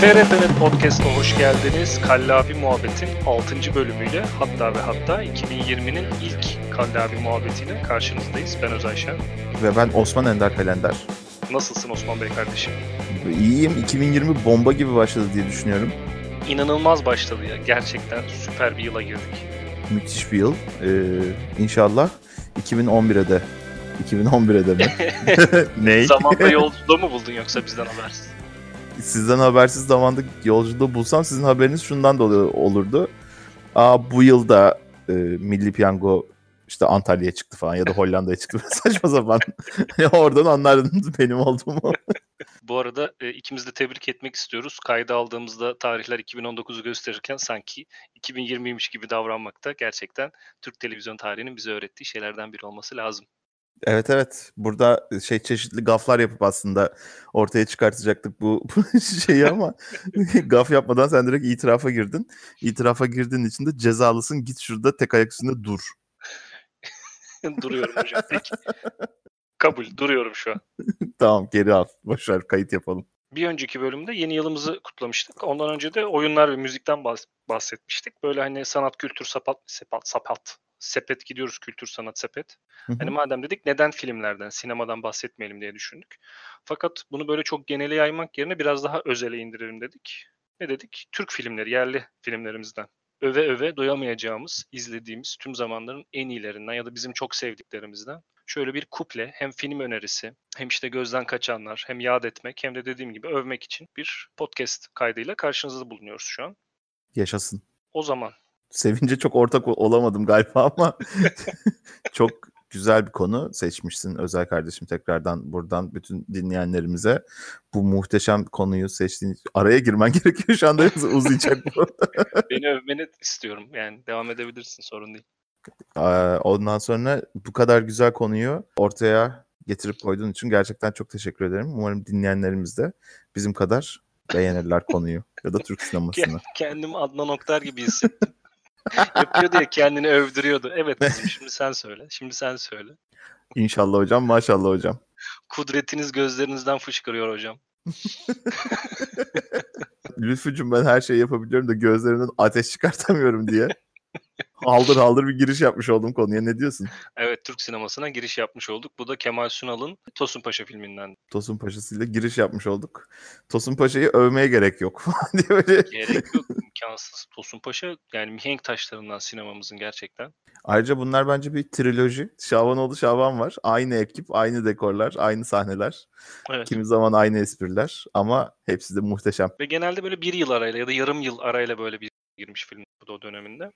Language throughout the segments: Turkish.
FRP'nin podcast'a hoş geldiniz. Kallavi Muhabbet'in 6. bölümüyle hatta ve hatta 2020'nin ilk Kallavi Muhabbeti'yle karşınızdayız. Ben Özayşen. Ve ben Osman Ender Kalender. Nasılsın Osman Bey kardeşim? İyiyim. 2020 bomba gibi başladı diye düşünüyorum. İnanılmaz başladı ya. Gerçekten süper bir yıla girdik. Müthiş bir yıl. Ee, inşallah 2011'e de 2011'e de mi? Ney? Zamanda yolculuğu mu buldun yoksa bizden habersiz? Sizden habersiz zamanda yolculuğu bulsam sizin haberiniz şundan da olurdu. Aa bu yılda e, Milli Piyango işte Antalya'ya çıktı falan ya da Hollanda'ya çıktı. Saçma sapan. Oradan anlardınız benim olduğumu. Bu arada e, ikimiz de tebrik etmek istiyoruz. Kayda aldığımızda tarihler 2019'u gösterirken sanki 2020'ymiş gibi davranmakta gerçekten Türk televizyon tarihinin bize öğrettiği şeylerden biri olması lazım. Evet evet. Burada şey çeşitli gaflar yapıp aslında ortaya çıkartacaktık bu, bu şeyi ama gaf yapmadan sen direkt itirafa girdin. İtirafa girdiğin için de cezalısın. Git şurada tek ayak üstünde dur. Duruyorum hocam. Peki. Kabul. Duruyorum şu an. tamam geri al. Boşver kayıt yapalım. Bir önceki bölümde yeni yılımızı kutlamıştık. Ondan önce de oyunlar ve müzikten bahsetmiştik. Böyle hani sanat, kültür, sapat, sepat, sapat, sepet gidiyoruz kültür, sanat, sepet. Hani madem dedik neden filmlerden, sinemadan bahsetmeyelim diye düşündük. Fakat bunu böyle çok genele yaymak yerine biraz daha özele indirelim dedik. Ne dedik? Türk filmleri, yerli filmlerimizden öve öve doyamayacağımız, izlediğimiz tüm zamanların en iyilerinden ya da bizim çok sevdiklerimizden şöyle bir kuple hem film önerisi hem işte gözden kaçanlar hem yad etmek hem de dediğim gibi övmek için bir podcast kaydıyla karşınızda bulunuyoruz şu an. Yaşasın. O zaman. Sevince çok ortak olamadım galiba ama çok güzel bir konu seçmişsin özel kardeşim tekrardan buradan bütün dinleyenlerimize bu muhteşem konuyu seçtiğin araya girmen gerekiyor şu anda uzayacak bu. Beni övmeni istiyorum yani devam edebilirsin sorun değil. Ondan sonra bu kadar güzel konuyu ortaya getirip koyduğun için gerçekten çok teşekkür ederim. Umarım dinleyenlerimiz de bizim kadar beğenirler konuyu ya da Türk sinemasını. Kendim Adnan Oktar gibi hissettim. Yapıyordu ya kendini övdürüyordu. Evet kızım şimdi sen söyle. Şimdi sen söyle. İnşallah hocam maşallah hocam. Kudretiniz gözlerinizden fışkırıyor hocam. Lütfücüm ben her şeyi yapabiliyorum da gözlerinden ateş çıkartamıyorum diye. haldır haldır bir giriş yapmış oldum konuya. Ne diyorsun? Evet Türk sinemasına giriş yapmış olduk. Bu da Kemal Sunal'ın Tosun Paşa filminden. Tosun Paşa'sıyla giriş yapmış olduk. Tosun Paşa'yı övmeye gerek yok. diye böyle. Gerek yok. İmkansız. Tosun Paşa yani mihenk taşlarından sinemamızın gerçekten. Ayrıca bunlar bence bir triloji. Şabanoğlu Şaban var. Aynı ekip, aynı dekorlar, aynı sahneler. Evet. Kimi zaman aynı espriler ama hepsi de muhteşem. Ve genelde böyle bir yıl arayla ya da yarım yıl arayla böyle bir girmiş film bu da o döneminde.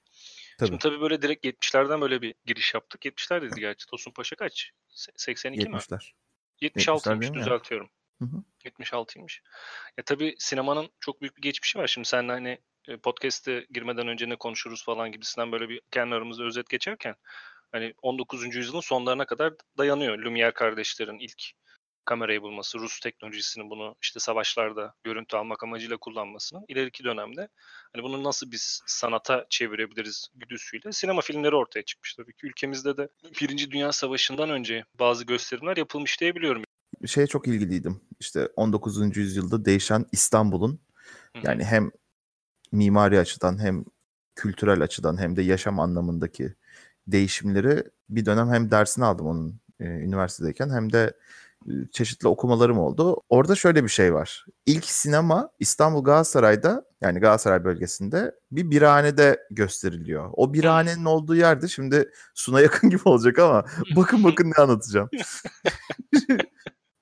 Tabii. Şimdi tabii böyle direkt 70'lerden böyle bir giriş yaptık. 70'ler dedi gerçi. Tosun Paşa kaç? 82 70'ler. mi? 76'ymış düzeltiyorum. Hı hı. 76'ymış. Ya tabii sinemanın çok büyük bir geçmişi var. Şimdi sen hani podcast'e girmeden önce ne konuşuruz falan gibisinden böyle bir kendi aramızda özet geçerken hani 19. yüzyılın sonlarına kadar dayanıyor. Lumière kardeşlerin ilk kamerayı bulması, Rus teknolojisinin bunu işte savaşlarda görüntü almak amacıyla kullanmasının ileriki dönemde hani bunu nasıl biz sanata çevirebiliriz güdüsüyle sinema filmleri ortaya çıkmış. Tabii ki ülkemizde de Birinci Dünya Savaşı'ndan önce bazı gösterimler yapılmış diyebiliyorum. Şeye çok ilgiliydim. İşte 19. yüzyılda değişen İstanbul'un yani hem mimari açıdan hem kültürel açıdan hem de yaşam anlamındaki değişimleri bir dönem hem dersini aldım onun e, üniversitedeyken hem de çeşitli okumalarım oldu. Orada şöyle bir şey var. İlk sinema İstanbul Galatasaray'da yani Galatasaray bölgesinde bir birhanede gösteriliyor. O birhanenin olduğu yerde şimdi Suna yakın gibi olacak ama bakın bakın ne anlatacağım.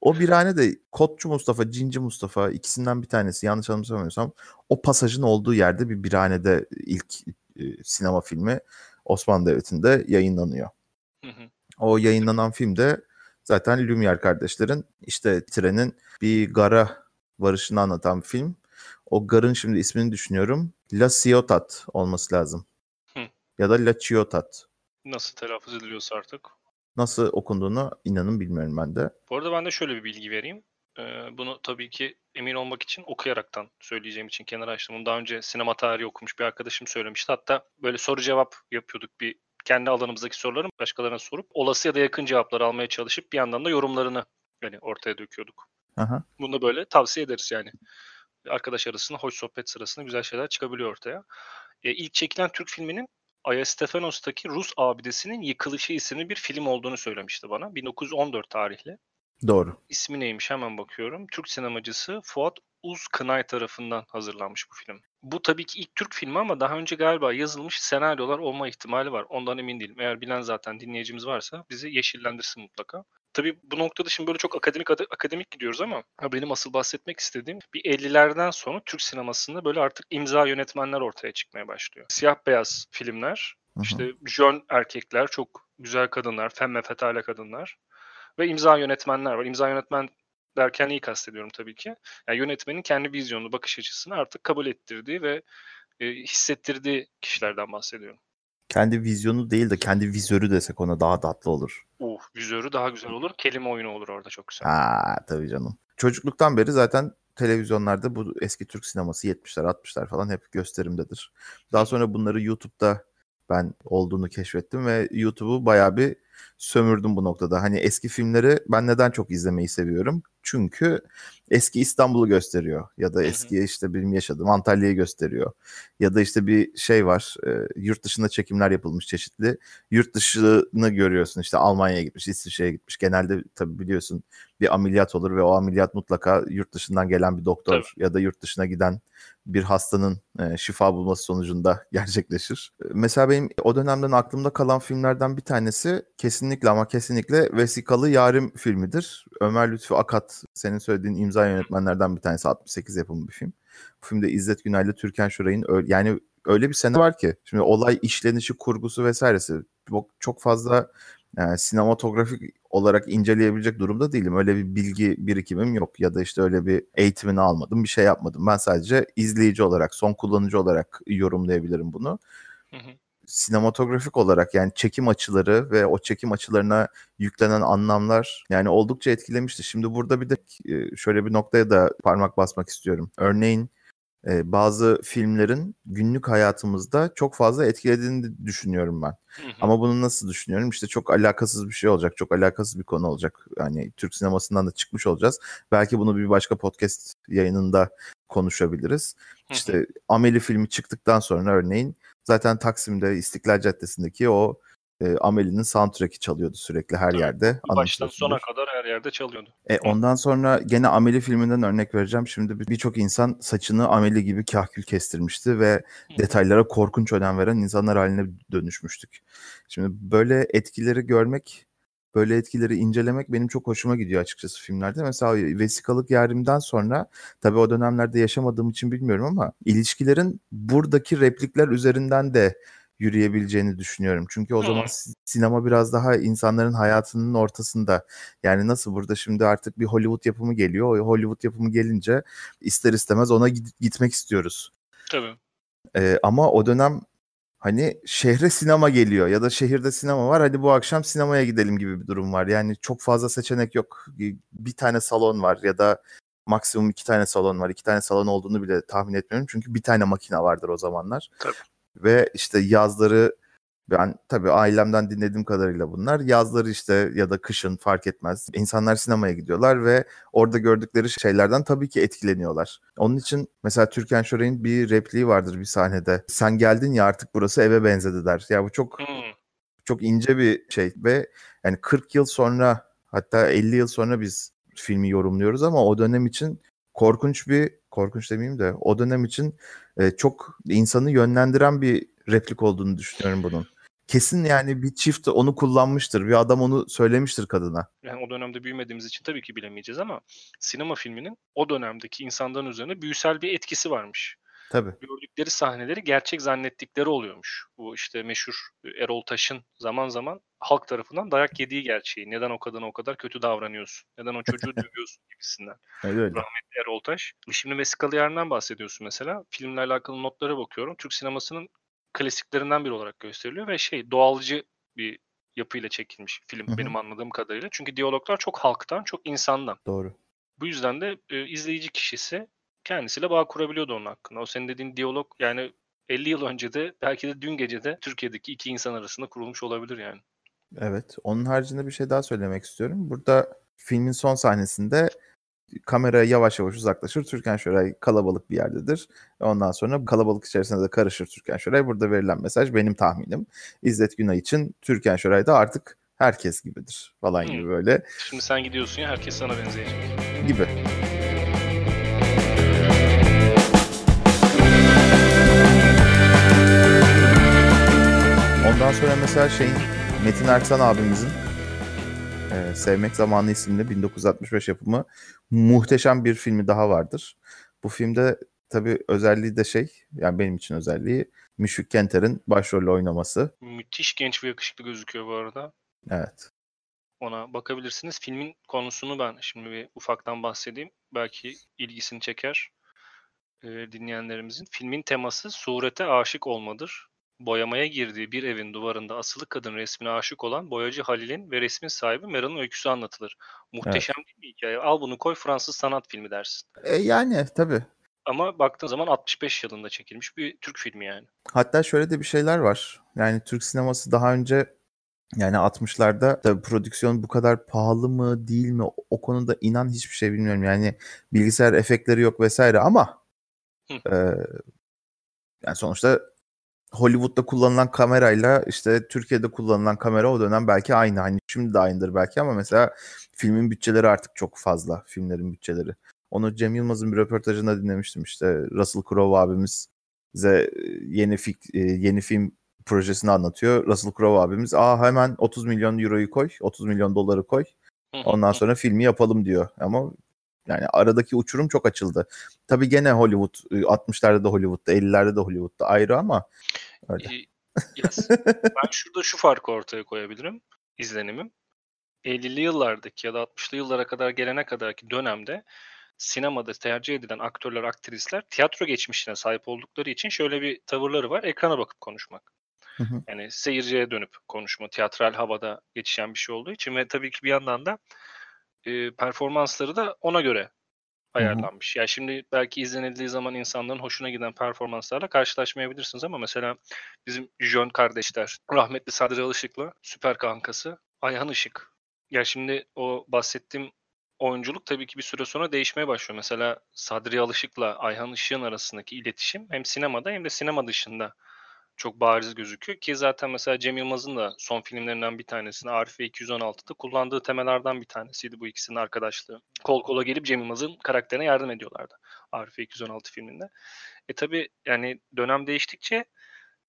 o birhane de Kotçu Mustafa, Cinci Mustafa ikisinden bir tanesi yanlış anımsamıyorsam o pasajın olduğu yerde bir birhanede ilk e, sinema filmi Osmanlı Devleti'nde yayınlanıyor. O yayınlanan filmde Zaten Lumière kardeşlerin işte trenin bir gara varışını anlatan film. O garın şimdi ismini düşünüyorum. La Ciotat olması lazım. Hı. Ya da La Ciotat. Nasıl telaffuz ediliyorsa artık. Nasıl okunduğunu inanın bilmiyorum ben de. Bu arada ben de şöyle bir bilgi vereyim. Ee, bunu tabii ki emin olmak için okuyaraktan söyleyeceğim için kenara açtım. Bunu daha önce sinema tarihi okumuş bir arkadaşım söylemişti. Hatta böyle soru cevap yapıyorduk bir kendi alanımızdaki soruları başkalarına sorup olası ya da yakın cevaplar almaya çalışıp bir yandan da yorumlarını yani ortaya döküyorduk. Aha. Bunu da böyle tavsiye ederiz yani. arkadaş arasında hoş sohbet sırasında güzel şeyler çıkabiliyor ortaya. E, ilk çekilen Türk filminin Ayastefanos'taki Rus abidesinin yıkılışı isimli bir film olduğunu söylemişti bana. 1914 tarihli. Doğru. İsmi neymiş hemen bakıyorum. Türk sinemacısı Fuat Uz Kınay tarafından hazırlanmış bu film. Bu tabii ki ilk Türk filmi ama daha önce galiba yazılmış senaryolar olma ihtimali var. Ondan emin değilim. Eğer bilen zaten dinleyicimiz varsa bizi yeşillendirsin mutlaka. Tabii bu noktada şimdi böyle çok akademik akademik gidiyoruz ama benim asıl bahsetmek istediğim bir 50'lerden sonra Türk sinemasında böyle artık imza yönetmenler ortaya çıkmaya başlıyor. Siyah beyaz filmler, Hı-hı. işte jön erkekler, çok güzel kadınlar, femme fatale kadınlar ve imza yönetmenler var. İmza yönetmen derken iyi kastediyorum tabii ki. Yani yönetmenin kendi vizyonunu, bakış açısını artık kabul ettirdiği ve e, hissettirdiği kişilerden bahsediyorum. Kendi vizyonu değil de kendi vizörü desek ona daha tatlı olur. Uh, vizörü daha güzel olur. Kelime oyunu olur orada çok güzel. Ha tabii canım. Çocukluktan beri zaten televizyonlarda bu eski Türk sineması 70'ler 60'lar falan hep gösterimdedir. Daha sonra bunları YouTube'da ben olduğunu keşfettim ve YouTube'u bayağı bir sömürdüm bu noktada. Hani eski filmleri ben neden çok izlemeyi seviyorum? Çünkü eski İstanbul'u gösteriyor ya da eski işte benim yaşadığım Antalya'yı gösteriyor. Ya da işte bir şey var e, yurt dışında çekimler yapılmış çeşitli. Yurt dışını görüyorsun işte Almanya'ya gitmiş, İsviçre'ye gitmiş. Genelde tabii biliyorsun bir ameliyat olur ve o ameliyat mutlaka yurt dışından gelen bir doktor tabii. ya da yurt dışına giden bir hastanın e, şifa bulması sonucunda gerçekleşir. Mesela benim o dönemden aklımda kalan filmlerden bir tanesi kesinlikle ama kesinlikle Vesikalı Yarim filmidir. Ömer Lütfü Akat senin söylediğin imza yönetmenlerden bir tanesi 68 yapımı bir film. Bu filmde İzzet Günay ile Türkan Şoray'ın yani öyle bir sene var ki şimdi olay işlenişi, kurgusu vesairesi çok fazla yani sinematografik olarak inceleyebilecek durumda değilim. Öyle bir bilgi birikimim yok ya da işte öyle bir eğitimini almadım, bir şey yapmadım. Ben sadece izleyici olarak, son kullanıcı olarak yorumlayabilirim bunu. Hı hı. Sinematografik olarak yani çekim açıları ve o çekim açılarına yüklenen anlamlar yani oldukça etkilemişti. Şimdi burada bir de şöyle bir noktaya da parmak basmak istiyorum. Örneğin e, bazı filmlerin günlük hayatımızda çok fazla etkilediğini düşünüyorum ben. Hı hı. Ama bunu nasıl düşünüyorum? İşte çok alakasız bir şey olacak, çok alakasız bir konu olacak. Yani Türk sinemasından da çıkmış olacağız. Belki bunu bir başka podcast yayınında konuşabiliriz. Hı. İşte Ameli filmi çıktıktan sonra örneğin zaten Taksim'de İstiklal Caddesi'ndeki o e, Amelie'nin soundtrack'i çalıyordu sürekli her yerde. Baştan sona kadar her yerde çalıyordu. E, ondan sonra gene Amelie filminden örnek vereceğim. Şimdi birçok insan saçını Amelie gibi kahkül kestirmişti ve Hı. detaylara korkunç önem veren insanlar haline dönüşmüştük. Şimdi böyle etkileri görmek böyle etkileri incelemek benim çok hoşuma gidiyor açıkçası filmlerde. Mesela vesikalık yarimden sonra tabii o dönemlerde yaşamadığım için bilmiyorum ama ilişkilerin buradaki replikler üzerinden de yürüyebileceğini düşünüyorum. Çünkü o zaman sinema biraz daha insanların hayatının ortasında. Yani nasıl burada şimdi artık bir Hollywood yapımı geliyor. O Hollywood yapımı gelince ister istemez ona gitmek istiyoruz. Tabii. Ee, ama o dönem hani şehre sinema geliyor ya da şehirde sinema var hadi bu akşam sinemaya gidelim gibi bir durum var. Yani çok fazla seçenek yok. Bir tane salon var ya da maksimum iki tane salon var. İki tane salon olduğunu bile tahmin etmiyorum. Çünkü bir tane makine vardır o zamanlar. Tabii. Ve işte yazları ben tabii ailemden dinlediğim kadarıyla bunlar yazları işte ya da kışın fark etmez. İnsanlar sinemaya gidiyorlar ve orada gördükleri şeylerden tabii ki etkileniyorlar. Onun için mesela Türkan Şoray'ın bir repliği vardır bir sahnede. Sen geldin ya artık burası eve benzedi der. Ya bu çok hmm. çok ince bir şey ve yani 40 yıl sonra hatta 50 yıl sonra biz filmi yorumluyoruz ama o dönem için korkunç bir korkunç demeyeyim de o dönem için e, çok insanı yönlendiren bir replik olduğunu düşünüyorum bunun. Kesin yani bir çift onu kullanmıştır. Bir adam onu söylemiştir kadına. Yani o dönemde büyümediğimiz için tabii ki bilemeyeceğiz ama sinema filminin o dönemdeki insanların üzerine büyüsel bir etkisi varmış. Tabii. Gördükleri sahneleri gerçek zannettikleri oluyormuş. Bu işte meşhur Erol Taş'ın zaman zaman halk tarafından dayak yediği gerçeği. Neden o kadına o kadar kötü davranıyorsun? Neden o çocuğu dövüyorsun gibisinden. Evet, öyle. Rahmetli Erol Taş. Şimdi Vesikalı Yarın'dan bahsediyorsun mesela. Filmle alakalı notlara bakıyorum. Türk sinemasının klasiklerinden biri olarak gösteriliyor ve şey doğalcı bir yapıyla çekilmiş film Hı-hı. benim anladığım kadarıyla. Çünkü diyaloglar çok halktan, çok insandan. Doğru. Bu yüzden de e, izleyici kişisi kendisiyle bağ kurabiliyordu onun hakkında. O senin dediğin diyalog yani 50 yıl önce de belki de dün gece de Türkiye'deki iki insan arasında kurulmuş olabilir yani. Evet. Onun haricinde bir şey daha söylemek istiyorum. Burada filmin son sahnesinde kamera yavaş yavaş uzaklaşır. Türkan Şoray kalabalık bir yerdedir. Ondan sonra kalabalık içerisinde de karışır Türkan Şoray. Burada verilen mesaj benim tahminim. İzzet Günay için Türkan Şoray da artık herkes gibidir falan Hmm. gibi böyle Şimdi sen gidiyorsun ya herkes sana benzeyecek. gibi. Ondan sonra mesela şeyin Metin Erksan abimizin Sevmek Zamanı isimli 1965 yapımı muhteşem bir filmi daha vardır. Bu filmde tabii özelliği de şey yani benim için özelliği Müşfik Kenter'in başrolü oynaması. Müthiş genç ve yakışıklı gözüküyor bu arada. Evet. Ona bakabilirsiniz. Filmin konusunu ben şimdi bir ufaktan bahsedeyim. Belki ilgisini çeker e, dinleyenlerimizin. Filmin teması surete aşık olmadır. Boyamaya girdiği bir evin duvarında asılı kadın resmine aşık olan boyacı Halil'in ve resmin sahibi Meral'ın öyküsü anlatılır. Muhteşem değil mi hikaye? Al bunu koy Fransız sanat filmi dersin. E, yani tabii. Ama baktığın zaman 65 yılında çekilmiş bir Türk filmi yani. Hatta şöyle de bir şeyler var. Yani Türk sineması daha önce yani 60'larda tabii prodüksiyon bu kadar pahalı mı değil mi o konuda inan hiçbir şey bilmiyorum. Yani bilgisayar efektleri yok vesaire ama Hı. e, yani sonuçta Hollywood'da kullanılan kamerayla işte Türkiye'de kullanılan kamera o dönem belki aynı. Hani şimdi de aynıdır belki ama mesela filmin bütçeleri artık çok fazla. Filmlerin bütçeleri. Onu Cem Yılmaz'ın bir röportajında dinlemiştim işte. Russell Crowe abimiz bize yeni fik, e, yeni film projesini anlatıyor. Russell Crowe abimiz aa hemen 30 milyon euroyu koy, 30 milyon doları koy. Ondan sonra filmi yapalım diyor. Ama yani aradaki uçurum çok açıldı. Tabii gene Hollywood e, 60'larda da Hollywood'da, 50'lerde de Hollywood'da ayrı ama öyle. Yes. Ben şurada şu farkı ortaya koyabilirim. izlenimim. 50'li yıllardaki ya da 60'lı yıllara kadar gelene kadarki dönemde sinemada tercih edilen aktörler, aktrisler tiyatro geçmişine sahip oldukları için şöyle bir tavırları var. Ekrana bakıp konuşmak. Hı hı. Yani seyirciye dönüp konuşma, tiyatral havada geçişen bir şey olduğu için ve tabii ki bir yandan da e, performansları da ona göre ayarlanmış. Ya şimdi belki izlenildiği zaman insanların hoşuna giden performanslarla karşılaşmayabilirsiniz ama mesela bizim Jön kardeşler, rahmetli Sadri Alışık'la süper kankası Ayhan Işık. Ya şimdi o bahsettiğim oyunculuk tabii ki bir süre sonra değişmeye başlıyor. Mesela Sadri Alışık'la Ayhan Işık'ın arasındaki iletişim hem sinemada hem de sinema dışında çok bariz gözüküyor ki zaten mesela Cem Yılmaz'ın da son filmlerinden bir tanesini Arife 216'da kullandığı temelerden bir tanesiydi bu ikisinin arkadaşlığı. Kol kola gelip Cem Yılmaz'ın karakterine yardım ediyorlardı Arife 216 filminde. E tabi yani dönem değiştikçe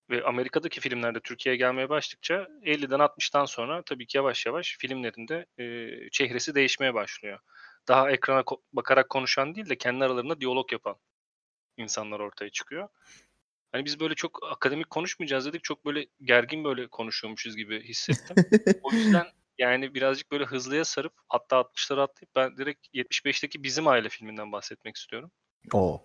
ve Amerika'daki filmlerde Türkiye'ye gelmeye başladıkça 50'den 60'tan sonra tabii ki yavaş yavaş filmlerinde e, çehresi değişmeye başlıyor. Daha ekrana ko- bakarak konuşan değil de kendi aralarında diyalog yapan insanlar ortaya çıkıyor. Hani biz böyle çok akademik konuşmayacağız dedik. Çok böyle gergin böyle konuşuyormuşuz gibi hissettim. O yüzden yani birazcık böyle hızlıya sarıp hatta 60'ları atlayıp ben direkt 75'teki Bizim Aile filminden bahsetmek istiyorum. O.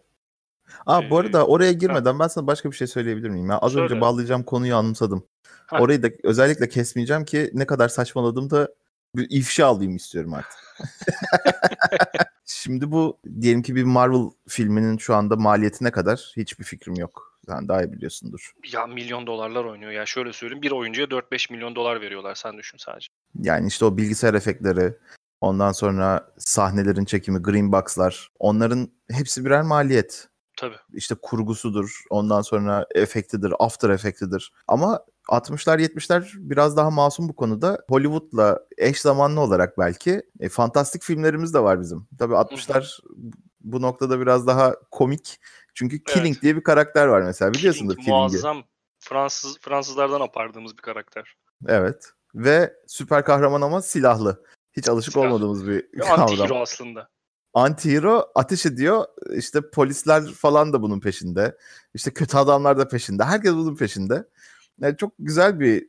Aa bu Ee, arada oraya girmeden ben sana başka bir şey söyleyebilir miyim? Ya az önce Söyle. bağlayacağım konuyu anımsadım. Heh. Orayı da özellikle kesmeyeceğim ki ne kadar saçmaladım da bir ifşa alayım istiyorum artık. Şimdi bu diyelim ki bir Marvel filminin şu anda maliyeti ne kadar? Hiçbir fikrim yok. Sen daha iyi biliyorsundur. Ya milyon dolarlar oynuyor. Ya şöyle söyleyeyim bir oyuncuya 4-5 milyon dolar veriyorlar sen düşün sadece. Yani işte o bilgisayar efektleri, ondan sonra sahnelerin çekimi, green box'lar, onların hepsi birer maliyet. Tabii. işte kurgusudur, ondan sonra efektidir, after efektidir. Ama 60'lar 70'ler biraz daha masum bu konuda. Hollywood'la eş zamanlı olarak belki e, fantastik filmlerimiz de var bizim. Tabii 60'lar bu noktada biraz daha komik. Çünkü Killing Evet. diye bir karakter var mesela biliyorsundur Killing Killing'i. muazzam Fransız Fransızlardan apardığımız bir karakter. Evet. Ve süper kahraman ama silahlı. Hiç alışık Silahlı. olmadığımız bir kavram. Anti-hero aslında. Anti-hero ateş ediyor. İşte polisler falan da bunun peşinde. İşte kötü adamlar da peşinde. Herkes bunun peşinde. Yani çok güzel bir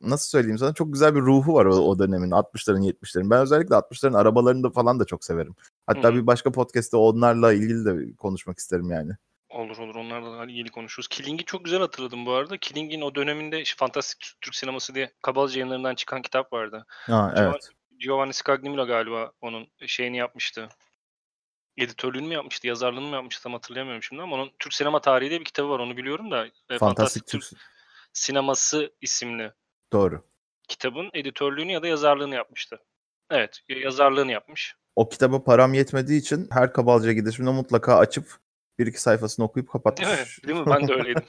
nasıl söyleyeyim sana çok güzel bir ruhu var o, o dönemin 60'ların 70'lerin. Ben özellikle 60'ların arabalarını da falan da çok severim. Hatta Hı hı. bir başka podcast'te onlarla ilgili de konuşmak isterim yani. Olur olur onlarla ilgili konuşuruz. Killing'i çok güzel hatırladım bu arada. Killing'in o döneminde Fantastik Türk- Sineması diye Kabalca yayınlarından çıkan kitap vardı. Ha Giovanni- evet. Giovanni Scagnamino galiba onun şeyini yapmıştı. Editörlüğünü mü yapmıştı, yazarlığını mı yapmıştı tam hatırlayamıyorum şimdi ama onun Türk sinema tarihi diye bir kitabı var onu biliyorum da. e, Fantastik Türk. Sineması isimli Doğru. kitabın editörlüğünü ya da yazarlığını yapmıştı. Evet, ya- yazarlığını yapmış. o kitaba param yetmediği için her Kabalca'ya gidişimde mutlaka açıp bir iki sayfasını okuyup kapatmış. Değil mi? Değil mi? Ben de öyleydim.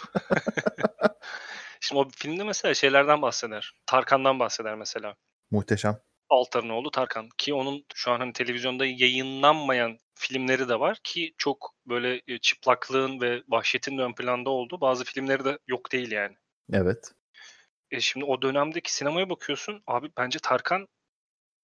Şimdi o filmde mesela şeylerden bahseder. Tarkan'dan bahseder mesela. Muhteşem. Altar'ın oğlu Tarkan. Ki onun şu an hani televizyonda yayınlanmayan filmleri de var ki çok böyle e, çıplaklığın ve vahşetin ön planda olduğu bazı filmleri de yok değil yani. Evet. E şimdi o dönemdeki sinemaya bakıyorsun. Abi bence Tarkan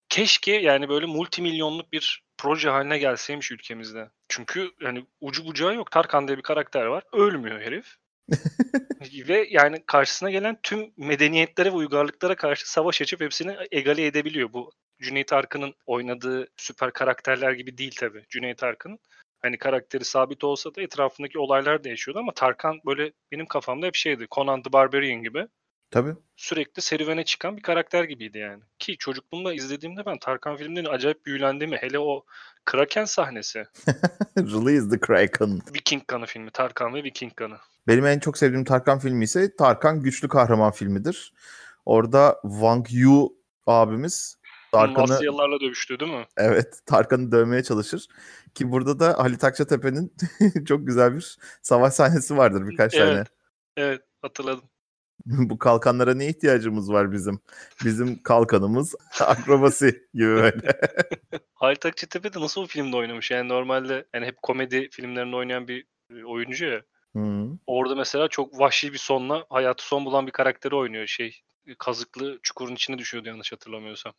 keşke yani böyle multimilyonluk bir proje haline gelseymiş ülkemizde. Çünkü yani ucu bucağı yok. Tarkan diye bir karakter var. Ölmüyor herif. ve yani karşısına gelen tüm medeniyetlere ve uygarlıklara karşı savaş açıp hepsini egale edebiliyor. Bu Cüneyt Arkın'ın oynadığı süper karakterler gibi değil tabii. Cüneyt Arkın hani karakteri sabit olsa da etrafındaki olaylar değişiyordu ama Tarkan böyle benim kafamda hep şeydi. Conan the Barbarian gibi. Tabii. Sürekli serüvene çıkan bir karakter gibiydi yani. Ki çocukluğumda izlediğimde ben Tarkan filmlerini acayip büyülendiğimi hele o Kraken sahnesi. Release the Kraken. Viking Kanı filmi. Tarkan ve Viking Kanı. Benim en çok sevdiğim Tarkan filmi ise Tarkan Güçlü Kahraman filmidir. Orada Wang Yu abimiz Tarkan'ı Asyalılarla dövüştü değil mi? Evet, Tarkan'ı dövmeye çalışır. Ki burada da Halit Akçatepe'nin çok güzel bir savaş sahnesi vardır birkaç evet, tane. Evet, hatırladım. Bu kalkanlara ne ihtiyacımız var bizim? Bizim kalkanımız akrobasi gibi böyle. Halit Akçatepe de nasıl bir filmde oynamış? Yani normalde yani hep komedi filmlerinde oynayan bir e, oyuncu ya. Hı. Orada mesela çok vahşi bir sonla hayatı son bulan bir karakteri oynuyor. Şey kazıklı çukurun içine düşüyordu yanlış hatırlamıyorsam.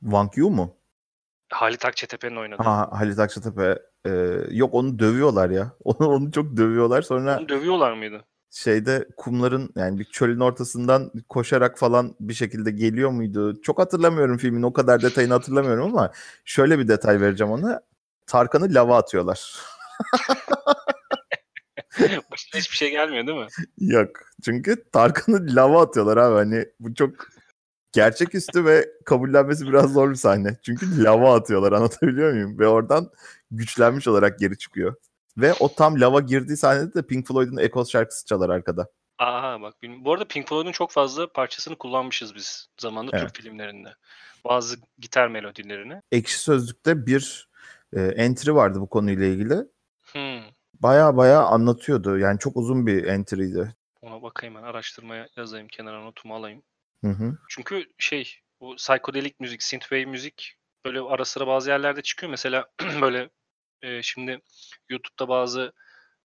Wang Yu mu? Halit Akçatepe'nin oynadı. Ha Halit Akçatepe. E, yok onu dövüyorlar ya. Onu, onu çok dövüyorlar. Sonra Onu dövüyorlar mıydı? Şeyde kumların yani bir çölün ortasından koşarak falan bir şekilde geliyor muydu? Çok hatırlamıyorum filmin o kadar detayını hatırlamıyorum ama şöyle bir detay vereceğim ona. Tarkan'ı lava atıyorlar. Başına hiçbir şey gelmiyor değil mi? Yok. Çünkü Tarkan'ı lava atıyorlar abi. Hani bu çok gerçeküstü ve kabullenmesi biraz zor bir sahne. Çünkü lava atıyorlar anlatabiliyor muyum? Ve oradan güçlenmiş olarak geri çıkıyor. Ve o tam lava girdiği sahnede de Pink Floyd'un Echoes şarkısı çalar arkada. Aha bak bu arada Pink Floyd'un çok fazla parçasını kullanmışız biz zamanında evet. Türk filmlerinde. Bazı gitar melodilerini. Ekşi Sözlük'te bir e, entry vardı bu konuyla ilgili. Hmm. Baya baya anlatıyordu. Yani çok uzun bir entry'ydi. Ona bakayım ben araştırmaya yazayım kenara notumu alayım. Hı hı. Çünkü şey bu psikodelik müzik, synthwave müzik böyle ara sıra bazı yerlerde çıkıyor. Mesela böyle e, şimdi YouTube'da bazı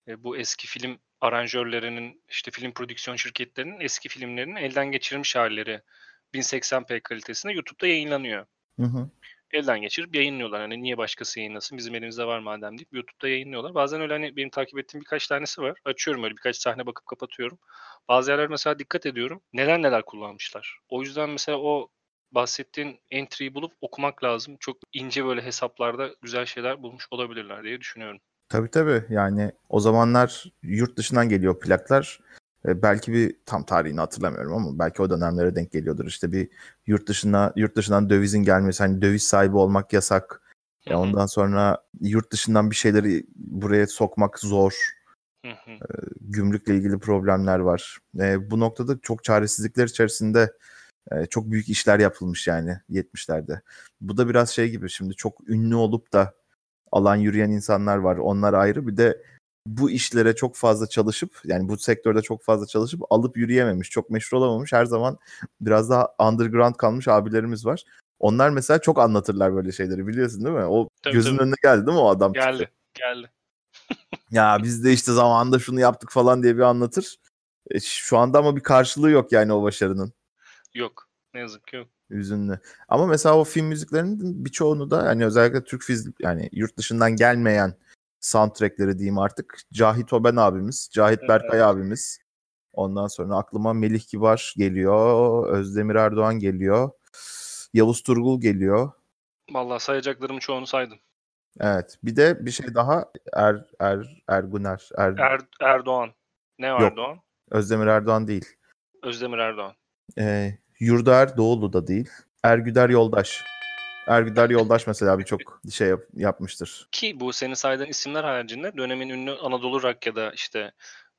e, bu eski film aranjörlerinin işte film prodüksiyon şirketlerinin eski filmlerinin elden geçirilmiş halleri 1080p kalitesinde YouTube'da yayınlanıyor. Hı hı. Elden geçirip yayınlıyorlar. Hani niye başkası yayınlasın bizim elimizde var madem deyip YouTube'da yayınlıyorlar. Bazen öyle hani benim takip ettiğim birkaç tanesi var. Açıyorum öyle birkaç sahne bakıp kapatıyorum. Bazı yerler mesela dikkat ediyorum. Neler neler kullanmışlar. O yüzden mesela o bahsettiğin entry'yi bulup okumak lazım. Çok ince böyle hesaplarda güzel şeyler bulmuş olabilirler diye düşünüyorum. Tabii tabii. Yani o zamanlar yurt dışından geliyor plaklar. E, belki bir tam tarihini hatırlamıyorum ama belki o dönemlere denk geliyordur. İşte bir yurt dışına yurt dışından dövizin gelmesi, hani döviz sahibi olmak yasak. E, ondan sonra yurt dışından bir şeyleri buraya sokmak zor. E, gümrükle ilgili problemler var. E, bu noktada çok çaresizlikler içerisinde e, çok büyük işler yapılmış yani 70'lerde. Bu da biraz şey gibi şimdi çok ünlü olup da alan yürüyen insanlar var. Onlar ayrı. Bir de bu işlere çok fazla çalışıp yani bu sektörde çok fazla çalışıp alıp yürüyememiş, çok meşhur olamamış. Her zaman biraz daha underground kalmış abilerimiz var. Onlar mesela çok anlatırlar böyle şeyleri biliyorsun değil mi? O tabii, gözün tabii. önüne geldi değil mi o adam? Geldi, çıktı. geldi. ya biz de işte zamanında şunu yaptık falan diye bir anlatır. E, şu anda ama bir karşılığı yok yani o başarının. Yok. Ne yazık ki yok. Üzünlü. Ama mesela o film müziklerinin birçoğunu da hani özellikle Türk film yani yurt dışından gelmeyen soundtrackleri diyeyim artık. Cahit Oben abimiz, Cahit evet, Berkay abimiz. Ondan sonra aklıma Melih Kibar geliyor, Özdemir Erdoğan geliyor, Yavuz Turgul geliyor. Vallahi sayacaklarımın çoğunu saydım. Evet. Bir de bir şey daha Er Er Erguner Er, er Erdoğan. Ne Yok. Erdoğan? Özdemir Erdoğan değil. Özdemir Erdoğan. Ee, Yurdaer Doğulu da değil. Ergüder Yoldaş. Ergüder Yoldaş mesela birçok şey yap, yapmıştır. Ki bu senin saydığın isimler haricinde dönemin ünlü Anadolu rock ya da işte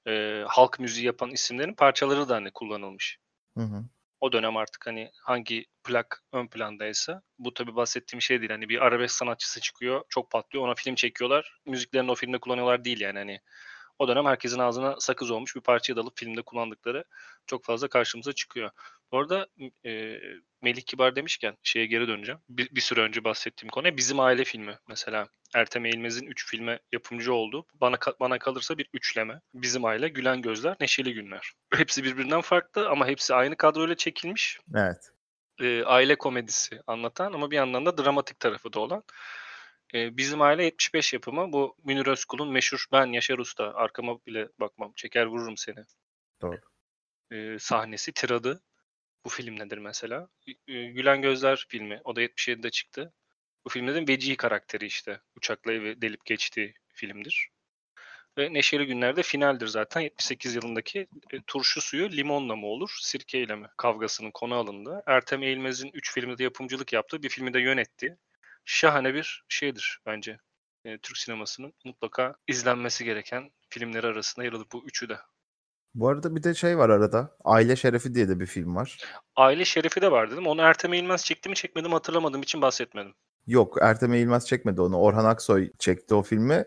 e, halk müziği yapan isimlerin parçaları da hani kullanılmış. Hı hı. O dönem artık hani hangi plak ön plandaysa bu tabii bahsettiğim şey değil. Hani bir arabesk sanatçısı çıkıyor, çok patlıyor. Ona film çekiyorlar. Müziklerini o filmde kullanıyorlar değil yani hani. O dönem herkesin ağzına sakız olmuş bir parçayı da alıp filmde kullandıkları çok fazla karşımıza çıkıyor. Bu arada e, Melih Kibar demişken şeye geri döneceğim. Bir, bir süre önce bahsettiğim konu bizim aile filmi mesela. Ertem Eğilmez'in 3 filme yapımcı olduğu bana bana kalırsa bir üçleme. Bizim aile, Gülen Gözler, Neşeli Günler. Hepsi birbirinden farklı ama hepsi aynı kadroyla çekilmiş. Evet. E, aile komedisi anlatan ama bir yandan da dramatik tarafı da olan. E, bizim aile 75 yapımı. Bu Münir Özkul'un meşhur Ben Yaşar Usta. Arkama bile bakmam. Çeker vururum seni. Doğru. E, sahnesi, tiradı. Bu film nedir mesela? E, Gülen Gözler filmi. O da 77'de çıktı. Bu filmde de Vecihi karakteri işte. Uçakla evi delip geçtiği filmdir. Ve Neşeli Günler'de finaldir zaten. 78 yılındaki e, turşu suyu limonla mı olur, sirkeyle mi kavgasının konu alındı. Ertem Eğilmez'in 3 filmde de yapımcılık yaptığı bir filmi de yönetti. Şahane bir şeydir bence. E, Türk sinemasının mutlaka izlenmesi gereken filmleri arasında yer alır bu üçü de. Bu arada bir de şey var arada. Aile Şerefi diye de bir film var. Aile Şerefi de var dedim. Onu Ertem Eğilmez çekti mi çekmedi mi hatırlamadığım için bahsetmedim. Yok Ertem Eğilmez çekmedi onu. Orhan Aksoy çekti o filmi.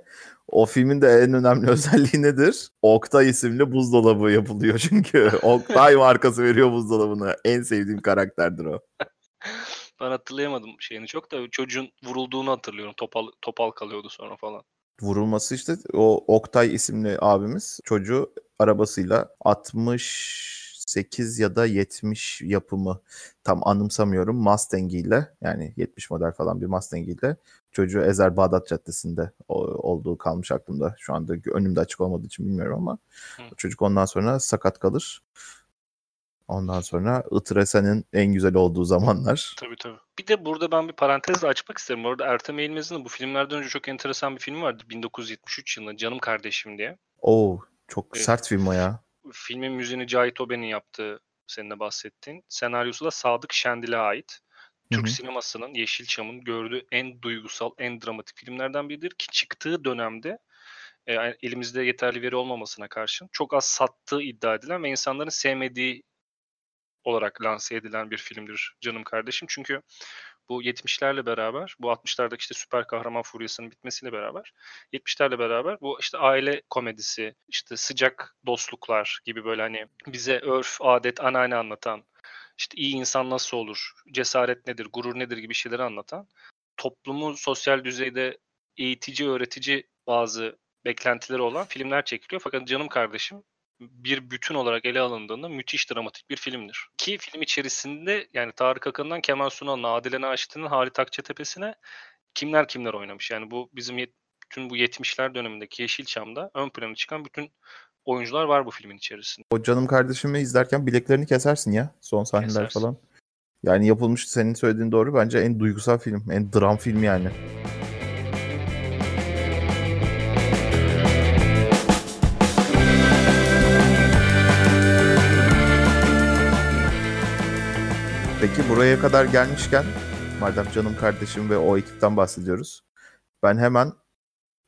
O filmin de en önemli özelliği nedir? Oktay isimli buzdolabı yapılıyor çünkü. Oktay markası veriyor buzdolabını. En sevdiğim karakterdir o. ben hatırlayamadım şeyini çok da çocuğun vurulduğunu hatırlıyorum. Topal, topal kalıyordu sonra falan. Vurulması işte o Oktay isimli abimiz çocuğu arabasıyla 68 ya da 70 yapımı tam anımsamıyorum Mustang ile yani 70 model falan bir Mustang ile çocuğu Ezer Bağdat Caddesi'nde olduğu kalmış aklımda. Şu anda önümde açık olmadığı için bilmiyorum ama Hı. çocuk ondan sonra sakat kalır. Ondan sonra Itresen'in en güzel olduğu zamanlar. Tabii tabii. Bir de burada ben bir parantez açmak isterim. Bu arada Ertem Eğilmez'in bu filmlerden önce çok enteresan bir film vardı. 1973 yılında Canım Kardeşim diye. Oo çok evet. sert film o ya. Filmin müziğini Cahit Oben'in yaptığı senin de bahsettiğin. Senaryosu da Sadık Şendil'e ait. Türk Hı-hı. sinemasının Yeşilçam'ın gördüğü en duygusal, en dramatik filmlerden biridir ki çıktığı dönemde e, elimizde yeterli veri olmamasına karşın çok az sattığı iddia edilen ve insanların sevmediği olarak lanse edilen bir filmdir canım kardeşim. Çünkü bu 70'lerle beraber, bu 60'lardaki işte süper kahraman furyasının bitmesiyle beraber, 70'lerle beraber bu işte aile komedisi, işte sıcak dostluklar gibi böyle hani bize örf, adet, anneanne anlatan, işte iyi insan nasıl olur, cesaret nedir, gurur nedir gibi şeyleri anlatan, toplumu sosyal düzeyde eğitici, öğretici bazı beklentileri olan filmler çekiliyor. Fakat canım kardeşim bir bütün olarak ele alındığında müthiş dramatik bir filmdir. Ki film içerisinde yani Tarık Akın'dan Kemal Sunal'ına, Adile Naşit'in Halit Akçatepe'sine kimler kimler oynamış. Yani bu bizim yet, bütün bu 70'ler dönemindeki Yeşilçam'da ön plana çıkan bütün oyuncular var bu filmin içerisinde. O canım kardeşimi izlerken bileklerini kesersin ya son sahneler kesersin. falan. Yani yapılmış senin söylediğin doğru bence en duygusal film, en dram film yani. Peki buraya kadar gelmişken madem canım kardeşim ve o ekipten bahsediyoruz. Ben hemen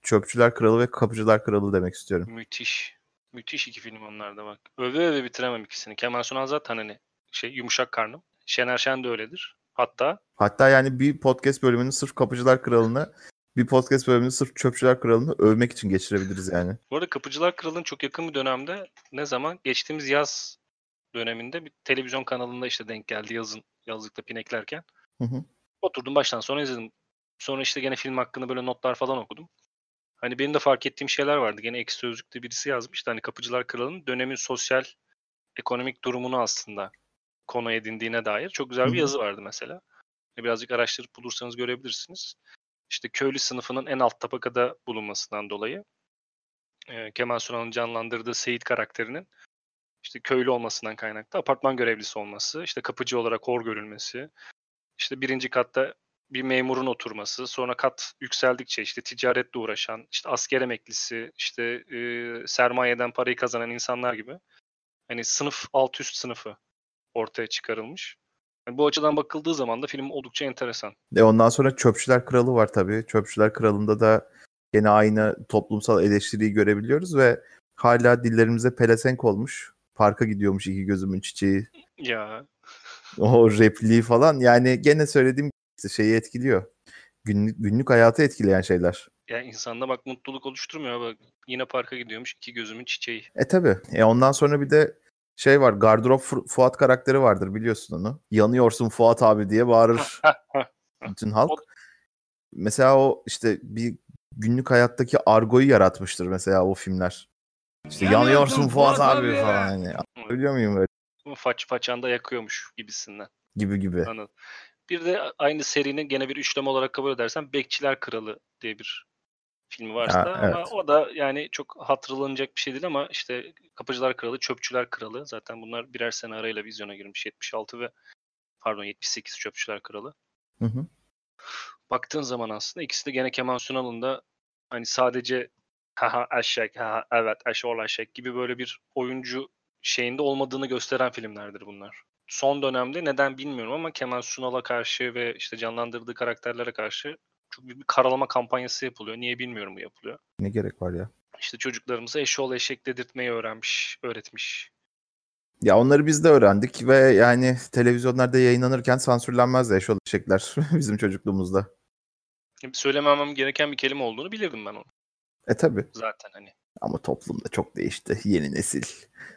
Çöpçüler Kralı ve Kapıcılar Kralı demek istiyorum. Müthiş. Müthiş iki film onlar da bak. Öve öve bitiremem ikisini. Kemal Sunal zaten hani şey yumuşak karnım. Şener Şen de öyledir. Hatta Hatta yani bir podcast bölümünü sırf Kapıcılar Kralı'nı bir podcast bölümünü sırf Çöpçüler Kralı'nı övmek için geçirebiliriz yani. Bu arada Kapıcılar Kralı'nın çok yakın bir dönemde ne zaman? Geçtiğimiz yaz döneminde bir televizyon kanalında işte denk geldi yazın yazlıkta pineklerken. Hı hı. Oturdum baştan sona izledim. Sonra işte gene film hakkında böyle notlar falan okudum. Hani benim de fark ettiğim şeyler vardı. Gene ekşi sözlükte birisi yazmıştı. Hani Kapıcılar Kralı'nın dönemin sosyal ekonomik durumunu aslında konu edindiğine dair çok güzel bir yazı vardı mesela. Birazcık araştırıp bulursanız görebilirsiniz. İşte köylü sınıfının en alt tabakada bulunmasından dolayı Kemal Sunal'ın canlandırdığı Seyit karakterinin işte köylü olmasından kaynaklı apartman görevlisi olması, işte kapıcı olarak hor görülmesi, işte birinci katta bir memurun oturması, sonra kat yükseldikçe işte ticaretle uğraşan, işte asker emeklisi, işte e, sermayeden parayı kazanan insanlar gibi hani sınıf alt üst sınıfı ortaya çıkarılmış. Yani bu açıdan bakıldığı zaman da film oldukça enteresan. E ondan sonra Çöpçüler Kralı var tabii. Çöpçüler Kralı'nda da gene aynı toplumsal eleştiriyi görebiliyoruz ve hala dillerimize pelesenk olmuş. Parka gidiyormuş iki gözümün çiçeği. Ya. O repliği falan yani gene söylediğim işte şeyi etkiliyor. Günlük, günlük hayatı etkileyen şeyler. Ya insanda bak mutluluk oluşturmuyor. Bak yine parka gidiyormuş iki gözümün çiçeği. E tabi. E ondan sonra bir de şey var Gardırop Fu- Fuat karakteri vardır biliyorsun onu. Yanıyorsun Fuat abi diye bağırır bütün halk. O- Mesela o işte bir günlük hayattaki argoyu yaratmıştır mesela o filmler. İşte Yanıyorsun yanıyorsun Fuat, abi abi. falan. Yani. Biliyor muyum böyle Faç façanda yakıyormuş gibisinden. gibi gibi. Anladım. Bir de aynı serinin gene bir üçleme olarak kabul edersen Bekçiler Kralı diye bir filmi varsa Ha, ama evet. o da yani çok hatırlanacak bir şey değil ama işte Kapıcılar Kralı, Çöpçüler Kralı zaten bunlar birer sene arayla vizyona girmiş 76 ve pardon 78 Çöpçüler Kralı. Hı hı. Baktığın zaman aslında ikisi de gene Kemal Sunal'ın da hani sadece haha eşek, haha evet eşol eşek gibi böyle bir oyuncu şeyinde olmadığını gösteren filmlerdir bunlar. Son dönemde neden bilmiyorum ama Kemal Sunal'a karşı ve işte canlandırdığı karakterlere karşı çok büyük bir karalama kampanyası yapılıyor. Niye bilmiyorum bu yapılıyor. Ne gerek var ya? İşte çocuklarımıza eşol eşek dedirtmeyi öğrenmiş, öğretmiş. Ya onları biz de öğrendik ve yani televizyonlarda yayınlanırken sansürlenmez de eşol eşekler bizim çocukluğumuzda. Söylememem gereken bir kelime olduğunu bilirdim ben onu E tabi. zaten hani. Ama toplumda çok değişti. Yeni nesil.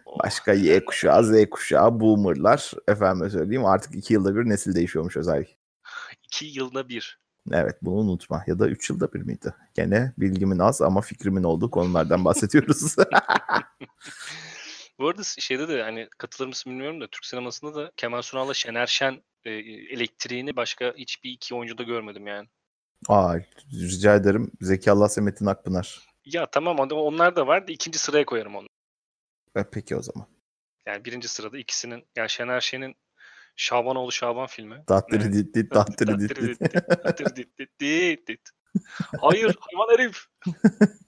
Oh. Başka Y kuşağı, Z kuşağı, boomerlar. Efendime söyleyeyim artık iki yılda bir nesil değişiyormuş özellikle. İki yılda bir. Evet bunu unutma. Ya da üç yılda bir miydi? Gene bilgimin az ama fikrimin olduğu konulardan bahsediyoruz. Bu arada şeyde de hani katılır mısın bilmiyorum da Türk sinemasında da Kemal Sunal'la Şener Şen e, elektriğini başka hiçbir iki oyuncuda görmedim yani. Aa, rica ederim. Zeki Allah Semetin Akpınar. Ya tamam ama onlar da var da ikinci sıraya koyarım onu. E, peki o zaman. Yani birinci sırada ikisinin yani Şener Şen'in Şabanoğlu Şaban filmi. Dattiri dit dit, dattiri dit dit. Dattiri dit dit dit dit. Hayır hayvan herif.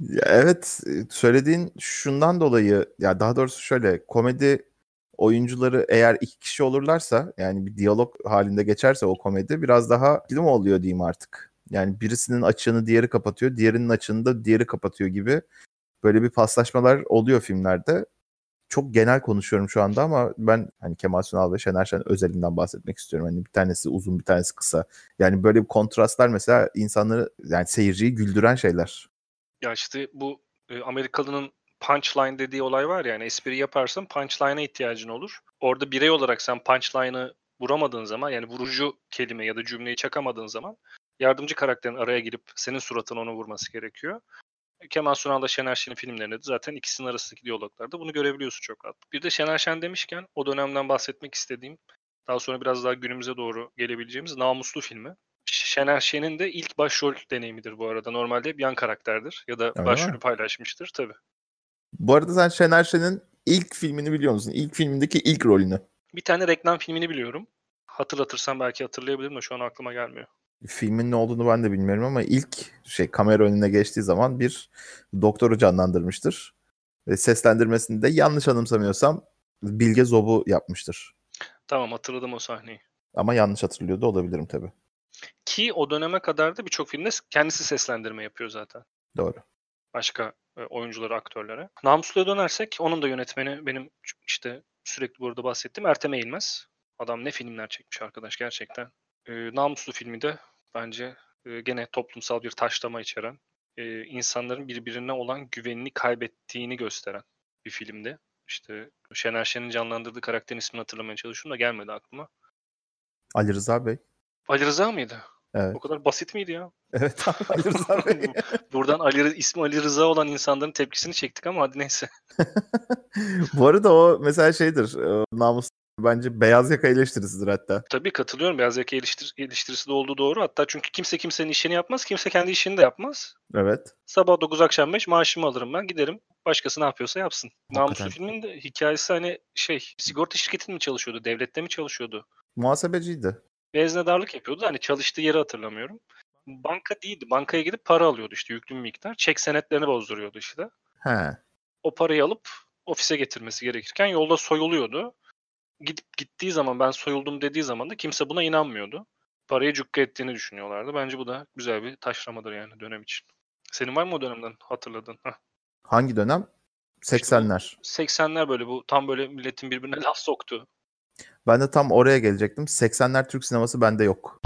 Ya evet söylediğin şundan dolayı ya daha doğrusu şöyle komedi oyuncuları eğer iki kişi olurlarsa yani bir diyalog halinde geçerse o komedi biraz daha film oluyor diyeyim artık. Yani birisinin açığını diğeri kapatıyor, diğerinin açığını da diğeri kapatıyor gibi böyle bir paslaşmalar oluyor filmlerde. Çok genel konuşuyorum şu anda ama ben hani Kemal Sunal ve Şener Şen özelinden bahsetmek istiyorum. Hani bir tanesi uzun, bir tanesi kısa. Yani böyle bir kontrastlar mesela insanları yani seyirciyi güldüren şeyler. Ya işte bu e, Amerikalı'nın punchline dediği olay var ya, yani espri yaparsın punchline'a ihtiyacın olur. Orada birey olarak sen punchline'ı vuramadığın zaman yani vurucu kelime ya da cümleyi çakamadığın zaman yardımcı karakterin araya girip senin suratına onu vurması gerekiyor. Kemal Sunal'da Şener Şen'in filmlerinde de zaten ikisinin arasındaki diyaloglarda bunu görebiliyorsun çok rahat. Bir de Şener Şen demişken o dönemden bahsetmek istediğim daha sonra biraz daha günümüze doğru gelebileceğimiz Namuslu filmi. Şener Şen'in de ilk başrol deneyimidir bu arada. Normalde hep yan karakterdir ya da Öyle başrolü mi? paylaşmıştır tabii. Bu arada sen Şener Şen'in ilk filmini biliyor musun? İlk filmindeki ilk rolünü. Bir tane reklam filmini biliyorum. Hatırlatırsam belki hatırlayabilirim de şu an aklıma gelmiyor. Filmin ne olduğunu ben de bilmiyorum ama ilk şey kamera önüne geçtiği zaman bir doktoru canlandırmıştır. Ve seslendirmesini de yanlış anımsamıyorsam Bilge Zob'u yapmıştır. Tamam hatırladım o sahneyi. Ama yanlış hatırlıyor da olabilirim tabii. Ki o döneme kadar da birçok filmde kendisi seslendirme yapıyor zaten. Doğru. Başka oyunculara, aktörlere. Namuslu'ya dönersek onun da yönetmeni benim işte sürekli burada bahsettiğim Ertem Eğilmez. Adam ne filmler çekmiş arkadaş gerçekten. E, Namuslu filmi de bence e, gene toplumsal bir taşlama içeren, e, insanların birbirine olan güvenini kaybettiğini gösteren bir filmdi. İşte Şener Şen'in canlandırdığı karakterin ismini hatırlamaya çalışıyorum da gelmedi aklıma. Ali Rıza Bey. Ali Rıza mıydı? Evet. O kadar basit miydi ya? Evet Ali Rıza Bey. Buradan Ali, ismi Ali Rıza olan insanların tepkisini çektik ama hadi neyse. Bu arada o mesela şeydir. e, Namus bence beyaz yaka eleştirisidir hatta. Tabii katılıyorum. Beyaz yaka eleştir, eleştirisi de olduğu doğru. Hatta çünkü kimse kimsenin işini yapmaz. Kimse kendi işini de yapmaz. Evet. Sabah 9 akşam 5 maaşımı alırım ben giderim. Başkası ne yapıyorsa yapsın. Namuslu filmin de hikayesi hani şey sigorta şirketinde mi çalışıyordu? Devlette mi çalışıyordu? Muhasebeciydi. Veznedarlık yapıyordu. Hani çalıştığı yeri hatırlamıyorum. Banka değildi. Bankaya gidip para alıyordu işte yüklü bir miktar. Çek senetlerini bozduruyordu işte. He. o parayı alıp ofise getirmesi gerekirken yolda soyuluyordu. Gidip gittiği zaman ben soyuldum dediği zaman da kimse buna inanmıyordu. Parayı cukka ettiğini düşünüyorlardı. Bence bu da güzel bir taşlamadır yani dönem için. Senin var mı o dönemden hatırladığın? Heh. Hangi dönem? 80'ler. 80'ler böyle bu tam böyle milletin birbirine laf soktu. Ben de tam oraya gelecektim. 80'ler Türk sineması bende yok.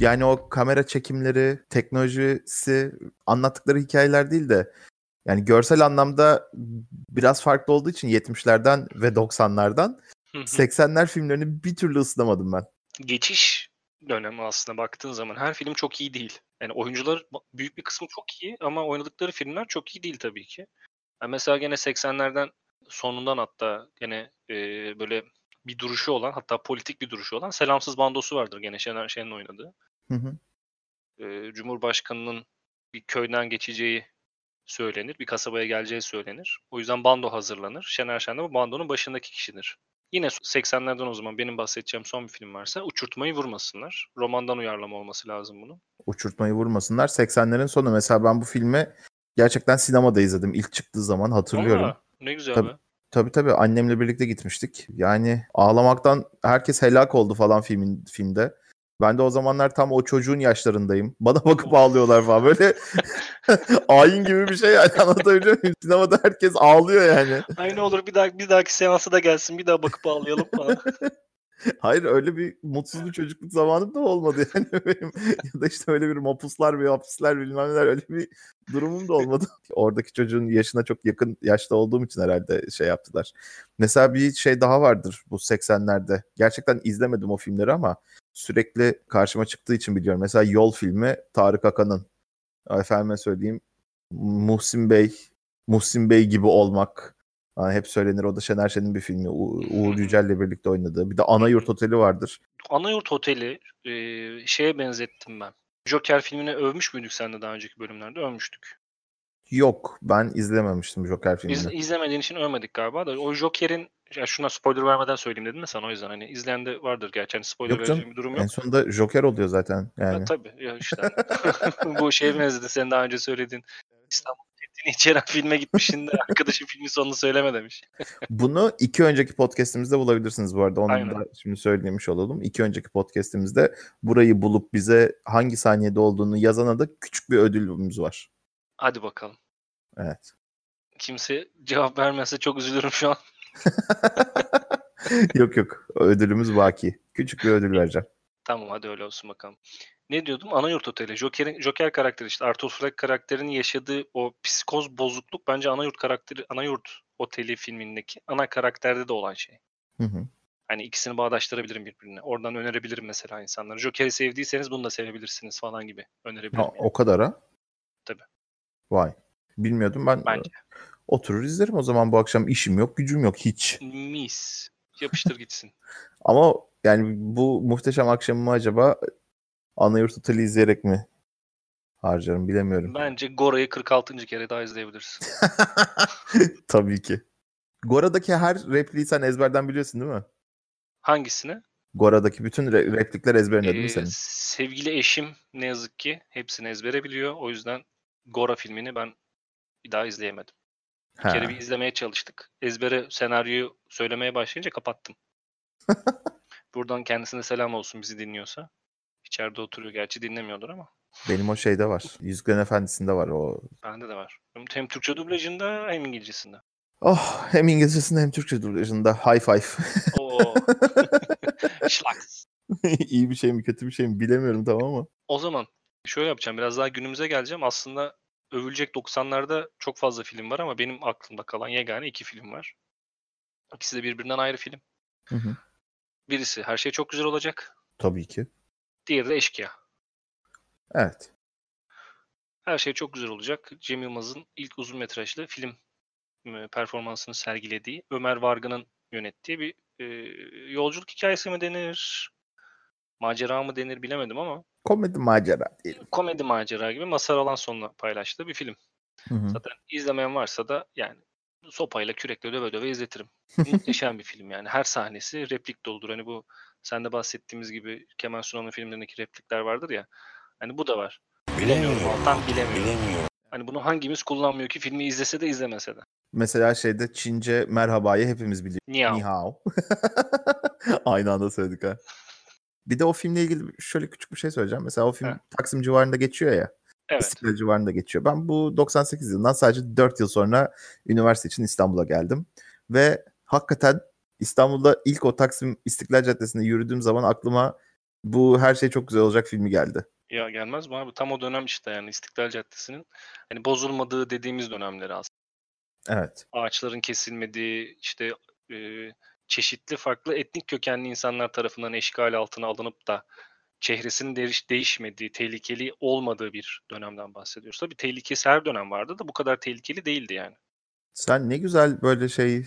Yani o kamera çekimleri, teknolojisi, anlattıkları hikayeler değil de yani görsel anlamda biraz farklı olduğu için 70'lerden ve 90'lardan 80'ler filmlerini bir türlü ısınamadım ben. Geçiş dönemi aslında baktığın zaman her film çok iyi değil. Yani oyuncular büyük bir kısmı çok iyi ama oynadıkları filmler çok iyi değil tabii ki. Yani mesela gene 80'lerden sonundan hatta gene e, böyle bir duruşu olan hatta politik bir duruşu olan Selamsız Bandosu vardır gene Şener Şen'in oynadığı. Hı hı. E, Cumhurbaşkanının bir köyden geçeceği söylenir. Bir kasabaya geleceği söylenir. O yüzden bando hazırlanır. Şener Şen de bu bandonun başındaki kişidir. Yine 80'lerden o zaman benim bahsedeceğim son bir film varsa Uçurtmayı Vurmasınlar. Romandan uyarlama olması lazım bunun. Uçurtmayı Vurmasınlar. 80'lerin sonu. Mesela ben bu filmi gerçekten sinemada izledim. İlk çıktığı zaman hatırlıyorum. Aa, ne güzel tabii, be. Tabii tabii annemle birlikte gitmiştik. Yani ağlamaktan herkes helak oldu falan filmin filmde. Ben de o zamanlar tam o çocuğun yaşlarındayım. Bana bakıp ağlıyorlar falan. Böyle ayin gibi bir şey yani anlatabiliyor muyum? Sinemada herkes ağlıyor yani. Aynı olur bir daha bir dahaki seansa da gelsin bir daha bakıp ağlayalım falan. Hayır öyle bir mutsuz bir çocukluk zamanım da olmadı yani benim. ya da işte öyle bir mapuslar bir hapisler bilmem neler öyle bir durumum da olmadı. Oradaki çocuğun yaşına çok yakın yaşta olduğum için herhalde şey yaptılar. Mesela bir şey daha vardır bu 80'lerde. Gerçekten izlemedim o filmleri ama sürekli karşıma çıktığı için biliyorum. Mesela Yol filmi Tarık Akan'ın. Efendime söyleyeyim Muhsin Bey, Muhsin Bey gibi olmak. Yani hep söylenir o da Şener Şen'in bir filmi. U- Uğur Yücel'le birlikte oynadığı. Bir de Ana Yurt Oteli vardır. Ana Yurt Oteli e, şeye benzettim ben. Joker filmini övmüş müydük sen de daha önceki bölümlerde? Övmüştük. Yok ben izlememiştim Joker filmini. İz, izlemediğin için övmedik galiba da. O Joker'in ya şuna spoiler vermeden söyleyeyim dedim de sana o yüzden hani izleyen de vardır gerçi hani spoiler Yok canım, bir durum yok. En sonunda Joker oluyor zaten yani. Ya, tabii ya işte bu şeye benzedi senin daha önce söylediğin İstanbul Fethi'ni içeren filme gitmişsin de arkadaşın filmin sonunu söyleme demiş. Bunu iki önceki podcastimizde bulabilirsiniz bu arada. Onu Aynen. da şimdi söylemiş olalım. İki önceki podcastimizde burayı bulup bize hangi saniyede olduğunu yazana da küçük bir ödülümüz var. Hadi bakalım. Evet. Kimse cevap vermezse çok üzülürüm şu an. yok yok. Ödülümüz baki. Küçük bir ödül vereceğim. Tamam hadi öyle olsun bakalım. Ne diyordum? Anayurt Oteli. Joker'in Joker karakteri işte Arthur Fleck karakterinin yaşadığı o psikoz bozukluk bence Anayurt karakteri Anayurt Oteli filmindeki ana karakterde de olan şey. Hı hı. Hani ikisini bağdaştırabilirim birbirine. Oradan önerebilirim mesela insanlara. Joker'i sevdiyseniz bunu da sevebilirsiniz falan gibi önerebilirim. Ha, o kadar ha? Tabii. Vay. Bilmiyordum ben. Bence. Oturur izlerim o zaman bu akşam işim yok gücüm yok hiç. Mis. Yapıştır gitsin. Ama yani bu muhteşem akşamımı acaba Oteli izleyerek mi harcarım bilemiyorum. Bence Gora'yı 46. kere daha izleyebilirsin. Tabii ki. Gora'daki her repliği sen ezberden biliyorsun değil mi? Hangisini? Gora'daki bütün re- replikler ezberinde değil mi Ee, senin? sevgili eşim ne yazık ki hepsini ezbere biliyor. O yüzden Gora filmini ben bir daha izleyemedim. Bir Ha. kere bir izlemeye çalıştık. Ezbere senaryoyu söylemeye başlayınca kapattım. Buradan kendisine selam olsun bizi dinliyorsa. İçeride oturuyor gerçi dinlemiyordur ama. Benim o şeyde var. Yüzüklerin Efendisi'nde var o. Bende de var. Hem Türkçe dublajında hem İngilizcesinde. Oh hem İngilizcesinde hem Türkçe dublajında. High five. Oo. Şlaks. İyi bir şey mi kötü bir şey mi bilemiyorum tamam mı? O zaman şöyle yapacağım. Biraz daha günümüze geleceğim. Aslında övülecek 90'larda çok fazla film var ama benim aklımda kalan yegane iki film var. İkisi de birbirinden ayrı film. Hı hı. Birisi Her Şey Çok Güzel Olacak. Tabii ki. Diğeri de Eşkıya. Evet. Her şey çok güzel olacak. Cem Yılmaz'ın ilk uzun metrajlı film e, performansını sergilediği, Ömer Vargın'ın yönettiği bir e, yolculuk hikayesi mi denir, macera mı denir bilemedim ama Komedi macera diyelim. komedi macera gibi Mazhar Alanson'la paylaştığı bir film. Hı hı. Zaten izlemeyen varsa da yani sopayla kürekle döve döve izletirim. Muhteşem bir film yani. Her sahnesi replik doludur. Hani bu sen de bahsettiğimiz gibi Kemal Sunal'ın filmlerindeki replikler vardır ya. Hani bu da var. Bilemiyorum. Altan bilemiyorum. Hani bunu hangimiz kullanmıyor ki filmi izlese de izlemese de. Mesela şeyde Çince merhabayı hepimiz biliyoruz. Ni hao. Ni hao. Aynı anda söyledik ha. Bir de o filmle ilgili şöyle küçük bir şey söyleyeceğim. Mesela o film Ha. Taksim civarında geçiyor ya. Evet. İstiklal civarında geçiyor. Ben bu 98 yılından sadece 4 yıl sonra üniversite için İstanbul'a geldim. Ve hakikaten İstanbul'da ilk o Taksim İstiklal Caddesi'nde yürüdüğüm zaman aklıma bu her şey çok güzel olacak filmi geldi. Ya gelmez mi abi? Tam o dönem işte yani İstiklal Caddesi'nin hani bozulmadığı dediğimiz dönemleri aslında. Evet. Ağaçların kesilmediği işte e, çeşitli farklı etnik kökenli insanlar tarafından eşgal altına alınıp da çehresinin değiş, değişmediği, tehlikeli olmadığı bir dönemden bahsediyoruz. Tabii tehlikesi her dönem vardı da bu kadar tehlikeli değildi yani. Sen ne güzel böyle şey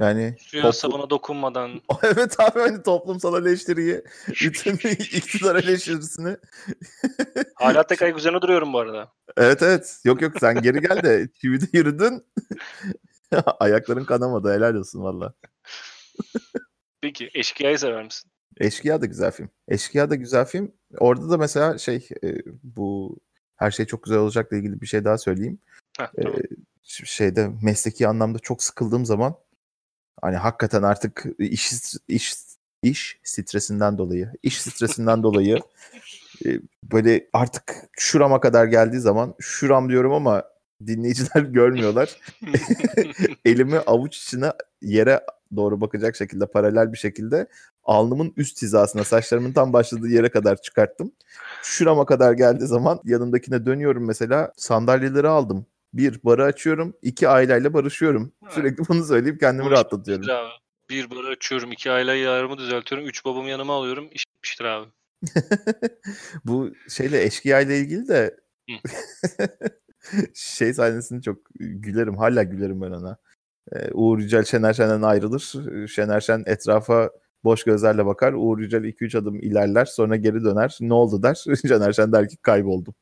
yani Suya toplu... sabuna dokunmadan. evet abi hani toplumsal eleştiriyi, bütün iktidar eleştirisini. Hala tek ayak üzerine duruyorum bu arada. Evet evet. Yok yok sen geri gel de çivide yürüdün. Ayakların kanamadı helal olsun valla. Peki Eşkıya'yı sever misin? Eşkıya da güzel film. Eşkıya da güzel film. Orada da mesela şey e, bu her şey çok güzel olacakla ilgili bir şey daha söyleyeyim. Heh, tamam. e, şeyde mesleki anlamda çok sıkıldığım zaman hani hakikaten artık iş iş iş stresinden dolayı, iş stresinden dolayı e, böyle artık şurama kadar geldiği zaman şuram diyorum ama dinleyiciler görmüyorlar. Elimi avuç içine yere doğru bakacak şekilde paralel bir şekilde alnımın üst hizasına saçlarımın tam başladığı yere kadar çıkarttım. Şurama kadar geldiği zaman yanındakine dönüyorum mesela sandalyeleri aldım. Bir barı açıyorum, iki aileyle barışıyorum. Evet. Sürekli bunu söyleyip kendimi rahatlatıyorum. Abi. Bir barı açıyorum, iki aileyle aramı düzeltiyorum, üç babamı yanıma alıyorum. İş bitmiştir abi. Bu şeyle eşkıya ile ilgili de şey sahnesini çok gülerim. Hala gülerim ben ona. Ee, Uğur Yücel Şener Şen'den ayrılır. Şener Şen etrafa boş gözlerle bakar. Uğur Yücel 2-3 adım ilerler sonra geri döner. Ne oldu der. Şener Şen der ki kayboldum.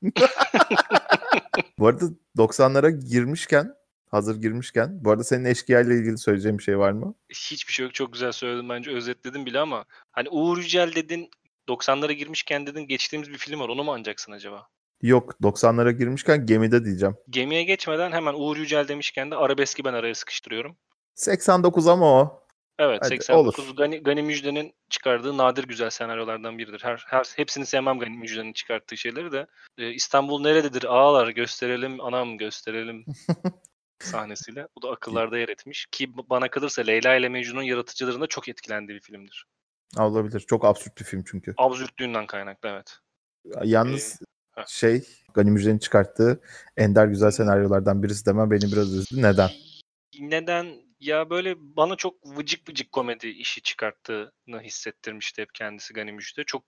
bu arada 90'lara girmişken hazır girmişken. Bu arada senin eşkıya ile ilgili söyleyeceğim bir şey var mı? Hiçbir şey yok. Çok güzel söyledin bence. Özetledim bile ama hani Uğur Yücel dedin 90'lara girmişken dedin geçtiğimiz bir film var. Onu mu anacaksın acaba? Yok 90'lara girmişken gemide diyeceğim. Gemiye geçmeden hemen Uğur Yücel demişken de arabeski ben araya sıkıştırıyorum. 89 ama o. Evet Hadi, 89 olur. Gani, Gani Müjde'nin çıkardığı nadir güzel senaryolardan biridir. Her, her hepsini sevmem Gani Müjde'nin çıkarttığı şeyleri de. Ee, İstanbul nerededir ağalar gösterelim anam gösterelim sahnesiyle. Bu da akıllarda yer etmiş. Ki bana kalırsa Leyla ile Mecnun'un yaratıcılarında çok etkilendiği bir filmdir. Olabilir. Çok absürt bir film çünkü. Absürtlüğünden kaynaklı evet. Yalnız ee, şey Gani Müjde'nin çıkarttığı ender güzel senaryolardan birisi demem beni biraz üzdü. Neden? Neden? Ya böyle bana çok vıcık vıcık komedi işi çıkarttığını hissettirmişti hep kendisi Gani Müjde. Çok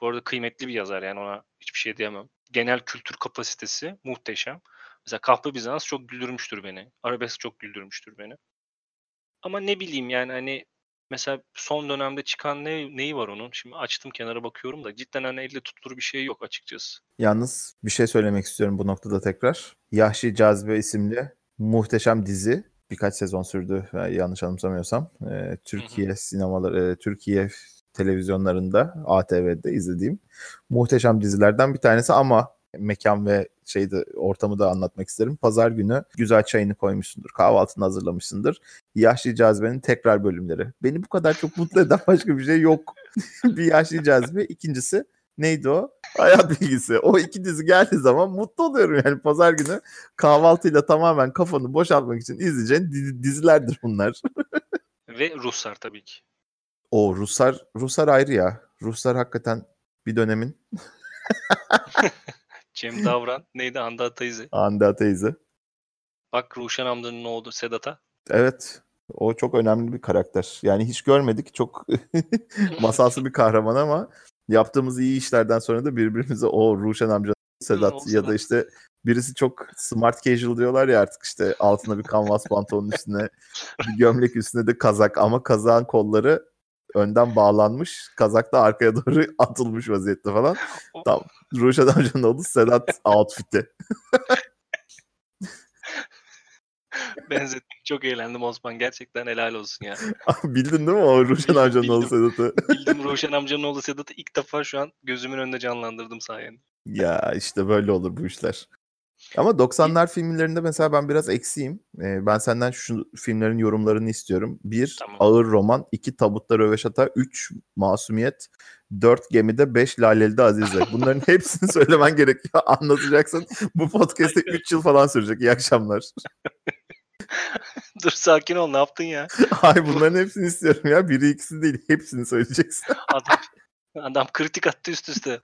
bu arada kıymetli bir yazar yani ona hiçbir şey diyemem. Genel kültür kapasitesi muhteşem. Mesela Kahpe Bizans çok güldürmüştür beni. Arabesk çok güldürmüştür beni. Ama ne bileyim yani hani mesela son dönemde çıkan ne neyi var onun? Şimdi açtım kenara bakıyorum da cidden hani elle tutulur bir şey yok açıkçası. Yalnız bir şey söylemek istiyorum bu noktada tekrar. Yahşi Cazibe isimli muhteşem dizi birkaç sezon sürdü yanlış anımsamıyorsam. Ee, Türkiye sinemaları, Türkiye televizyonlarında ATV'de izlediğim muhteşem dizilerden bir tanesi ama mekan ve şeyde ortamı da anlatmak isterim. Pazar günü güzel çayını koymuşsundur, kahvaltını hazırlamışsındır. Yaşlı Cazibe'nin tekrar bölümleri. Beni bu kadar çok mutlu eden başka bir şey yok. bir Yaşlı Cazibe. İkincisi neydi o? Hayat bilgisi. O iki dizi geldiği zaman mutlu oluyorum yani pazar günü kahvaltıyla tamamen kafanı boşaltmak için izleyeceğin dizilerdir bunlar. Ve Ruslar tabii ki. O Ruslar Ruslar ayrı ya. Ruslar hakikaten bir dönemin Cem Davran neydi? Hande Ataizi. Hande Ataizi. Bak Ruşen amcanın ne oldu Sedat'a. Evet. O çok önemli bir karakter. Yani hiç görmedik. Çok masalsı bir kahraman ama yaptığımız iyi işlerden sonra da birbirimize o Ruşen amca Sedat Hı, ya da işte birisi çok smart casual diyorlar ya artık işte altına bir kanvas pantolonun üstüne bir gömlek üstüne de kazak ama kazağın kolları önden bağlanmış. Kazak da arkaya doğru atılmış vaziyette falan. Tam Ruşen amcanın oldu Sedat outfit'i. Benzettim. Çok eğlendim Osman. Gerçekten helal olsun ya. Bildin değil mi o Ruşen amcanın oğlu Sedat'ı? Bildim Ruşen amcanın oğlu Sedat'ı ilk defa şu an gözümün önünde canlandırdım sayende. Ya işte böyle olur bu işler. Ama 90'lar filmlerinde mesela ben biraz eksiyim. Ee, ben senden şu filmlerin yorumlarını istiyorum. Bir, tamam. ağır roman. iki tabutta röveşata. Üç, masumiyet. Dört, gemide. Beş, lalelde azize. Bunların hepsini söylemen gerekiyor. Anlatacaksın. Bu podcast'te üç yıl falan sürecek. İyi akşamlar. Dur sakin ol ne yaptın ya? Hayır bunların hepsini istiyorum ya. Biri ikisi değil. Hepsini söyleyeceksin. Adam adam kritik attı üst üste.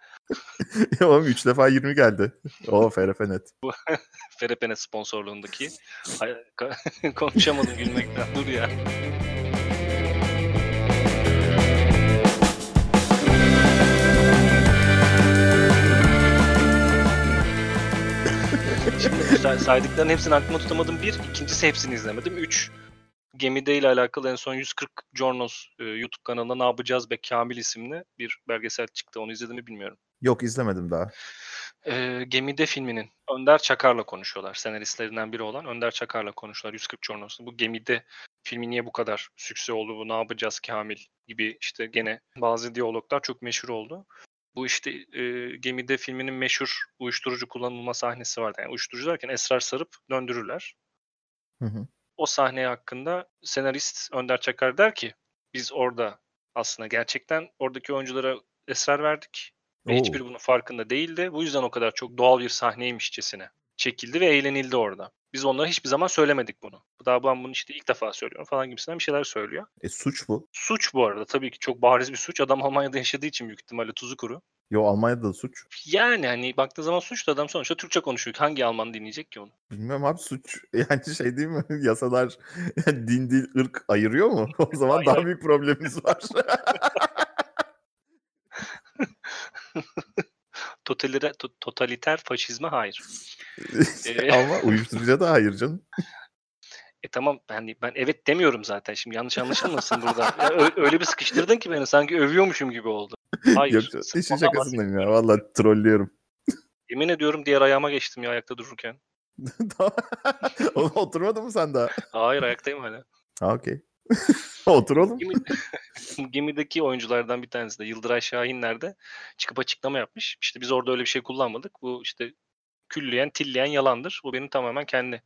ya oğlum 3 defa 20 geldi. O FRF net. Ferepene sponsorluğundaki. Ay, Konuşamadım gülmekten. Dur ya. Şimdi say- saydıkların hepsini aklıma tutamadım. Bir. ikincisi hepsini izlemedim. Üç. Gemide ile alakalı en son 140 Jornos e, YouTube kanalında Ne Yapacağız Be Kamil isimli bir belgesel çıktı. Onu izledim mi bilmiyorum. Yok izlemedim daha. E, Gemide filminin Önder Çakar'la konuşuyorlar. Senaristlerinden biri olan Önder Çakar'la konuşuyorlar 140 Jornos'ta. Bu Gemide filmi niye bu kadar sükse oldu, bu ne yapacağız Kamil gibi işte gene bazı diyaloglar çok meşhur oldu. Bu işte e, Gemide filminin meşhur uyuşturucu kullanılma sahnesi vardı. Yani uyuşturucu derken esrar sarıp döndürürler. Hı hı. O sahne hakkında senarist Önder Çakar der ki biz orada aslında gerçekten oradaki oyunculara esrar verdik. Ve Oo. hiçbiri bunun farkında değildi. Bu yüzden o kadar çok doğal bir sahneymişçesine çekildi ve eğlenildi orada. Biz onlara hiçbir zaman söylemedik bunu. Daha ben bunu işte ilk defa söylüyorum falan gibisinden bir şeyler söylüyor. E suç bu. Suç bu arada tabii ki çok bariz bir suç. Adam Almanya'da yaşadığı için büyük ihtimalle tuzu kuru. Yo Almanya'da da suç. Yani hani baktığı zaman suçlu adam sonuçta Türkçe konuşuyor. Hangi Alman dinleyecek ki onu? Bilmiyorum abi suç. Yani şey değil mi? Yasalar din dil ırk ayırıyor mu? O zaman daha büyük problemimiz var. Totaliter, to- totaliter faşizme hayır. Ama uyuşturucuya da hayır canım. E tamam ben ben evet demiyorum zaten. Şimdi yanlış anlaşılmasın burada. Ya ö- öyle bir sıkıştırdın ki beni sanki övüyormuşum gibi oldu. Hayır. Yok işin şakasındayım ya. Valla trollüyorum. Yemin ediyorum diğer ayağıma geçtim ya ayakta dururken. Oturmadın mı sen daha? Hayır ayaktayım hala. Ha okey. Otur oğlum. Gemi, gemideki oyunculardan bir tanesi de Yıldıray Şahinler de çıkıp açıklama yapmış. İşte biz orada öyle bir şey kullanmadık. Bu işte külleyen, tilleyen yalandır. Bu benim tamamen kendi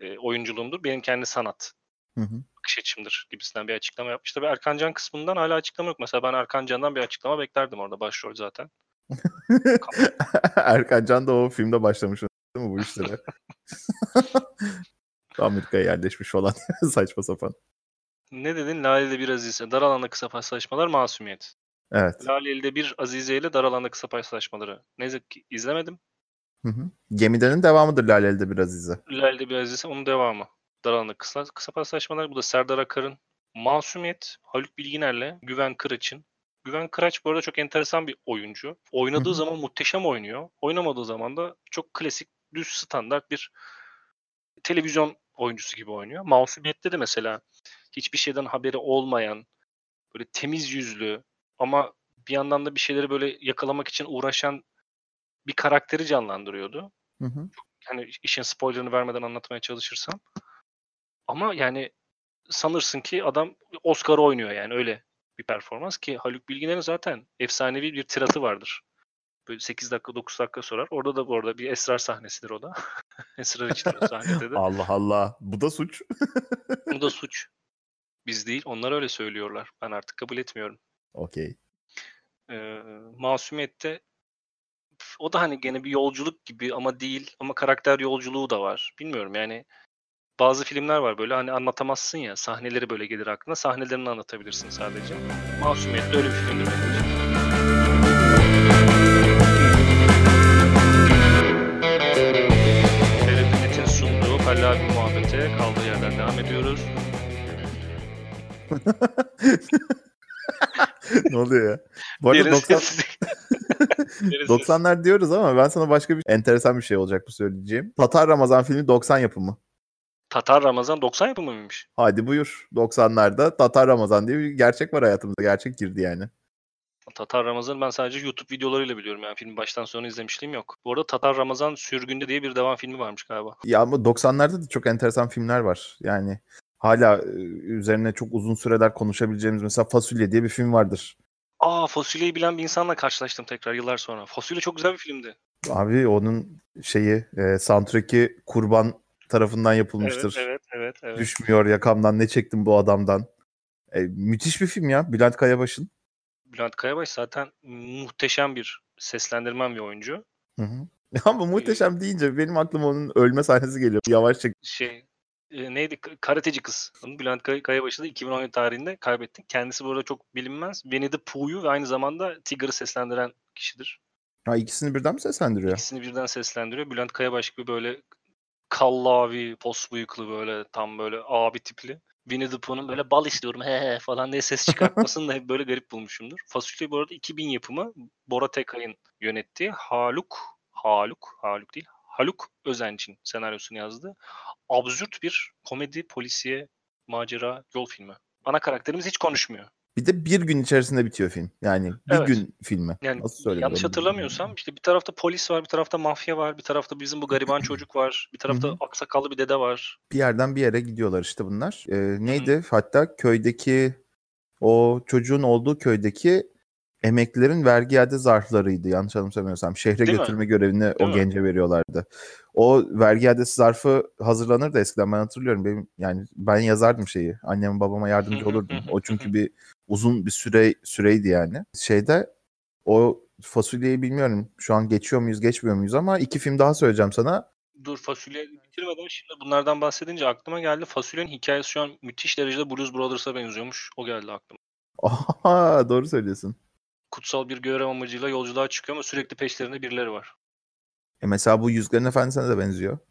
e, oyunculuğumdur. Benim kendi sanat Hı hı. bakış açımdır gibisinden bir açıklama yapmış. Tabii Erkan Can kısmından hala açıklama yok. Mesela ben Erkan Can'dan bir açıklama beklerdim orada başrol zaten. Erkan Can da o filmde başlamış değil mi bu işlere? Amerika'ya yerleşmiş falan. Saçma sapan. Ne dedin? Laleli bir Azize. Dar alanda kısa paslaşmalar masumiyet. Evet. Laleli'de bir Azize ile dar alanda kısa paslaşmaları. Ne yazık ki izlemedim. Hı hı. Gemidenin devamıdır Laleli'de biraz izi. Laleli'de bir Azize onun devamı. Dar alanda kısa, kısa paslaşmalar. Bu da Serdar Akar'ın Masumiyet, Haluk Bilginer'le Güven Kıraç'ın. Güven Kıraç bu arada çok enteresan bir oyuncu. Oynadığı hı. zaman muhteşem oynuyor. Oynamadığı zaman da çok klasik, düz standart bir televizyon oyuncusu gibi oynuyor. Masumiyet'te de mesela hiçbir şeyden haberi olmayan, böyle temiz yüzlü ama bir yandan da bir şeyleri böyle yakalamak için uğraşan bir karakteri canlandırıyordu. Hı hı. Hani işin spoilerını vermeden anlatmaya çalışırsam. Ama yani sanırsın ki adam Oscar oynuyor yani öyle bir performans ki Haluk Bilginer'in zaten efsanevi bir tiratı vardır. Böyle 8 dakika 9 dakika sorar. Orada da bu arada bir esrar sahnesidir o da. esrar içindir o sahnede de. Allah Allah. Bu da suç. Bu da suç. Biz değil onlar öyle söylüyorlar. Ben artık kabul etmiyorum. Okey. Ee, Masumiyet'te o da hani gene bir yolculuk gibi ama değil ama karakter yolculuğu da var. Bilmiyorum yani bazı filmler var böyle hani anlatamazsın ya sahneleri böyle gelir aklına sahnelerini anlatabilirsin sadece. Masumiyet de öyle bir filmdir benim için. TRT.net'in sunduğu Kallabi muhabbete kaldığı yerden devam ediyoruz. ne oluyor ya? Bu arada Derin 90, sessizlik. Derin 90'lar diyoruz ama ben sana başka bir enteresan bir şey olacak bu söyleyeceğim. Tatar Ramazan filmi 90 yapımı. Tatar Ramazan 90 yapımı mıymış? Hadi buyur. 90'larda Tatar Ramazan diye bir gerçek var hayatımıza. Gerçek girdi yani. Tatar Ramazan ben sadece YouTube videolarıyla biliyorum yani filmi baştan sona izlemişliğim yok. Bu arada Tatar Ramazan Sürgünde diye bir devam filmi varmış galiba. Ya ama 90'larda da çok enteresan filmler var. Yani hala e, üzerine çok uzun süreler konuşabileceğimiz mesela Fasulye diye bir film vardır. Aa Fasulye'yi bilen bir insanla karşılaştım tekrar yıllar sonra. Fasulye çok güzel bir filmdi. Abi onun şeyi e, soundtrack'i Kurban tarafından yapılmıştır. Evet, evet, evet. evet. Düşmüyor yakamdan ne çektim bu adamdan. E, müthiş bir film ya. Bülent Kayabaş'ın. Bülent Kayabaş zaten muhteşem bir seslendirmen bir oyuncu. Hı hı. Ama muhteşem deyince benim aklıma onun ölme sahnesi geliyor. Yavaş çek. Şey Eee, neydi? Karateci Kız. Bülent Kay Kayabaşı'nı 2017 tarihinde kaybettik. Kendisi bu arada çok bilinmez. Winnie the Pooh'yu ve aynı zamanda Tigger'ı seslendiren kişidir. Ha ikisini birden mi seslendiriyor? İkisini birden seslendiriyor. Bülent Kayabaş gibi böyle kallavi, pos bıyıklı böyle tam böyle abi tipli. Winnie the Pooh'un böyle bal istiyorum he he falan diye ses çıkartmasını da hep böyle garip bulmuşumdur. Fasulye bu arada 2000 yapımı Bora Tekay'ın yönettiği Haluk, Haluk, Haluk değil, Haluk Özenç'in senaryosunu yazdı. Absürt bir komedi, polisiye, macera, yol filmi. Ana karakterimiz hiç konuşmuyor. Bir de bir gün içerisinde bitiyor film. Yani bir Evet. gün filmi. Yani Nasıl söyleyeyim? yanlış hatırlamıyorsam işte bir tarafta polis var, bir tarafta mafya var, bir tarafta bizim bu gariban çocuk var, bir tarafta aksakallı bir dede var. Bir yerden bir yere gidiyorlar işte bunlar. Ee, neydi? Hatta köydeki o çocuğun olduğu köydeki emeklilerin vergi iade zarflarıydı yanlış anımsamıyorsam. Şehre Değil mi? götürme görevini o mi? gence veriyorlardı. O vergi iadesi zarfı hazırlanırdı eskiden ben hatırlıyorum. Benim yani ben yazardım şeyi. Anneme babama yardımcı olurdum. O çünkü bir uzun bir süre süreydi yani. Şeyde o fasulyeyi bilmiyorum şu an geçiyor muyuz geçmiyor muyuz ama iki film daha söyleyeceğim sana. Dur fasulye bitirmeden şimdi bunlardan bahsedince aklıma geldi. Fasulyenin hikayesi şu an müthiş derecede Blues Brothers'a benziyormuş. O geldi aklıma. Aha, doğru söylüyorsun. Kutsal bir görev amacıyla yolculuğa çıkıyor ama sürekli peşlerinde birileri var. E mesela bu Yüzgerin Efendisi'ne de benziyor.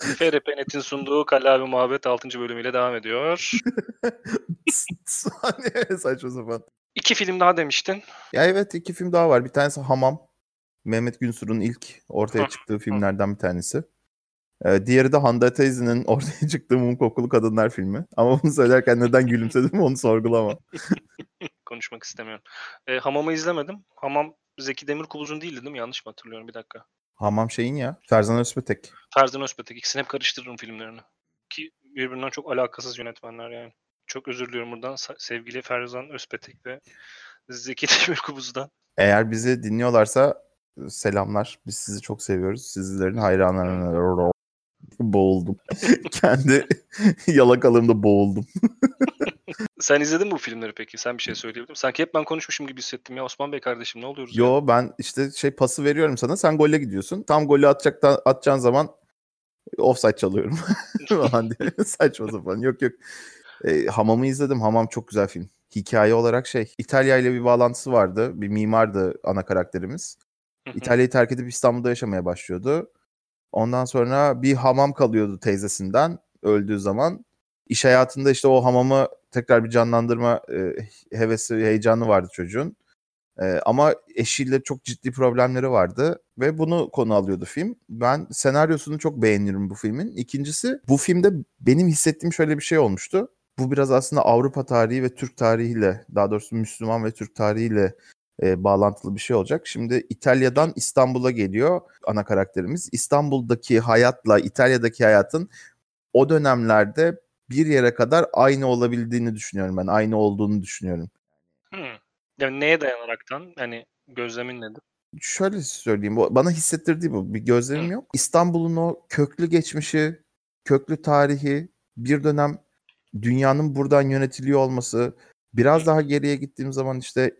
FRP.net'in sunduğu Kallavi Muhabbet 6. bölümüyle devam ediyor. Saniye saçma sapan. İki film daha demiştin. Ya evet iki film daha var. Bir tanesi Hamam. Mehmet Günsur'un ilk ortaya çıktığı filmlerden bir tanesi. Ee, diğeri de Hande Teyze'nin ortaya çıktığı Mum Kokulu Kadınlar filmi. Ama bunu söylerken neden gülümsedim onu sorgulama. Konuşmak istemiyorum. E, Hamam'ı izlemedim. Hamam Zeki Demirkubuz'un değildi değil mi? Yanlış mı hatırlıyorum? Bir dakika. Hamam şeyin ya. Ferzan Özpetek. Ferzan Özpetek. İkisini hep karıştırırım filmlerini. Ki birbirinden çok alakasız yönetmenler yani. Çok özür diliyorum buradan sevgili Ferzan Özpetek ve Zeki Demirkubuz'dan. Eğer bizi dinliyorlarsa selamlar. Biz sizi çok seviyoruz. Sizlerin hayranlarına boğuldum. Kendi yalakalığımda boğuldum. Sen izledin mi bu filmleri peki? Sen bir şey söyleyebilir misin? Sanki hep ben konuşmuşum gibi hissettim ya. Osman Bey kardeşim ne oluyoruz ya? Yo ben işte şey pası veriyorum sana. Sen golle gidiyorsun. Tam golü atacak atacağın zaman offside çalıyorum. Saçma sapan. Yok yok. E, Hamam'ı izledim. Hamam çok güzel film. Hikaye olarak şey. İtalya ile bir bağlantısı vardı. Bir mimardı ana karakterimiz. İtalya'yı terk edip İstanbul'da yaşamaya başlıyordu. Ondan sonra bir hamam kalıyordu teyzesinden öldüğü zaman. İş hayatında işte o hamamı tekrar bir canlandırma e, hevesi, heyecanı vardı çocuğun. E, ama eşiyle çok ciddi problemleri vardı ve bunu konu alıyordu film. Ben senaryosunu çok beğenirim bu filmin. İkincisi bu filmde benim hissettiğim şöyle bir şey olmuştu. Bu biraz aslında Avrupa tarihi ve Türk tarihiyle, daha doğrusu Müslüman ve Türk tarihiyle e, bağlantılı bir şey olacak. Şimdi İtalya'dan İstanbul'a geliyor ana karakterimiz. İstanbul'daki hayatla İtalya'daki hayatın o dönemlerde bir yere kadar aynı olabildiğini düşünüyorum ben. Aynı olduğunu düşünüyorum. Hı. Yani neye dayanaraktan? Hani gözlemin nedir? Şöyle söyleyeyim. Bana hissettirdiği bu. Bir gözlemim yok. İstanbul'un o köklü geçmişi, köklü tarihi, bir dönem dünyanın buradan yönetiliyor olması. Biraz daha geriye gittiğim zaman işte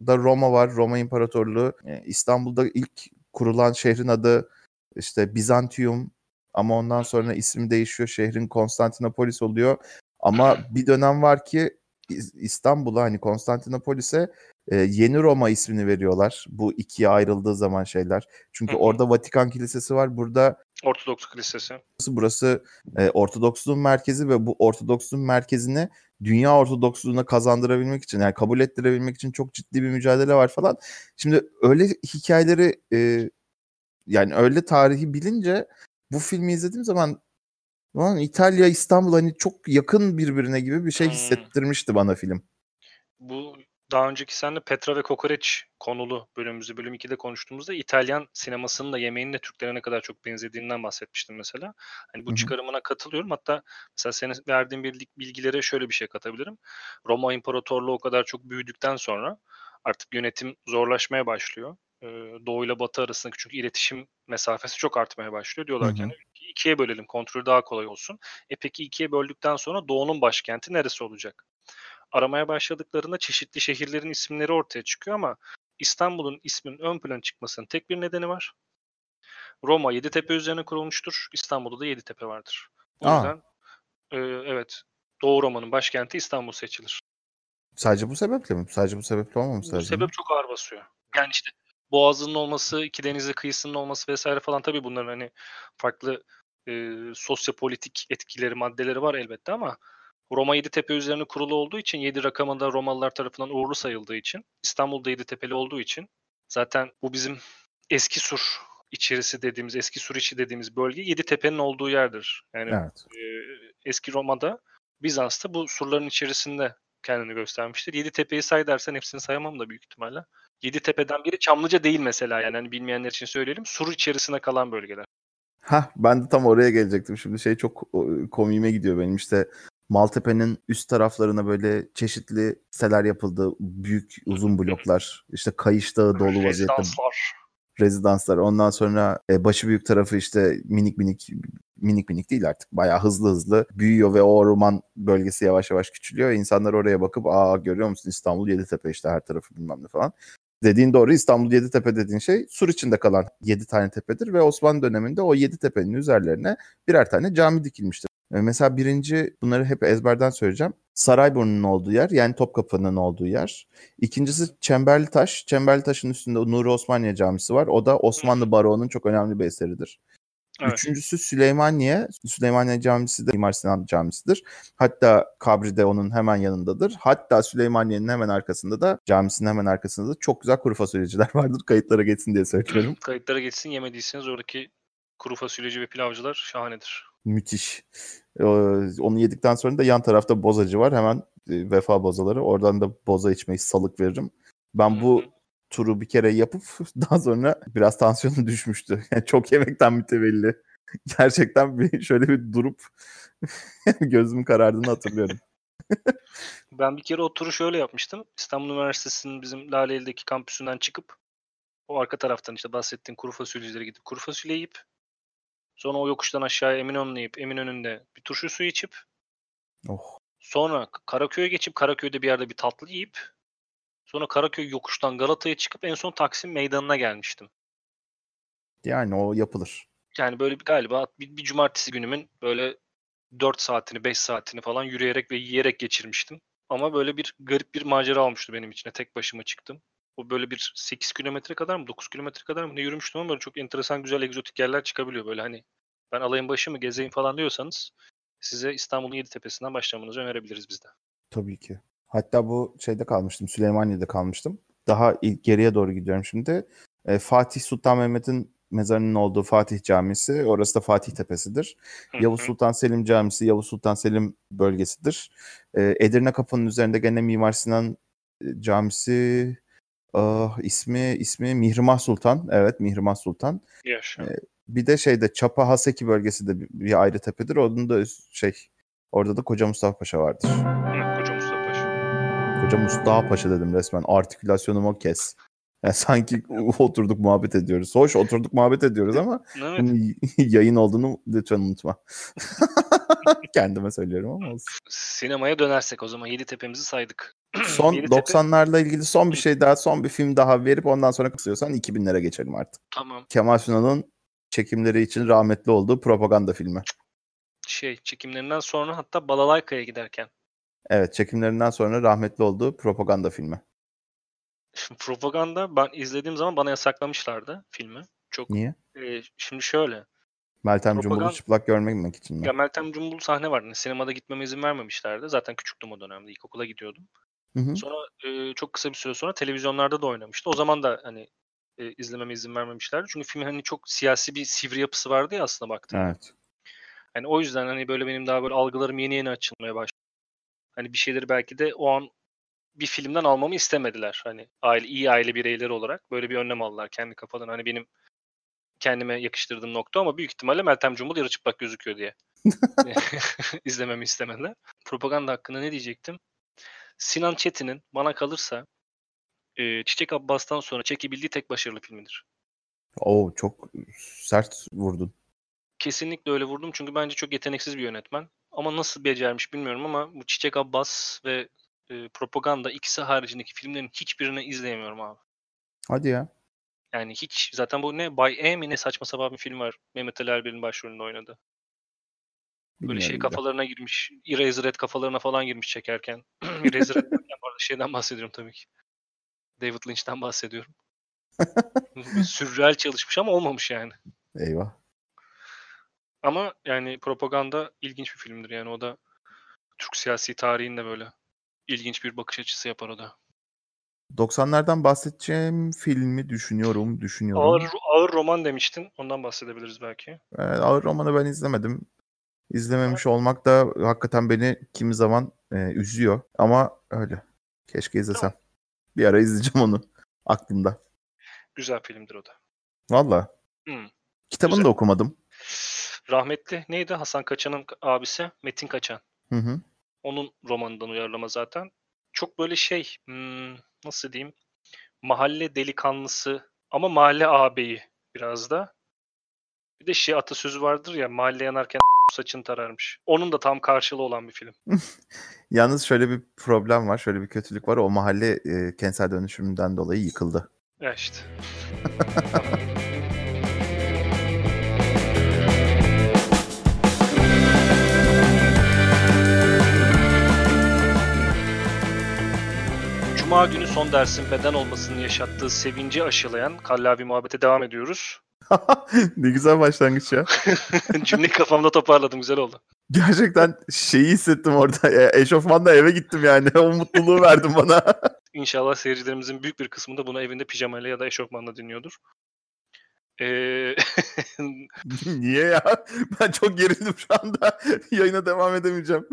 İtalya'da Roma var. Roma İmparatorluğu. E, İstanbul'da ilk kurulan şehrin adı işte Bizantium ama ondan sonra ismi değişiyor. Şehrin Konstantinopolis oluyor. Ama bir dönem var ki İs- İstanbul'a hani Konstantinopolis'e e, Yeni Roma ismini veriyorlar. Bu ikiye ayrıldığı zaman şeyler. Çünkü Hı hı. orada Vatikan Kilisesi var. Burada Ortodoks Kilisesi. burası, e, Ortodoksluğun merkezi ve bu Ortodoksluğun merkezini dünya Ortodoksluğuna kazandırabilmek için yani kabul ettirebilmek için çok ciddi bir mücadele var falan. Şimdi öyle hikayeleri e, yani öyle tarihi bilince bu filmi izlediğim zaman Ulan İtalya, İstanbul hani çok yakın birbirine gibi bir şey Hmm. hissettirmişti bana film. Bu daha önceki seninle Petra ve Kokoreç konulu bölümümüzü bölüm 2'de konuştuğumuzda İtalyan sinemasının da yemeğinin de Türklere ne kadar çok benzediğinden bahsetmiştim mesela. Hani bu çıkarımına katılıyorum. Hatta mesela senin verdiğin bilgi- bilgilere şöyle bir şey katabilirim. Roma İmparatorluğu o kadar çok büyüdükten sonra artık yönetim zorlaşmaya başlıyor. Doğu ile Batı arasındaki çünkü iletişim mesafesi çok artmaya başlıyor. Diyorlar ki hani ikiye bölelim kontrol daha kolay olsun. E peki ikiye böldükten sonra Doğu'nun başkenti neresi olacak? Aramaya başladıklarında çeşitli şehirlerin isimleri ortaya çıkıyor ama İstanbul'un isminin ön plana çıkmasının tek bir nedeni var. Roma Yeditepe üzerine kurulmuştur. İstanbul'da da Yeditepe vardır. O Aa. yüzden e, evet Doğu Roma'nın başkenti İstanbul seçilir. Sadece bu sebeple mi? Sadece bu sebeple olmaması Bu lazım. sebep çok ağır basıyor. Yani işte Boğazı'nın olması, iki denizli kıyısının olması vesaire falan tabii bunların hani farklı e, sosyopolitik etkileri, maddeleri var elbette ama Roma Yeditepe üzerine kurulu olduğu için 7 rakamında Romalılar tarafından uğurlu sayıldığı için İstanbul'da Yeditepe'li olduğu için zaten bu bizim eski sur içerisi dediğimiz, eski sur içi dediğimiz bölge Yeditepe'nin olduğu yerdir. Yani Evet. e, eski Roma'da Bizans'ta bu surların içerisinde kendini göstermiştir. Yeditepe'yi say dersen hepsini sayamam da büyük ihtimalle. Yeditepe'den biri Çamlıca değil mesela yani hani bilmeyenler için söyleyelim. Sur içerisine kalan bölgeler. Hah ben de tam oraya gelecektim. Şimdi şey çok komiğime gidiyor benim işte Maltepe'nin üst taraflarına böyle çeşitli siteler yapıldı. Büyük uzun bloklar. işte Kayış Dağı dolu vaziyette Rezidanslar. rezidanslar. Ondan sonra e, başı büyük tarafı işte minik minik minik minik değil artık. Bayağı hızlı hızlı büyüyor ve o orman bölgesi yavaş yavaş küçülüyor. İnsanlar oraya bakıp aa görüyor musun İstanbul Yeditepe işte her tarafı bilmem ne falan. Dediğin doğru İstanbul Yeditepe dediğin şey sur içinde kalan 7 tane tepedir ve Osmanlı döneminde o 7 tepenin üzerlerine birer tane cami dikilmiştir. E, Mesela birinci bunları hep ezberden söyleyeceğim. Sarayburnu'nun olduğu yer yani Topkapı'nın olduğu yer. İkincisi Çemberli Taş. Çemberli Taş'ın üstünde Nuri Osmaniye Camisi var. O da Osmanlı Baroğu'nun çok önemli bir eseridir. Evet. Üçüncüsü Süleymaniye. Süleymaniye Camisi de Mimar Sinan Camisi'dir. Hatta kabri de onun hemen yanındadır. Hatta Süleymaniye'nin hemen arkasında da camisinin hemen arkasında da çok güzel kuru fasulyeciler vardır. Kayıtlara geçsin diye söylüyorum. Kayıtlara geçsin yemediyseniz oradaki kuru fasulyeci ve pilavcılar şahanedir. Müthiş. Ee, Onu yedikten sonra da yan tarafta bozacı var. Hemen e, vefa bozaları. Oradan da boza içmeyi salık veririm. Ben bu turu bir kere yapıp daha sonra biraz tansiyonu düşmüştü. Yani çok yemekten mütevelli. Gerçekten bir şöyle bir durup gözümün karardığını hatırlıyorum. Ben bir kere o turu şöyle yapmıştım. İstanbul Üniversitesi'nin bizim Laleli'deki kampüsünden çıkıp o arka taraftan işte bahsettiğim kuru fasulyecilere gidip kuru fasulye yiyip sonra o yokuştan aşağıya Eminönü'ne yiyip Eminönü'nde bir turşu suyu içip Oh. sonra Karaköy'e geçip Karaköy'de bir yerde bir tatlı yiyip sonra Karaköy yokuştan Galata'ya çıkıp en son Taksim Meydanı'na gelmiştim. Yani o yapılır. Yani böyle bir, galiba bir, bir cumartesi günümün böyle 4 saatini 5 saatini falan yürüyerek ve yiyerek geçirmiştim. Ama böyle bir garip bir macera olmuştu benim içine. Tek başıma çıktım. O böyle bir 8 kilometre kadar mı 9 kilometre kadar mı ne yürümüştüm ama böyle çok enteresan güzel egzotik yerler çıkabiliyor. Böyle hani ben alayım başı mı gezeyim falan diyorsanız size İstanbul'un Yeditepe'sinden başlamanızı önerebiliriz biz de. Tabii ki. Hatta bu şeyde kalmıştım. Süleymaniye'de kalmıştım. Daha geriye doğru gidiyorum şimdi. E, Fatih Sultan Mehmet'in mezarının olduğu Fatih Camisi. Orası da Fatih Tepesi'dir. Hı Yavuz hı. Sultan Selim Camisi Yavuz Sultan Selim bölgesidir. E, Edirne Kapı'nın üzerinde gene Mimar Sinan e, Camisi ah, ismi ismi Mihrimah Sultan. Evet Mihrimah Sultan. Yaşa. Bir de şeyde Çapa Haseki bölgesi de bir, bir ayrı tepedir. Onun da şey orada da Koca Mustafa Paşa vardır. Hı, Koca Mustafa Paşa. Koca Mustafa Paşa dedim resmen. Artikülasyonumu kes. Yani sanki oturduk muhabbet ediyoruz. Hoş oturduk muhabbet ediyoruz ama Evet. bunun yayın olduğunu lütfen unutma. Kendime söylüyorum ama olsun. Sinemaya dönersek o zaman Yeditepe'mizi saydık. Son Yeditepe- 90'larla ilgili son bir şey daha, son bir film daha verip ondan sonra kısıyorsan 2000'lere geçelim artık. Tamam. Kemal Sunal'ın çekimleri için rahmetli olduğu propaganda filmi. Şey çekimlerinden sonra hatta Balalayka'ya giderken. Evet, çekimlerinden sonra rahmetli olduğu propaganda filmi. Şimdi propaganda ben izlediğim zaman bana yasaklamışlardı filmi. Çok Niye? e, şimdi şöyle. Meltem Propaganda- Cumbul'u çıplak görmemek için mi? Ya Meltem Cumbul sahne vardı. Yani sinemada gitmeme izin vermemişlerdi. Zaten küçüktüm o dönemde. ilkokula gidiyordum. Hı hı. Sonra e, çok kısa bir süre sonra televizyonlarda da oynamıştı. O zaman da hani e, izlememe izin vermemişlerdi. Çünkü filmin hani çok siyasi bir sivri yapısı vardı ya aslında baktığımda. Evet. Hani o yüzden hani böyle benim daha böyle algılarım yeni yeni açılmaya başladı. Hani bir şeyleri belki de o an bir filmden almamı istemediler. Hani aile iyi aile bireyleri olarak böyle bir önlem aldılar kendi kafadan. Hani benim kendime yakıştırdığım nokta ama büyük ihtimalle Meltem Cumbul yarı çıplak gözüküyor diye. izlememi istemediler. Propaganda hakkında ne diyecektim? Sinan Çetin'in bana kalırsa e, Çiçek Abbas'tan sonra çekebildiği tek başarılı filmidir. Oo çok sert vurdun. Kesinlikle öyle vurdum çünkü bence çok yeteneksiz bir yönetmen. Ama nasıl becermiş bilmiyorum ama bu Çiçek Abbas ve e, Propaganda ikisi haricindeki filmlerin hiçbirini izleyemiyorum abi. Hadi ya. Yani hiç zaten bu ne Bay E mi ne saçma sapan bir film var. Mehmet Ali Erbil'in başrolünde oynadı. Böyle şey kafalarına girmiş. Eraserhead kafalarına falan girmiş çekerken. Eraserhead bu arada şeyden bahsediyorum tabii ki. David Lynch'ten bahsediyorum. Böyle Sürreal çalışmış ama olmamış yani. Eyvah. Ama yani propaganda ilginç bir filmdir yani o da Türk siyasi tarihinde böyle ilginç bir bakış açısı yapar o da. 90'lardan bahsedeceğim filmi düşünüyorum, düşünüyorum. Ağır, ağır roman demiştin. Ondan bahsedebiliriz belki. Evet, Ağır Roman'ı ben izlemedim. İzlememiş olmak da hakikaten beni kimi zaman e, üzüyor. Ama öyle. Keşke izlesem. Bir ara izleyeceğim onu. Aklımda. Güzel filmdir o da. Valla. Hmm. Kitabını Güzel. da okumadım. Rahmetli neydi? Hasan Kaçan'ın abisi Metin Kaçan. Hı hı. Onun romanından uyarlama zaten. Çok böyle şey hmm, nasıl diyeyim mahalle delikanlısı ama mahalle ağabeyi biraz da. Bir de şey atasözü vardır ya mahalle yanarken saçını tararmış. Onun da tam karşılığı olan bir film. Yalnız şöyle bir problem var. Şöyle bir kötülük var. O mahalle e, kentsel dönüşümden dolayı yıkıldı. Ya işte. Cuma günü son dersin beden olmasının yaşattığı sevinci aşılayan kallavi muhabbete devam ediyoruz. ne güzel başlangıç ya. Cümleyi kafamda toparladım. Güzel oldu. Gerçekten şeyi hissettim orada. E, eşofmanla eve gittim yani. O mutluluğu verdim bana. İnşallah seyircilerimizin büyük bir kısmı da bunu evinde pijamayla ya da eşofmanla dinliyordur. Ee, Niye ya? Ben çok gerildim şu anda. Yayına devam edemeyeceğim.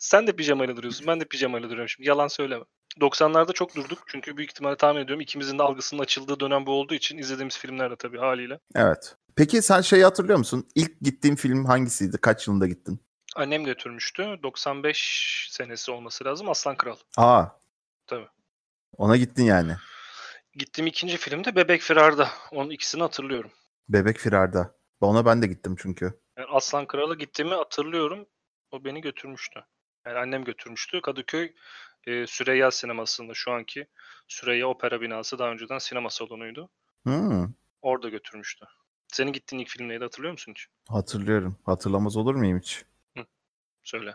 sen de pijamayla duruyorsun. Ben de pijamayla duruyorum şimdi. Yalan söyleme. 90'larda çok durduk. Çünkü büyük ihtimalle tahmin ediyorum ikimizin de algısının açıldığı dönem bu olduğu için izlediğimiz filmler de tabii haliyle. Evet. Peki sen şeyi hatırlıyor musun? İlk gittiğin film hangisiydi? Kaç yılında gittin? Annem götürmüştü. 95 senesi olması lazım. Aslan Kral. Aa. Tabii. Ona gittin yani. Gittiğim ikinci film de Bebek Firar'da. Onun ikisini hatırlıyorum. Bebek Firar'da. Ona ben de gittim çünkü. Yani Aslan Kral'a gittiğimi hatırlıyorum. O beni götürmüştü. Yani annem götürmüştü. Kadıköy e, Süreyya sinemasında şu anki Süreyya Opera binası daha önceden sinema salonuydu. Hmm, Orada götürmüştü. Senin gittiğin ilk film neydi hatırlıyor musun hiç? hatırlıyorum. Hatırlamaz olur muyum hiç? Söyle.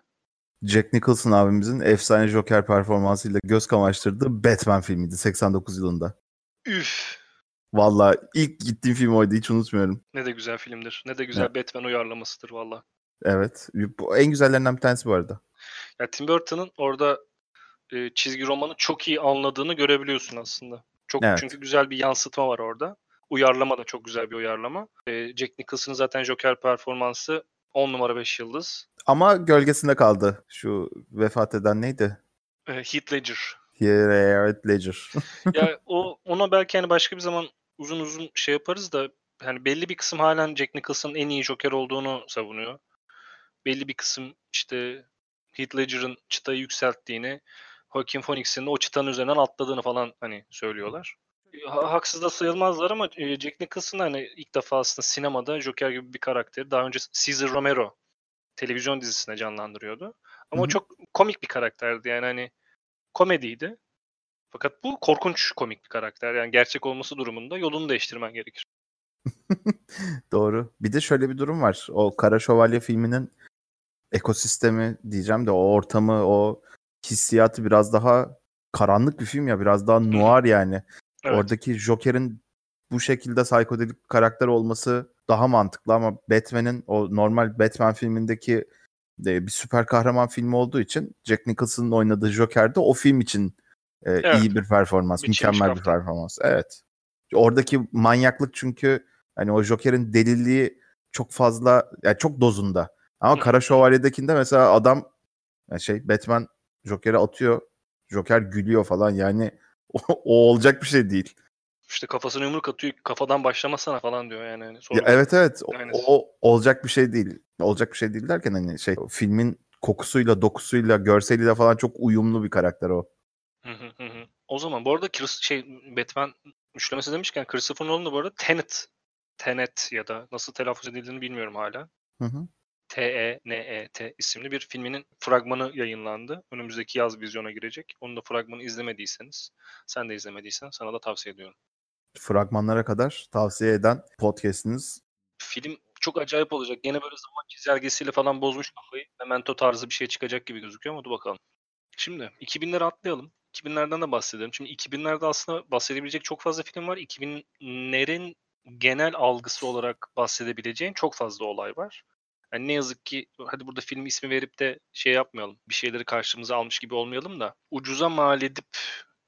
Jack Nicholson abimizin efsane Joker performansıyla göz kamaştırdığı Batman filmiydi 89 yılında. Üf. Valla ilk gittiğim film oydu hiç unutmuyorum. Ne de güzel filmdir. Ne de güzel Batman uyarlamasıdır valla. Evet. Bu en güzellerinden bir tanesi bu arada. Ya Tim Burton'ın orada e, çizgi romanı çok iyi anladığını görebiliyorsun aslında. Çok Evet. çünkü güzel bir yansıtma var orada. Uyarlama da çok güzel bir uyarlama. E, Jack Nicholson'ın zaten Joker performansı 10 numara 5 yıldız. Ama gölgesinde kaldı. Şu vefat eden neydi? E, Heath Ledger. Heath Ledger. ya o ona belki hani başka bir zaman uzun uzun şey yaparız da hani belli bir kısım halen Jack Nicholson'ın en iyi Joker olduğunu savunuyor. Belli bir kısım işte Heath Ledger'ın çıtayı yükselttiğini, Joaquin Phoenix'in o çıtanın üzerinden atladığını falan hani söylüyorlar. Ha- Haksız da sayılmazlar ama e, Jack Nicholson hani ilk defa aslında sinemada Joker gibi bir karakteri daha önce Caesar Romero televizyon dizisine canlandırıyordu. Ama Hı o hı. çok komik bir karakterdi yani hani komediydi. Fakat bu korkunç komik bir karakter. Yani gerçek olması durumunda yolunu değiştirmen gerekir. Doğru. Bir de şöyle bir durum var. O Kara Şövalye filminin ekosistemi diyeceğim de o ortamı, o hissiyatı biraz daha karanlık bir film ya. Biraz daha noir yani. Evet. Oradaki Joker'in bu şekilde psikodelik karakter olması daha mantıklı ama Batman'in o normal Batman filmindeki de bir süper kahraman filmi olduğu için Jack Nicholson'ın oynadığı Joker de o film için e, Evet. iyi bir performans, Biçilmiş mükemmel bir performans. Evet. Oradaki manyaklık çünkü hani o Joker'in deliliği çok fazla yani çok dozunda. Ama. Kara Şövalye'dekinde mesela adam yani şey Batman Joker'e atıyor. Joker gülüyor falan yani o, o olacak bir şey değil. İşte kafasına yumruk atıyor. Kafadan başlamasana falan diyor yani. Hani Ya evet evet o, o olacak bir şey değil. Olacak bir şey değil derken hani şey filmin kokusuyla, dokusuyla, görseliyle falan çok uyumlu bir karakter o. Hı hı hı hı. O zaman bu arada Chris, şey Batman üçlemesi demişken Christopher Nolan da bu arada Tenet Tenet ya da nasıl telaffuz edildiğini bilmiyorum hala. Hı hı. T-E-N-E-T isimli bir filminin fragmanı yayınlandı. Önümüzdeki yaz vizyona girecek. Onu da fragmanı izlemediyseniz, sen de izlemediysen sana da tavsiye ediyorum. fragmanlara kadar tavsiye eden podcast'iniz. Film çok acayip olacak. Gene böyle zaman çizelgesiyle falan bozmuş kafayı. Memento tarzı bir şey çıkacak gibi gözüküyor ama dur bakalım. Şimdi 2000'lere atlayalım. 2000'lerden de bahsedelim. Şimdi 2000'lerde aslında bahsedebilecek çok fazla film var. 2000'lerin genel algısı olarak bahsedebileceğin çok fazla olay var. Yani ne yazık ki hadi burada film ismi verip de şey yapmayalım. Bir şeyleri karşımıza almış gibi olmayalım da ucuza mal edip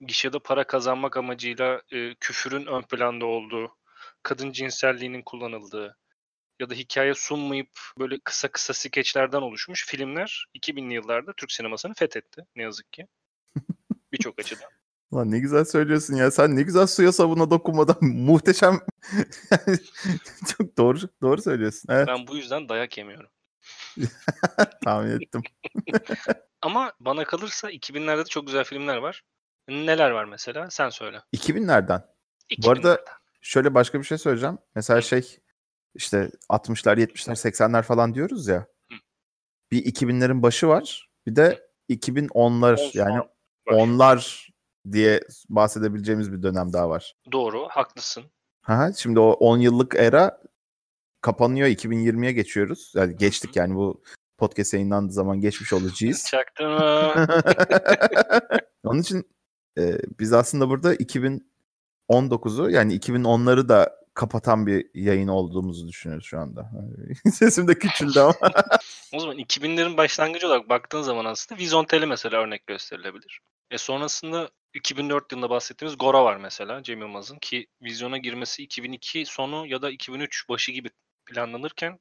gişede para kazanmak amacıyla e, küfürün ön planda olduğu, kadın cinselliğinin kullanıldığı ya da hikaye sunmayıp böyle kısa kısa skeçlerden oluşmuş filmler 2000'li yıllarda Türk sinemasını fethetti ne yazık ki. Birçok açıdan. Lan ne güzel söylüyorsun ya. Sen ne güzel suya sabuna dokunmadan muhteşem. Çok doğru doğru söylüyorsun. Evet. Ben bu yüzden dayak yemiyorum. Tahmin ettim. Ama bana kalırsa 2000'lerde de çok güzel filmler var. Neler var mesela? Sen söyle. 2000'lerden. Bu arada şöyle başka bir şey söyleyeceğim. Mesela şey işte 60'lar, 70'ler, 80'ler falan diyoruz ya. Hı. Bir 2000'lerin başı var. Bir de 2010'lar On yani onlar diye bahsedebileceğimiz bir dönem daha var. Doğru, haklısın. Ha, şimdi o 10 yıllık era kapanıyor. 2020'ye geçiyoruz. Yani geçtik yani bu podcast yayınlandığı zaman geçmiş olacağız. Çaktırma. Onun için e, biz aslında burada 2019'u yani 2010'ları da kapatan bir yayın olduğumuzu düşünüyoruz şu anda. Sesim de küçüldü ama. o zaman 2000'lerin başlangıcı olarak baktığın zaman aslında Vizontele mesela örnek gösterilebilir. E sonrasında 2004 yılında bahsettiğimiz Gora var mesela Cem Yılmaz'ın ki vizyona girmesi 2002 sonu ya da 2003 başı gibi planlanırken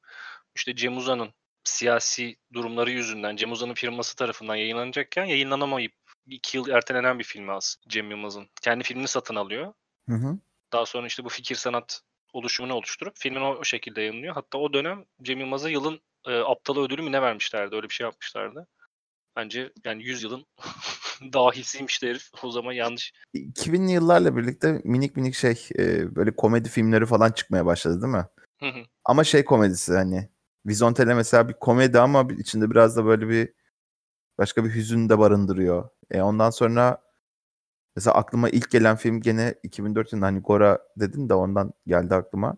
işte Cem Uzan'ın siyasi durumları yüzünden Cem Uzan'ın firması tarafından yayınlanacakken yayınlanamayıp iki yıl ertelenen bir film aslında Cem Yılmaz'ın. Kendi filmini satın alıyor. Hı hı. Daha sonra işte bu fikir sanat oluşumunu oluşturup filmin o, o şekilde yayınlıyor. Hatta o dönem Cem Yılmaz'a yılın e, aptalı ödülü mü ne vermişlerdi? Öyle bir şey yapmışlardı. Bence yani 100 yılın dahisiymiş de herif. O zaman yanlış. 2000'li yıllarla birlikte minik minik şey e, böyle komedi filmleri falan çıkmaya başladı değil mi? Hı hı. Ama şey komedisi hani Vizontele mesela bir komedi ama içinde biraz da böyle bir başka bir hüzün de barındırıyor. E ondan sonra mesela aklıma ilk gelen film gene 2004 yılında hani Gora dedin de ondan geldi aklıma.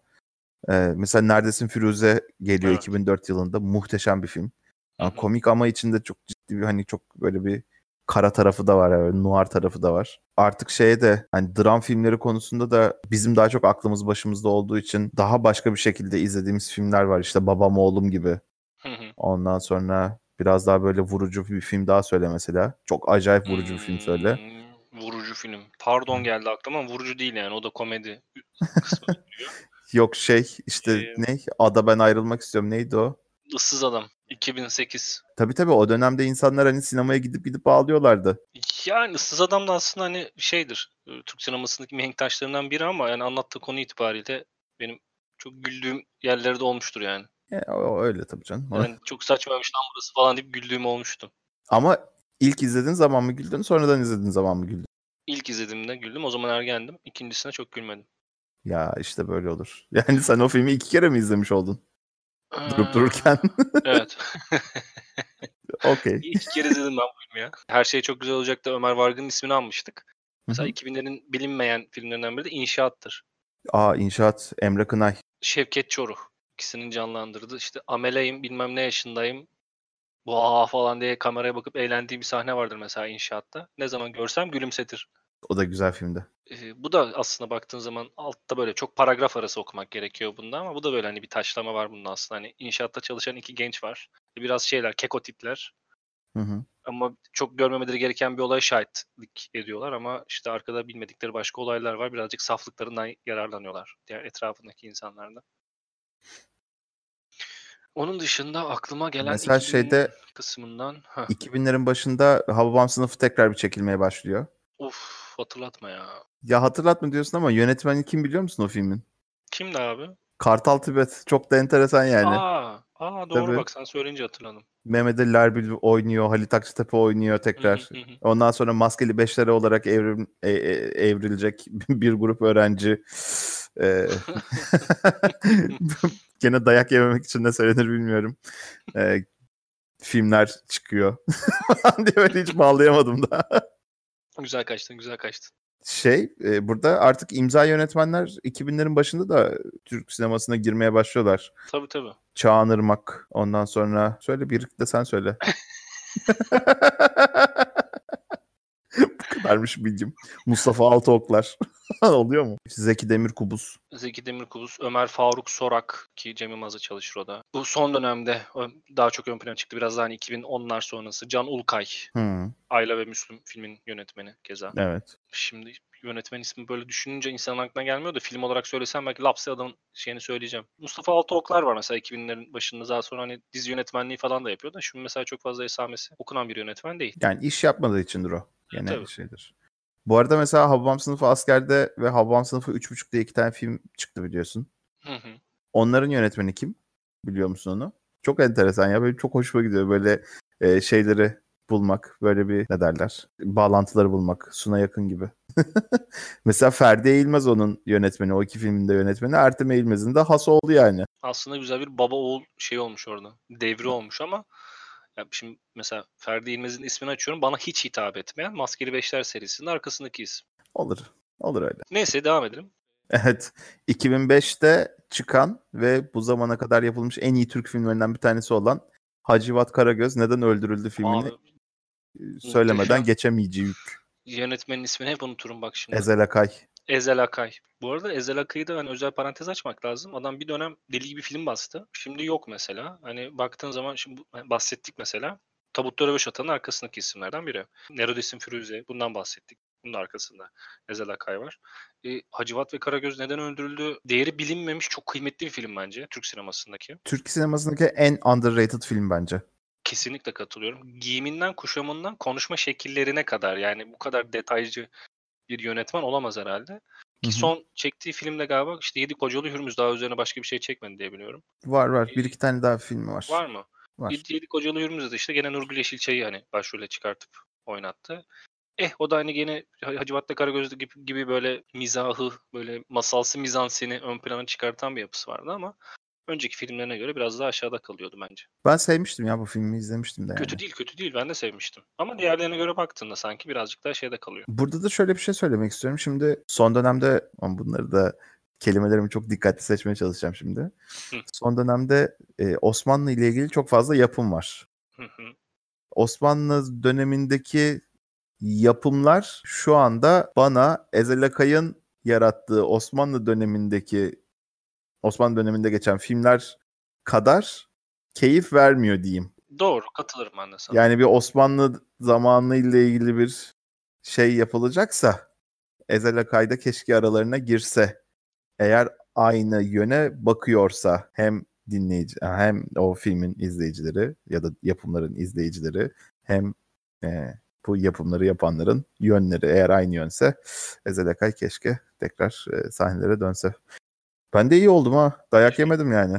E, mesela Neredesin Firuze geliyor Evet. 2004 yılında muhteşem bir film. Yani komik ama içinde çok ciddi bir hani çok böyle bir kara tarafı da var yani noir tarafı da var. Artık şeye de hani dram filmleri konusunda da bizim daha çok aklımız başımızda olduğu için daha başka bir şekilde izlediğimiz filmler var. İşte Babam Oğlum gibi. Ondan sonra biraz daha böyle vurucu bir film daha söyle mesela. Çok acayip vurucu bir film söyle. Hmm, Vurucu film. Pardon geldi aklıma vurucu değil yani. O da komedi kısmı. Yok şey işte Ee, ne? Ada ben ayrılmak istiyorum. Neydi o? Issız Adam. 2008. Tabii tabii o dönemde insanlar hani sinemaya gidip gidip ağlıyorlardı. Yani Issız Adam da aslında hani şeydir. Türk sinemasındaki mihenk taşlarından biri ama yani anlattığı konu itibariyle benim çok güldüğüm yerlerde olmuştur yani. E, o, o öyle tabii canım. Yani çok saçmaymış lan burası falan deyip güldüğüm olmuştu. Ama ilk izlediğin zaman mı güldün sonradan izlediğin zaman mı güldün? İlk izlediğimde güldüm. O zaman ergendim. İkincisine çok gülmedim. Ya işte böyle olur. Yani sen o filmi iki kere mi izlemiş oldun? Durup Aa, dururken. Evet. Okey. İki kere izledim ben bu filmi ya. Her şey çok güzel olacak da Ömer Vargın'ın ismini almıştık. Mesela 2000'lerin bilinmeyen filmlerinden biri de İnşaat'tır. Aa inşaat Emre Kınay. Şevket Çoruh ikisinin canlandırdı. İşte ameleyim bilmem ne yaşındayım. Bu aa falan diye kameraya bakıp eğlendiği bir sahne vardır mesela inşaatta. Ne zaman görsem gülümsetir. O da güzel filmdi. Ee, bu da aslında baktığın zaman altta böyle çok paragraf arası okumak gerekiyor bunda ama bu da böyle hani bir taşlama var bunda aslında. Hani inşaatta çalışan iki genç var. Biraz şeyler keko tipler Hı hı. ama çok görmemeleri gereken bir olaya şahitlik ediyorlar ama işte arkada bilmedikleri başka olaylar var. Birazcık saflıklarından yararlanıyorlar diğer etrafındaki insanlardan. Onun dışında aklıma gelen Mesela 2000 şeyde kısmından Heh, 2000'lerin başında Hababam sınıfı tekrar bir çekilmeye başlıyor. uf hatırlatma ya. Ya hatırlatma diyorsun ama yönetmeni kim biliyor musun o filmin? Kimdi abi? Kartal Tibet. Çok da enteresan yani. Aa, aa doğru Tabii. bak sen söyleyince hatırladım. Mehmet Ali Erbil oynuyor. Halit Akçatepe oynuyor tekrar. Ondan sonra maskeli beşlere olarak evrim, e- e- evrilecek bir grup öğrenci. Ee, gene dayak yememek için ne söylenir bilmiyorum. Ee, filmler çıkıyor. diye böyle hiç bağlayamadım da. Güzel kaçtın, güzel kaçtın. Şey, e, burada artık imza yönetmenler 2000'lerin başında da Türk sinemasına girmeye başlıyorlar. Tabii tabii. Çağan Irmak, ondan sonra söyle bir de sen söyle. Kadarmış bilgim. Mustafa Altıoklar. Oluyor mu? Zeki Demirkubuz. Zeki Demirkubuz, Ömer Faruk Sorak ki Cem Yılmaz'la çalışır o da. Bu son dönemde daha çok ön plana çıktı. Biraz daha hani 2010'lar sonrası. Can Ulkay, Hı, Ayla ve Müslüm filmin yönetmeni keza. evet. Şimdi yönetmen ismi böyle düşününce insanın aklına gelmiyor da film olarak söylesem belki lapse adamın şeyini söyleyeceğim. Mustafa Altıoklar var mesela 2000'lerin başında daha sonra hani dizi yönetmenliği falan da yapıyor da şimdi mesela çok fazla esamesi okunan bir yönetmen değil. Yani iş yapmadığı içindir o. Gene Tabii. şeydir. Bu arada mesela Hababam Sınıfı Asker'de ve Hababam Sınıfı 3.5 diye iki tane film çıktı biliyorsun. Hı hı. Onların yönetmeni kim? Biliyor musun onu? Çok enteresan ya. Böyle çok hoşuma gidiyor böyle e, şeyleri bulmak. Böyle bir ne derler? Bağlantıları bulmak. Suna yakın gibi. Mesela Ferdi Eğilmez onun yönetmeni. O iki filmin de yönetmeni. Ertem Eğilmez'in de has oldu yani. Aslında güzel bir baba oğul şey olmuş orada. Devri olmuş ama ya şimdi mesela Ferdi İlmez'in ismini açıyorum. Bana hiç hitap etmeyen Maskeli Beşler serisinin arkasındaki isim. Olur. Olur öyle. Neyse devam edelim. Evet. 2005'te çıkan ve bu zamana kadar yapılmış en iyi Türk filmlerinden bir tanesi olan Hacivat Karagöz Neden Öldürüldü filmini Abi, e, söylemeden muhteşem. geçemeyeceği yönetmenin ismini hep unuturum bak şimdi. Ezel Akay. Ezel Akay. Bu arada Ezel Akay'ı da hani özel parantez açmak lazım. Adam bir dönem deli gibi film bastı. Şimdi yok mesela. Hani baktığın zaman şimdi bu- bahsettik mesela. Tabutta Röveş Atan'ın arkasındaki isimlerden biri. Neredesin Firuze? Bundan bahsettik. Bunun arkasında Ezel Akay var. E, Hacivat ve Karagöz neden öldürüldü? Değeri bilinmemiş çok kıymetli bir film bence Türk sinemasındaki. Türk sinemasındaki en underrated film bence. Kesinlikle katılıyorum. Giyiminden, kuşamından, konuşma şekillerine kadar yani bu kadar detaycı bir yönetmen olamaz herhalde. Ki hı. son çektiği filmde galiba işte Yedi Kocalı Hürmüz daha üzerine başka bir şey çekmedi diye biliyorum. Var var. Bir iki tane daha filmi var. Var mı? Var. Yedi, Yedi Kocalı Hürmüz'de de işte gene Nurgül Yeşilçay'ı hani başrole çıkartıp oynattı. Eh o da hani gene Hacivat'la Karagöz'de gibi, gibi böyle mizahı, böyle masalsı mizanseni ön plana çıkartan bir yapısı vardı ama önceki filmlerine göre biraz daha aşağıda kalıyordu bence. Ben sevmiştim ya bu filmi izlemiştim de yani. Kötü değil, kötü değil. Ben de sevmiştim. Ama diğerlerine göre baktığında sanki birazcık daha şeyde kalıyor. Burada da şöyle bir şey söylemek istiyorum. Şimdi son dönemde bunları da kelimelerimi çok dikkatli seçmeye çalışacağım şimdi. Hı. Son dönemde e, Osmanlı ile ilgili çok fazla yapım var. Hı hı. Osmanlı dönemindeki yapımlar şu anda bana Ezel Akay'ın yarattığı Osmanlı dönemindeki Osmanlı döneminde geçen filmler kadar keyif vermiyor diyeyim. Doğru, katılırım ben de sana. Yani bir Osmanlı zamanı ile ilgili bir şey yapılacaksa Ezel Akay'da keşke aralarına girse. Eğer aynı yöne bakıyorsa hem dinleyici hem o filmin izleyicileri ya da yapımların izleyicileri hem e, bu yapımları yapanların yönleri eğer aynı yönse Ezel Akay keşke tekrar e, sahnelere dönse. Ben de iyi oldum ha. Dayak yemedim yani.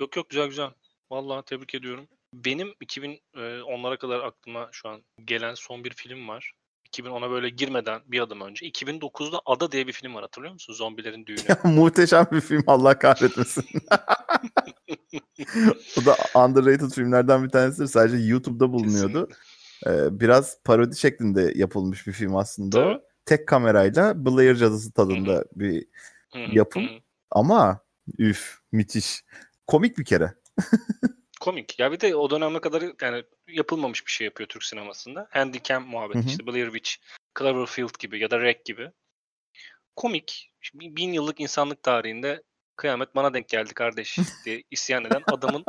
Yok yok güzel güzel. Vallahi tebrik ediyorum. Benim 2010'lara kadar aklıma şu an gelen son bir film var. 2010'a böyle girmeden bir adım önce. 2009'da Ada diye bir film var hatırlıyor musun? Zombilerin düğünü. Muhteşem bir film Allah kahretmesin. o da underrated filmlerden bir tanesidir. Sadece YouTube'da bulunuyordu. Ee, biraz parodi şeklinde yapılmış bir film aslında. Tabii. Tek kamerayla Blair Cadısı tadında bir Hı hı, Yapım. hı hı. Ama üf müthiş. Komik bir kere. Komik. Ya bir de o döneme kadar yani yapılmamış bir şey yapıyor Türk sinemasında. Handycam muhabbeti Hı hı. işte Blair Witch, Cloverfield gibi ya da Rec gibi. Komik. Şimdi bin yıllık insanlık tarihinde kıyamet bana denk geldi kardeş diye isyan eden adamın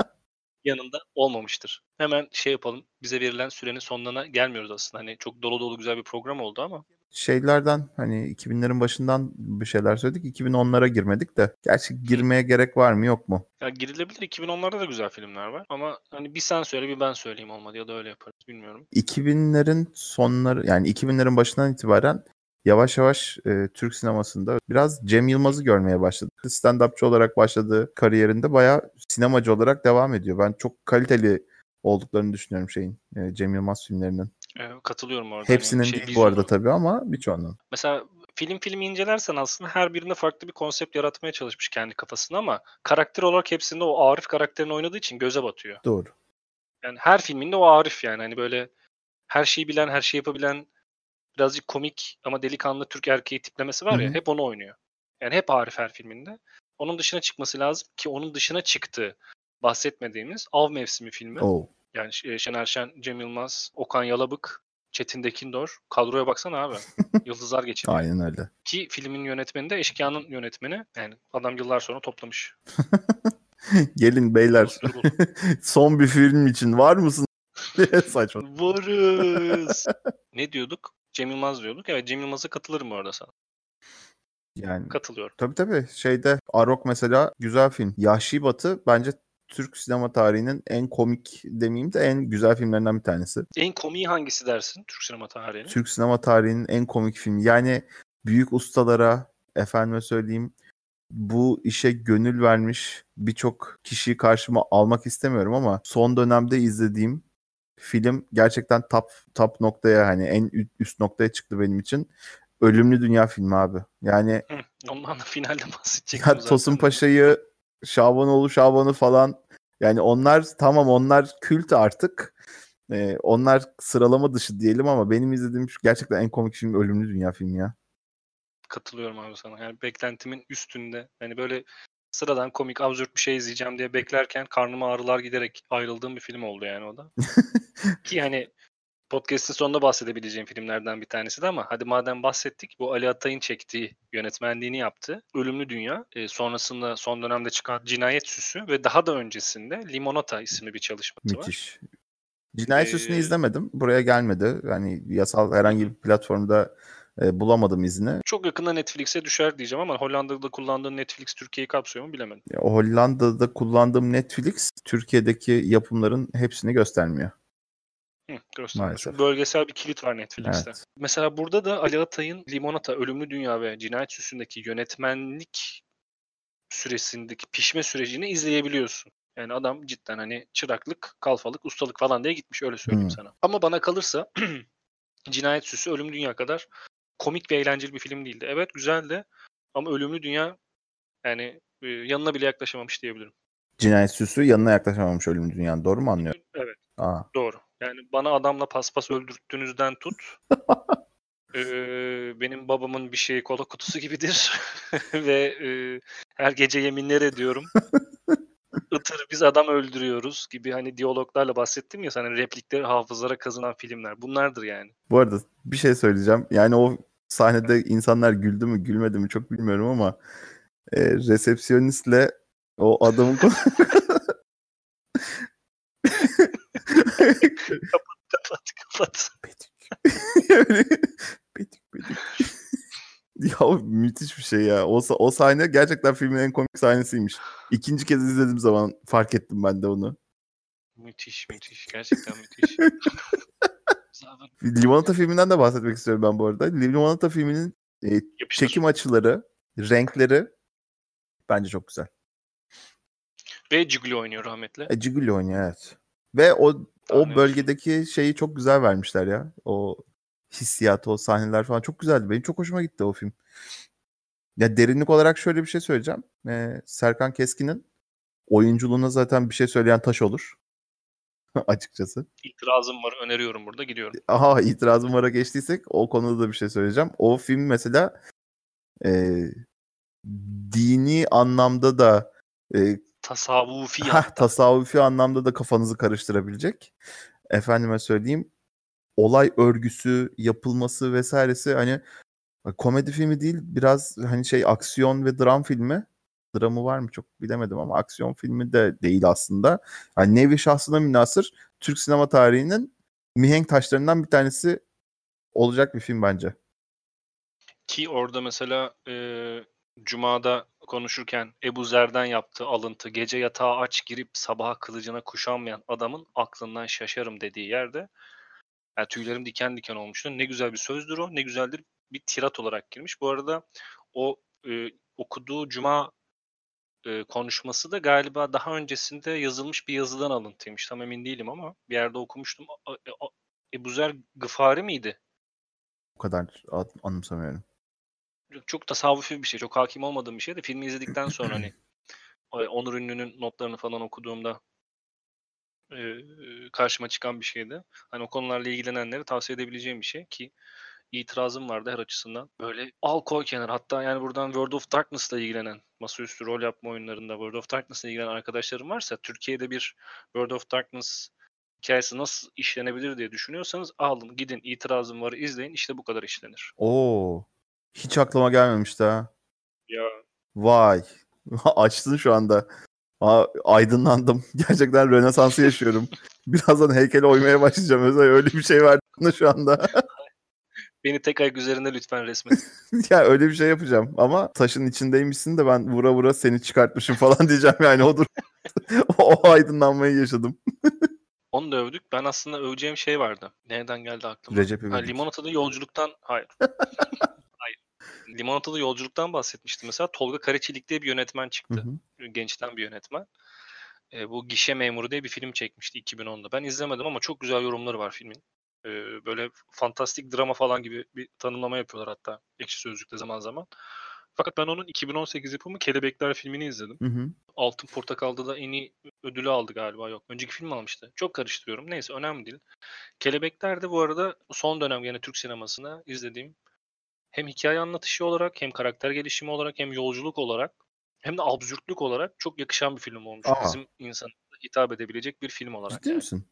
yanında olmamıştır. Hemen şey yapalım. Bize verilen sürenin sonlarına gelmiyoruz aslında. Hani çok dolu dolu güzel bir program oldu ama Şeylerden hani 2000'lerin başından bir şeyler söyledik. 2010'lara girmedik de. Gerçi girmeye gerek var mı yok mu? ya girilebilir. 2010'larda da güzel filmler var. Ama hani bir sen söyle bir ben söyleyeyim olmadı ya da öyle yaparız. Bilmiyorum. 2000'lerin sonları yani 2000'lerin başından itibaren yavaş yavaş e, Türk sinemasında biraz Cem Yılmaz'ı görmeye başladı. Stand-upçı olarak başladığı kariyerinde bayağı sinemacı olarak devam ediyor. Ben çok kaliteli olduklarını düşünüyorum şeyin e, Cem Yılmaz filmlerinin. Katılıyorum orada. Hepsinin şey, değil bu arada tabii ama birçoğunun. Mesela film filmi incelersen aslında her birinde farklı bir konsept yaratmaya çalışmış kendi kafasında ama karakter olarak hepsinde o Arif karakterini oynadığı için göze batıyor. Doğru. Yani her filminde o Arif yani hani böyle her şeyi bilen, her şeyi yapabilen birazcık komik ama delikanlı Türk erkeği tiplemesi var ya Hı hı. hep onu oynuyor. Yani hep Arif her filminde. Onun dışına çıkması lazım ki onun dışına çıktı bahsetmediğimiz Av Mevsimi filmi. Oo. Yani Ş- Şener Şen, Cem Yılmaz, Okan Yalabık, Çetin Dekindor. Kadroya baksana abi. Yıldızlar geçiniyor. Aynen öyle. Ki filmin yönetmeni de Eşkıya'nın yönetmeni. Yani adam yıllar sonra toplamış. Gelin beyler. Son bir film için var mısın? Saçma. Varız. ne diyorduk? Cem Yılmaz diyorduk. Evet Cem Yılmaz'a katılırım orada sana. Yani Katılıyorum. tabii tabii şeyde Arok mesela güzel film. Yahşi Batı bence Türk sinema tarihinin en komik demeyeyim de en güzel filmlerinden bir tanesi. En komiği hangisi dersin Türk sinema tarihinin? Türk sinema tarihinin en komik filmi. Yani büyük ustalara efendime söyleyeyim bu işe gönül vermiş birçok kişiyi karşıma almak istemiyorum ama son dönemde izlediğim film gerçekten top top noktaya hani en üst noktaya çıktı benim için. Ölümlü Dünya filmi abi. Yani Hı, ondan da finalde bahsedecektim ya. Tosun Paşa'yı, Şabanoğlu Şaban'ı falan yani onlar tamam onlar kült artık. Ee, onlar sıralama dışı diyelim ama benim izlediğim şu gerçekten en komik film Ölümlü Dünya filmi ya. Katılıyorum abi sana. Yani beklentimin üstünde. Hani böyle sıradan komik absürt bir şey izleyeceğim diye beklerken karnıma ağrılar giderek ayrıldığım bir film oldu yani o da. Ki hani podcast'in sonunda bahsedebileceğim filmlerden bir tanesi de ama hadi madem bahsettik bu Ali Atay'ın çektiği yönetmenliğini yaptı. Ölümlü Dünya. e, sonrasında son dönemde çıkan Cinayet Süsü ve daha da öncesinde Limonata isimli bir çalışması var. Müthiş. Cinayet Süsü'nü Ee, izlemedim. Buraya gelmedi. Yani yasal herhangi bir platformda e, bulamadım izni. Çok yakında Netflix'e düşer diyeceğim ama Hollanda'da kullandığın Netflix Türkiye'yi kapsıyor mu bilemedim. Ya, Hollanda'da kullandığım Netflix Türkiye'deki yapımların hepsini göstermiyor. Hı. Maalesef. Bölgesel bir kilit var Netflix'te. Evet. Mesela burada da Ali Atay'ın Limonata, Ölümlü Dünya ve Cinayet Süsü'ndeki yönetmenlik süresindeki pişme sürecini izleyebiliyorsun. Yani adam cidden hani çıraklık, kalfalık, ustalık falan diye gitmiş öyle söyleyeyim Hmm. sana. Ama bana kalırsa Cinayet Süsü Ölümlü Dünya kadar komik ve eğlenceli bir film değildi. Evet güzeldi ama Ölümlü Dünya yani e, yanına bile yaklaşamamış diyebilirim. Cinayet Süsü yanına yaklaşamamış Ölüm Dünya'nın. Doğru mu anlıyorum? Evet. Aa. Doğru. Yani bana adamla paspas öldürttüğünüzden tut. eee, benim babamın bir şeyi kola kutusu gibidir. Ve eee, her gece yeminler ediyorum. Itır biz adam öldürüyoruz gibi hani diyaloglarla bahsettim ya sana replikleri hafızalara kazınan filmler. Bunlardır yani. Bu arada bir şey söyleyeceğim. Yani o sahnede insanlar güldü mü gülmedi mi çok bilmiyorum ama e, resepsiyonistle o adamın konu- Kapat kapat. Yani bedik bedik. ya müthiş bir şey ya. O, o sahne gerçekten filmin en komik sahnesiymiş. İkinci kez izlediğim zaman fark ettim ben de onu. Müthiş müthiş. Gerçekten müthiş. Limonata filminden de bahsetmek istiyorum ben bu arada. Limonata filminin e, yapıştır. çekim açıları, renkleri bence çok güzel. Ve Ciguli oynuyor rahmetli. E, Ciguli oynuyor evet. Ve o O bölgedeki şeyi çok güzel vermişler ya. O hissiyatı, o sahneler falan çok güzeldi. Benim çok hoşuma gitti o film. Ya derinlik olarak şöyle bir şey söyleyeceğim. Ee, Serkan Keskin'in oyunculuğuna zaten bir şey söyleyen taş olur. Açıkçası. İtirazım var. Öneriyorum burada. Gidiyorum. Aha itirazım vara geçtiysek o konuda da bir şey söyleyeceğim. O film mesela e, dini anlamda da e, Tasavvufi Heh, tasavvufi anlamda da kafanızı karıştırabilecek. Efendime söyleyeyim olay örgüsü, yapılması vesairesi hani komedi filmi değil biraz hani şey aksiyon ve dram filmi. Dramı var mı çok bilemedim ama aksiyon filmi de değil aslında. Yani nevi şahsına münasır Türk sinema tarihinin mihenk taşlarından bir tanesi olacak bir film bence. Ki orada mesela e, Cuma'da konuşurken Ebu Zer'den yaptığı alıntı gece yatağa aç girip sabaha kılıcına kuşanmayan adamın aklından şaşarım dediği yerde yani tüylerim diken diken olmuştu. Ne güzel bir sözdür o. Ne güzeldir bir tirat olarak girmiş. Bu arada o e, okuduğu Cuma e, konuşması da galiba daha öncesinde yazılmış bir yazıdan alıntıymış. Tam emin değilim ama bir yerde okumuştum. A- Ebu Zer Gıfari miydi? O kadar an- anımsamıyorum. Çok tasavvufi bir şey. Çok hakim olmadığım bir şey de filmi izledikten sonra hani Onur Ünlü'nün notlarını falan okuduğumda e, karşıma çıkan bir şeydi. Hani o konularla ilgilenenlere tavsiye edebileceğim bir şey ki itirazım vardı her açısından. Böyle al koy kenara. Hatta yani buradan World of Darkness'la ilgilenen, masaüstü rol yapma oyunlarında World of Darkness'la ilgilenen arkadaşlarım varsa Türkiye'de bir World of Darkness hikayesi nasıl işlenebilir diye düşünüyorsanız alın gidin itirazım var izleyin işte bu kadar işlenir. Oo. Hiç aklıma gelmemişti ha. Ya Vay. Açtın şu anda. Aa, aydınlandım. Gerçekten Rönesans'ı yaşıyorum. Birazdan heykele oymaya başlayacağım. Özel öyle bir şey var şu anda. beni tek ayak üzerinde lütfen resmet. ya öyle bir şey yapacağım. Ama taşın içindeymişsin de ben vura vura seni çıkartmışım falan diyeceğim yani odur. o aydınlanmayı yaşadım. Onu da övdük. Ben aslında öveceğim şey vardı. Nereden geldi aklıma? Recep Ha, İvedik. limonatalı yolculuktan hayır. Limonatalı yolculuktan bahsetmiştim mesela. Tolga Karaçelik diye bir yönetmen Hı çıktı. hı. Gençten bir yönetmen. E, bu Gişe Memuru diye bir film çekmişti 2010'da. Ben izlemedim ama çok güzel yorumları var filmin. E, böyle fantastik drama falan gibi bir tanımlama yapıyorlar hatta Ekşi Sözlük'te zaman zaman. Fakat ben onun 2018 yapımı Kelebekler filmini izledim. Hı hı. Altın Portakal'da da en iyi ödülü aldı galiba yok. Önceki film almıştı. Çok karıştırıyorum. Neyse önemli değil. Kelebekler de bu arada son dönem yine Türk sinemasına izlediğim hem hikaye anlatışı olarak hem karakter gelişimi olarak hem yolculuk olarak hem de absürtlük olarak çok yakışan bir film olmuş. Aa. Bizim insana hitap edebilecek bir film olarak. Ciddi yani. misin?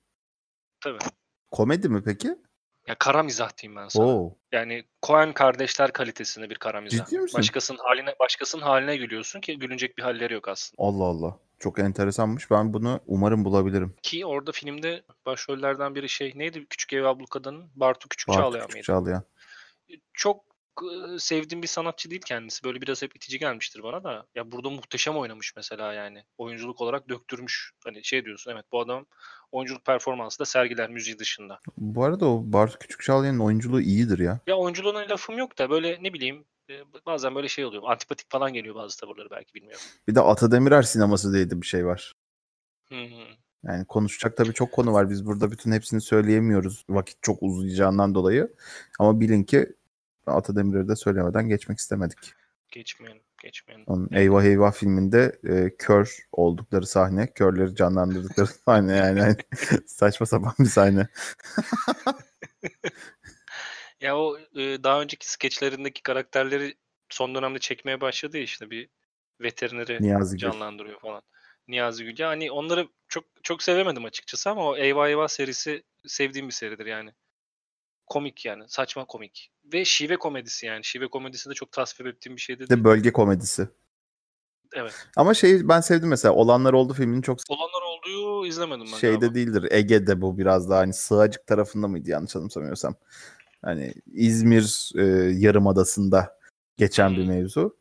Tabii. Komedi mi peki? Ya kara mizah diyeyim ben sana. Oo. Yani Coen kardeşler kalitesinde bir kara mizah. Ciddi misin? Başkasının haline başkasının haline gülüyorsun ki gülünecek bir halleri yok aslında. Allah Allah. Çok enteresanmış. Ben bunu umarım bulabilirim. Ki orada filmde başrollerden biri şey neydi? Küçük Ev Ablukada'nın Bartu Küçük Bartu Çağlayan Küçük mıydı? Çağlayan. Çok sevdiğim bir sanatçı değil kendisi. Böyle biraz hep itici gelmiştir bana da. Ya burada muhteşem oynamış mesela yani. Oyunculuk olarak döktürmüş. Hani şey diyorsun evet bu adam oyunculuk performansı da sergiler müziği dışında. Bu arada o Bartu Küçük Çağlayan'ın oyunculuğu iyidir ya. Ya oyunculuğuna lafım yok da böyle ne bileyim bazen böyle şey oluyor. Antipatik falan geliyor bazı tavırları belki bilmiyorum. Bir de Ata Demirer sineması diye de bir şey var. Hı hı. Yani konuşacak tabii çok konu var. Biz burada bütün hepsini söyleyemiyoruz. Vakit çok uzayacağından dolayı. Ama bilin ki Ata Demirer'i de söylemeden geçmek istemedik. Geçmeyelim, geçmeyelim. Onun Eyvah Eyvah filminde e, kör oldukları sahne, körleri canlandırdıkları sahne yani. Hani saçma sapan bir sahne. Ya o e, daha önceki skeçlerindeki karakterleri son dönemde çekmeye başladı işte bir veterineri Niyazi Gül. canlandırıyor falan. Niyazi Gül. Yani onları çok çok sevemedim açıkçası ama o Eyvah Eyvah serisi sevdiğim bir seridir yani. Komik yani. Saçma komik. Ve şive komedisi yani. Şive komedisi de çok tasvip ettiğim bir şey Bir değil. de bölge komedisi. Evet. Ama şeyi ben sevdim mesela. Olanlar oldu filmini çok Olanlar olduğu izlemedim ben şeyde galiba. değildir. Ege'de bu biraz daha hani Sığacık tarafında mıydı yanlış anımsamıyorsam. Hani İzmir e, Yarımadası'nda geçen bir Hmm. mevzu.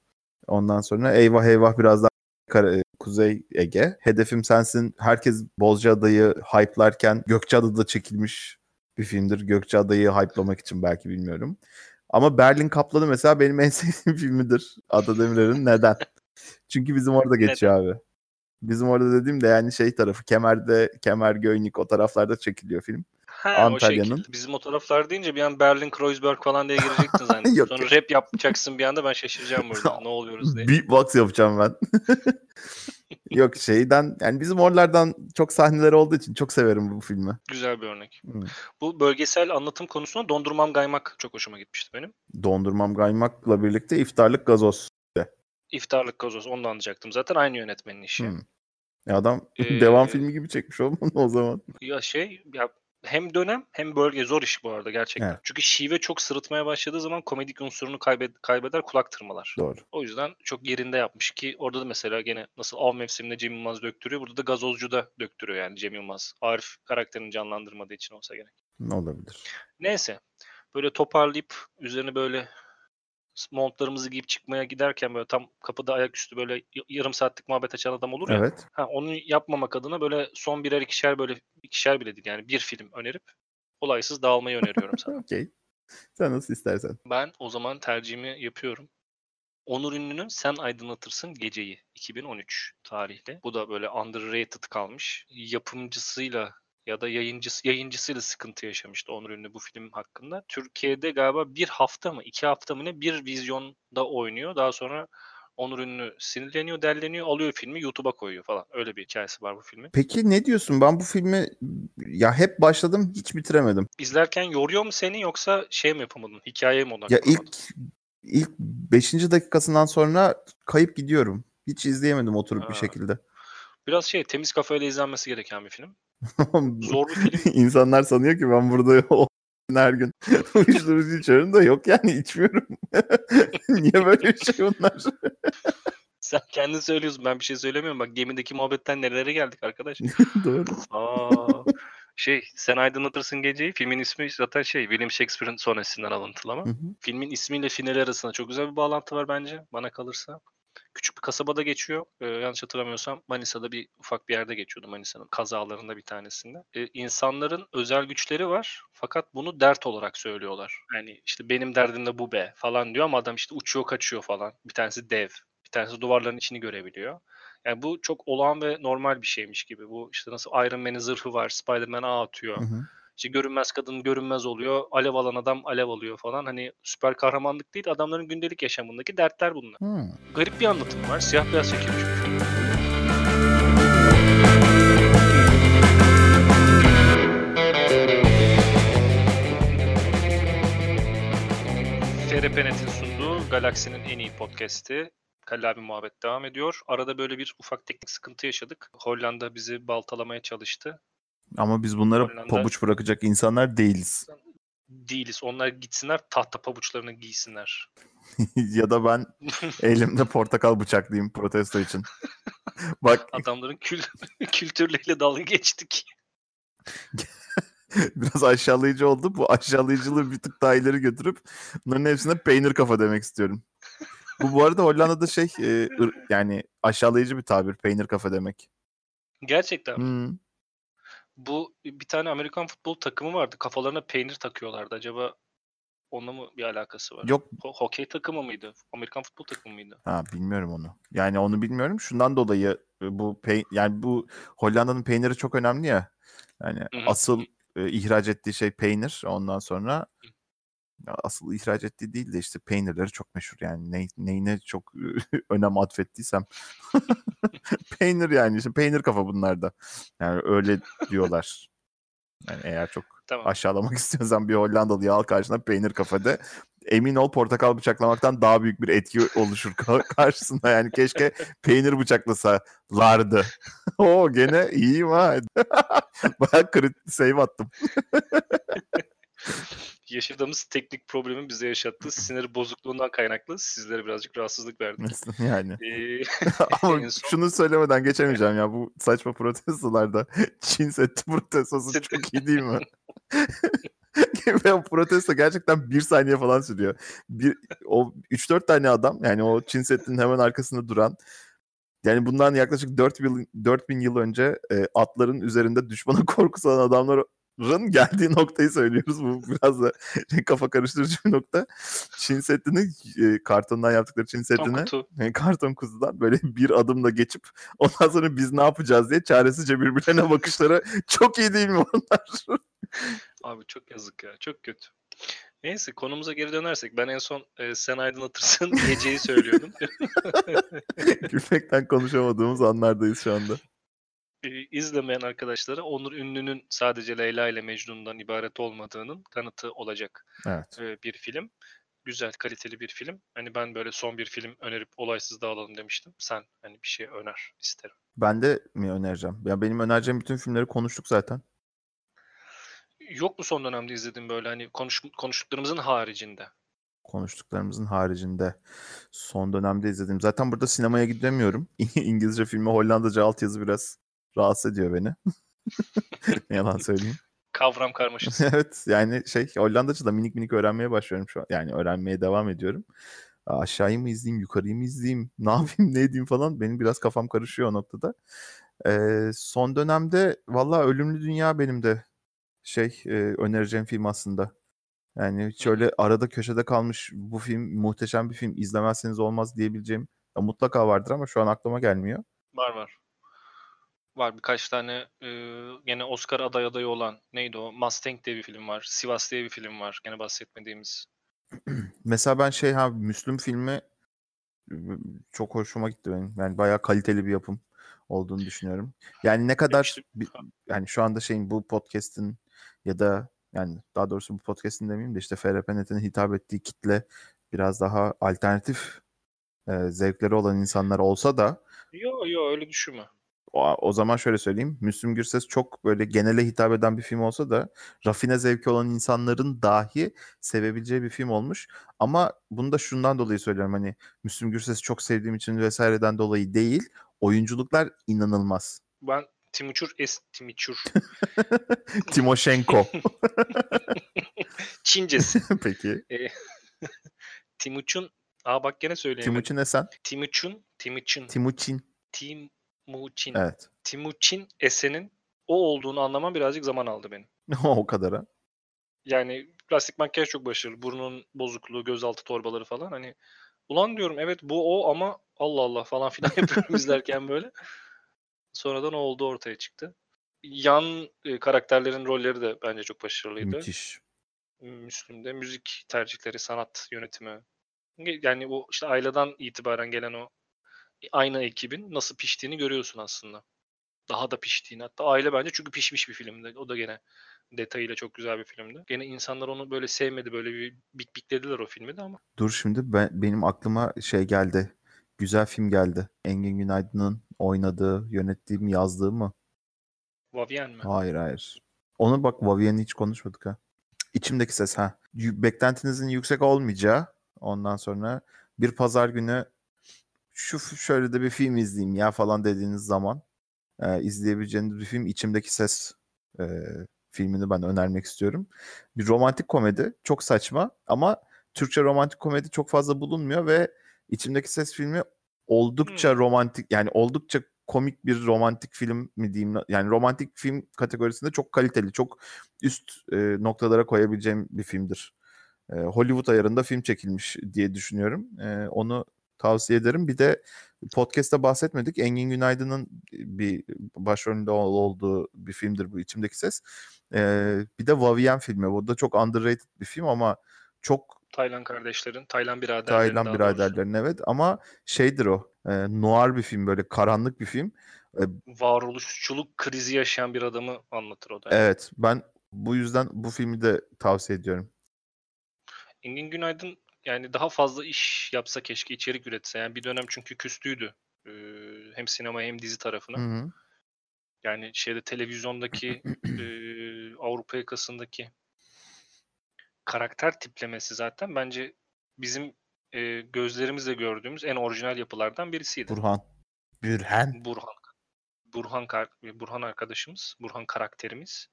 Ondan sonra Eyvah Eyvah biraz daha Kara- e, Kuzey Ege. Hedefim Sensin. Herkes Bozcaada'yı hype'larken Gökçeada'da çekilmiş bir filmdir. Gökçeada'yı hype'lamak için belki bilmiyorum. Ama Berlin Kaplanı mesela benim en sevdiğim filmidir. Ada Demirer'in. Neden? Çünkü bizim orada geçiyor abi. Bizim orada dediğim de yani şey tarafı Kemer'de, Kemer, Göynük o taraflarda çekiliyor film. O Antalya'nın. şekilde. Bizim o taraflar deyince bir an Berlin, Kreuzberg falan diye girecektin zannettim. Yok, Sonra yok. rap yapacaksın bir anda ben şaşıracağım burada. ne oluyoruz diye. Beatbox yapacağım ben. Yok şeyden yani bizim oralardan çok sahneler olduğu için çok severim bu filmi. Güzel bir örnek. Hı. Bu bölgesel anlatım konusunda dondurmam gaymak çok hoşuma gitmişti benim. Dondurmam kaymakla birlikte iftarlık gazoz. İftarlık gazoz onu da anlayacaktım. Zaten aynı yönetmenin işi. Hı. Ya adam Ee, devam filmi gibi çekmiş olmalı o zaman. Ya şey ya hem dönem hem bölge zor iş bu arada gerçekten. Evet. Çünkü şive çok sırıtmaya başladığı zaman komedik unsurunu kaybed- kaybeder kulak tırmalar. Doğru. O yüzden çok yerinde yapmış ki orada da mesela gene nasıl av mevsiminde Cem Yılmaz döktürüyor. Burada da gazozcu da döktürüyor yani Cem Yılmaz. Arif karakterini canlandırmadığı için olsa gerek. Ne olabilir? Neyse. Böyle toparlayıp üzerine böyle montlarımızı giyip çıkmaya giderken böyle tam kapıda ayaküstü böyle yarım saatlik muhabbet açan adam olur ya. Evet. Ha, onu yapmamak adına böyle son birer ikişer böyle ikişer bile değil yani bir film önerip olaysız dağılmayı öneriyorum sana. Okey. Sen nasıl istersen. Ben o zaman tercihimi yapıyorum. Onur Ünlü'nün Sen Aydınlatırsın Geceyi 2013 tarihli. Bu da böyle underrated kalmış. Yapımcısıyla ya da yayıncısı, yayıncısıyla sıkıntı yaşamıştı Onur Ünlü bu film hakkında. Türkiye'de galiba bir hafta mı iki hafta mı ne bir vizyonda oynuyor. Daha sonra Onur Ünlü sinirleniyor, delleniyor, alıyor filmi YouTube'a koyuyor falan. Öyle bir hikayesi var bu filmin. Peki ne diyorsun? Ben bu filmi ya hep başladım hiç bitiremedim. İzlerken yoruyor mu seni yoksa şey mi yapamadın? Hikayeye mi Ya odaklamadın? ilk ilk 5. dakikasından sonra kayıp gidiyorum. Hiç izleyemedim oturup bir Ha. şekilde. Biraz şey temiz kafayla izlenmesi gereken bir film. Zor bir film. İnsanlar sanıyor ki ben burada her gün uyuşturucu içiyorum da yok yani içmiyorum. Niye böyle bir şey bunlar? Sen kendin söylüyorsun ben bir şey söylemiyorum. Bak gemideki muhabbetten nerelere geldik arkadaş. Doğru. Aa, şey sen aydınlatırsın geceyi. Filmin ismi zaten şey William Shakespeare'in sonesinden alıntılı Hı hı. Filmin ismiyle finali arasında çok güzel bir bağlantı var bence bana kalırsa. Küçük bir kasabada geçiyor. Ee, yanlış hatırlamıyorsam Manisa'da bir ufak bir yerde geçiyordu Manisa'nın kazalarında bir tanesinde. Ee, insanların özel güçleri var fakat bunu dert olarak söylüyorlar. Yani işte benim derdim de bu be falan diyor ama adam işte uçuyor kaçıyor falan. Bir tanesi dev. Bir tanesi duvarların içini görebiliyor. Yani bu çok olağan ve normal bir şeymiş gibi. Bu işte nasıl Iron Man'in zırhı var, Spider-Man ağ atıyor. Hı hı. İşte görünmez kadın görünmez oluyor. Alev alan adam alev alıyor falan. Hani süper kahramanlık değil adamların gündelik yaşamındaki dertler bunlar. Hı. Garip bir anlatım var. Siyah beyaz çekilmiş bir film. Sunduğu Galaksinin en iyi podcast'i. Kalli abi muhabbet devam ediyor. Arada böyle bir ufak teknik sıkıntı yaşadık. Hollanda bizi baltalamaya çalıştı. Ama biz bunlara Hollanda- pabuç bırakacak insanlar değiliz. Değiliz. Onlar gitsinler tahta pabuçlarını giysinler. ya da ben elimde portakal bıçaklıyım protesto için. Bak Adamların kül kültürleriyle dalga geçtik. biraz aşağılayıcı oldu. Bu aşağılayıcılığı bir tık daha ileri götürüp bunların hepsine peynir kafa demek istiyorum. Bu bu arada Hollanda'da şey e, yani aşağılayıcı bir tabir peynir kafa demek. Gerçekten. Hmm. Bu bir tane Amerikan futbol takımı vardı. Kafalarına peynir takıyorlardı. Acaba onunla mı bir alakası var? Yok Ho- hokey takımı mıydı? Amerikan futbol takımı mıydı? ha bilmiyorum onu. Yani onu bilmiyorum. Şundan dolayı e, bu pey yani bu Hollanda'nın peyniri çok önemli ya. Yani Hı hı. asıl e, ihraç ettiği şey peynir. Ondan sonra ya asıl ihraç ettiği değil de işte peynirleri çok meşhur yani. Ne, neyine çok önem atfettiysem peynir yani işte peynir kafa bunlar da. Yani öyle diyorlar. Yani eğer çok Tamam. aşağılamak istiyorsan bir Hollandalıyı al karşına peynir kafa de. Emin ol portakal bıçaklamaktan daha büyük bir etki oluşur ka- karşısında yani keşke peynir bıçaklasalardı. O gene iyiyim ha. Bayağı kritik save attım Yaşadığımız teknik problemi bize yaşattığı sinir bozukluğundan kaynaklı sizlere birazcık rahatsızlık verdik. yani Ee, Ama son- şunu söylemeden geçemeyeceğim ya bu saçma protestolarda Çin Seddi protestosu çok iyi değil mi? Ve o protesto gerçekten bir saniye falan sürüyor. Bir, o 3-4 tane adam yani o Çin Seddi'nin hemen arkasında duran yani bundan yaklaşık 4 yıl, 4000 yıl önce e, atların üzerinde düşmana korku salan adamların geldiği noktayı söylüyoruz. Bu biraz da kafa karıştırıcı bir nokta. Çin Seddi'ni e, kartondan yaptıkları Çin kutu. e, karton kuzudan böyle bir adımla geçip ondan sonra biz ne yapacağız diye çaresizce birbirlerine bakışları çok iyi değil mi onlar? Abi çok yazık ya. Çok kötü. Neyse konumuza geri dönersek ben en son e, sen aydınlatırsın geceyi söylüyordum. Gülmekten konuşamadığımız anlardayız şu anda. E, izlemeyen arkadaşlara Onur Ünlü'nün sadece Leyla ile Mecnun'dan ibaret olmadığının kanıtı olacak Evet. e, bir film. Güzel, kaliteli bir film. Hani ben böyle son bir film önerip olaysız dağılalım demiştim. Sen hani bir şey öner isterim. Ben de mi önereceğim? Ya benim önereceğim bütün filmleri konuştuk zaten. Yok mu son dönemde izlediğin böyle hani konuş, konuştuklarımızın haricinde? Konuştuklarımızın haricinde son dönemde izlediğim. Zaten burada sinemaya gidemiyorum. İngilizce filmi Hollandaca altyazı biraz rahatsız ediyor beni. Yalan söyleyeyim. Kavram karmaşası. evet yani şey Hollandaca da minik minik öğrenmeye başlıyorum şu an. Yani öğrenmeye devam ediyorum. Aşağıyı mı izleyeyim, yukarıyı mı izleyeyim, ne yapayım, ne edeyim falan. Benim biraz kafam karışıyor o noktada. Ee, son dönemde valla Ölümlü Dünya benim de şey e, önereceğim film aslında. Yani hiç öyle arada köşede kalmış bu film muhteşem bir film izlemezseniz olmaz diyebileceğim ya mutlaka vardır ama şu an aklıma gelmiyor. Var var. Var birkaç tane e, gene Oscar aday adayı olan neydi o? Mustang diye bir film var. Sivas diye bir film var. Gene bahsetmediğimiz. Mesela ben şey ha Müslüm filmi çok hoşuma gitti benim. Yani bayağı kaliteli bir yapım olduğunu düşünüyorum. Yani ne kadar yani şu anda şeyin bu podcast'in ya da yani daha doğrusu bu podcast'in demeyeyim de işte FRP.net'in hitap ettiği kitle biraz daha alternatif e, zevkleri olan insanlar olsa da Yo yo öyle düşünme. O, o zaman şöyle söyleyeyim. Müslüm Gürses çok böyle genele hitap eden bir film olsa da rafine zevki olan insanların dahi sevebileceği bir film olmuş. Ama bunu da şundan dolayı söylüyorum. Hani Müslüm Gürses'i çok sevdiğim için vesaireden dolayı değil. Oyunculuklar inanılmaz. Ben Timuçur Es Timuçur Timoshenko. Çincesi. Peki. Timuçun Aa bak gene söyleyemedim. Timuçin Esen. Timuçun Timuçun Timuçin. Timuçin Evet. Timuçin Esen'in o olduğunu anlamam birazcık zaman aldı benim. o kadara. Yani plastik makyaj çok başarılı. Burnun bozukluğu, gözaltı torbaları falan. Hani ulan diyorum evet bu o ama Allah Allah falan filan yapıyorum izlerken böyle. Sonradan o oldu ortaya çıktı. Yan e, karakterlerin rolleri de bence çok başarılıydı. Müthiş. Müslüm'de müzik tercihleri, sanat yönetimi. Yani bu işte aileden itibaren gelen o aynı ekibin nasıl piştiğini görüyorsun aslında. Daha da piştiğini. Hatta aile bence çünkü pişmiş bir filmdi. O da gene detayıyla çok güzel bir filmdi. Gene insanlar onu böyle sevmedi. Böyle bir bik biklediler o filmi de ama. Dur şimdi ben, benim aklıma şey geldi. Güzel film geldi. Engin Günaydın'ın oynadığı, yönettiğim, yazdığı mı? Vavien mi? Hayır hayır. Onu bak Vaviyen'i hiç konuşmadık ha. İçimdeki ses ha. Beklentinizin yüksek olmayacağı ondan sonra bir pazar günü şu şöyle de bir film izleyeyim ya falan dediğiniz zaman e, izleyebileceğiniz bir film İçimdeki Ses e, filmini ben önermek istiyorum. Bir romantik komedi. Çok saçma ama Türkçe romantik komedi çok fazla bulunmuyor ve İçimdeki Ses filmi oldukça Hmm. romantik yani oldukça komik bir romantik film mi diyeyim yani romantik film kategorisinde çok kaliteli çok üst e, noktalara koyabileceğim bir filmdir. E, Hollywood ayarında film çekilmiş diye düşünüyorum. E, onu tavsiye ederim. Bir de podcast'ta bahsetmedik. Engin Günaydın'ın bir başrolünde ol- olduğu bir filmdir bu İçimdeki Ses. E, bir de Vavien filmi. Bu da çok underrated bir film ama çok Taylan kardeşlerin, Taylan biraderlerin Taylan biraderlerin evet ama şeydir o. E, noir bir film böyle karanlık bir film. Varoluşçuluk krizi yaşayan bir adamı anlatır o da. Evet ben bu yüzden bu filmi de tavsiye ediyorum. Engin Günaydın yani daha fazla iş yapsa keşke içerik üretse. Yani bir dönem çünkü küstüydü. Ee, hem sinema hem dizi tarafına. Hı hı. Yani şeyde televizyondaki e, Avrupa yakasındaki karakter tiplemesi zaten bence bizim e, gözlerimizle gördüğümüz en orijinal yapılardan birisiydi. Burhan. Bürhan. Burhan. Burhan Burhan arkadaşımız, Burhan karakterimiz.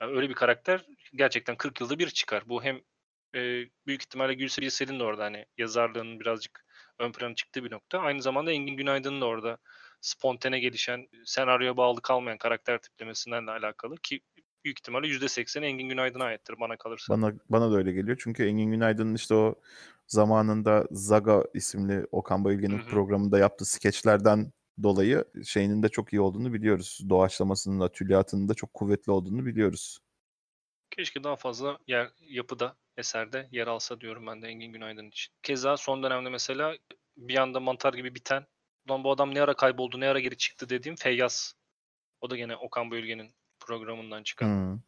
Yani öyle bir karakter gerçekten 40 yılda bir çıkar. Bu hem e, büyük ihtimalle Gülse Birsel'in de orada hani yazarlığının birazcık ön plana çıktığı bir nokta. Aynı zamanda Engin Günaydın'ın da orada spontane gelişen, senaryoya bağlı kalmayan karakter tiplemesinden de alakalı ki büyük ihtimalle %80'i Engin Günaydın'a aittir bana kalırsa. Bana bana da öyle geliyor. Çünkü Engin Günaydın'ın işte o zamanında Zaga isimli Okan Bayülgen'in programında yaptığı skeçlerden dolayı şeyinin de çok iyi olduğunu biliyoruz. Doğaçlamasının da tülyatının da çok kuvvetli olduğunu biliyoruz. Keşke daha fazla yer, yapıda, eserde yer alsa diyorum ben de Engin Günaydın için. Keza son dönemde mesela bir anda mantar gibi biten, ulan bu adam ne ara kayboldu, ne ara geri çıktı dediğim Feyyaz. O da gene Okan Bölge'nin programından çıkan. Hı.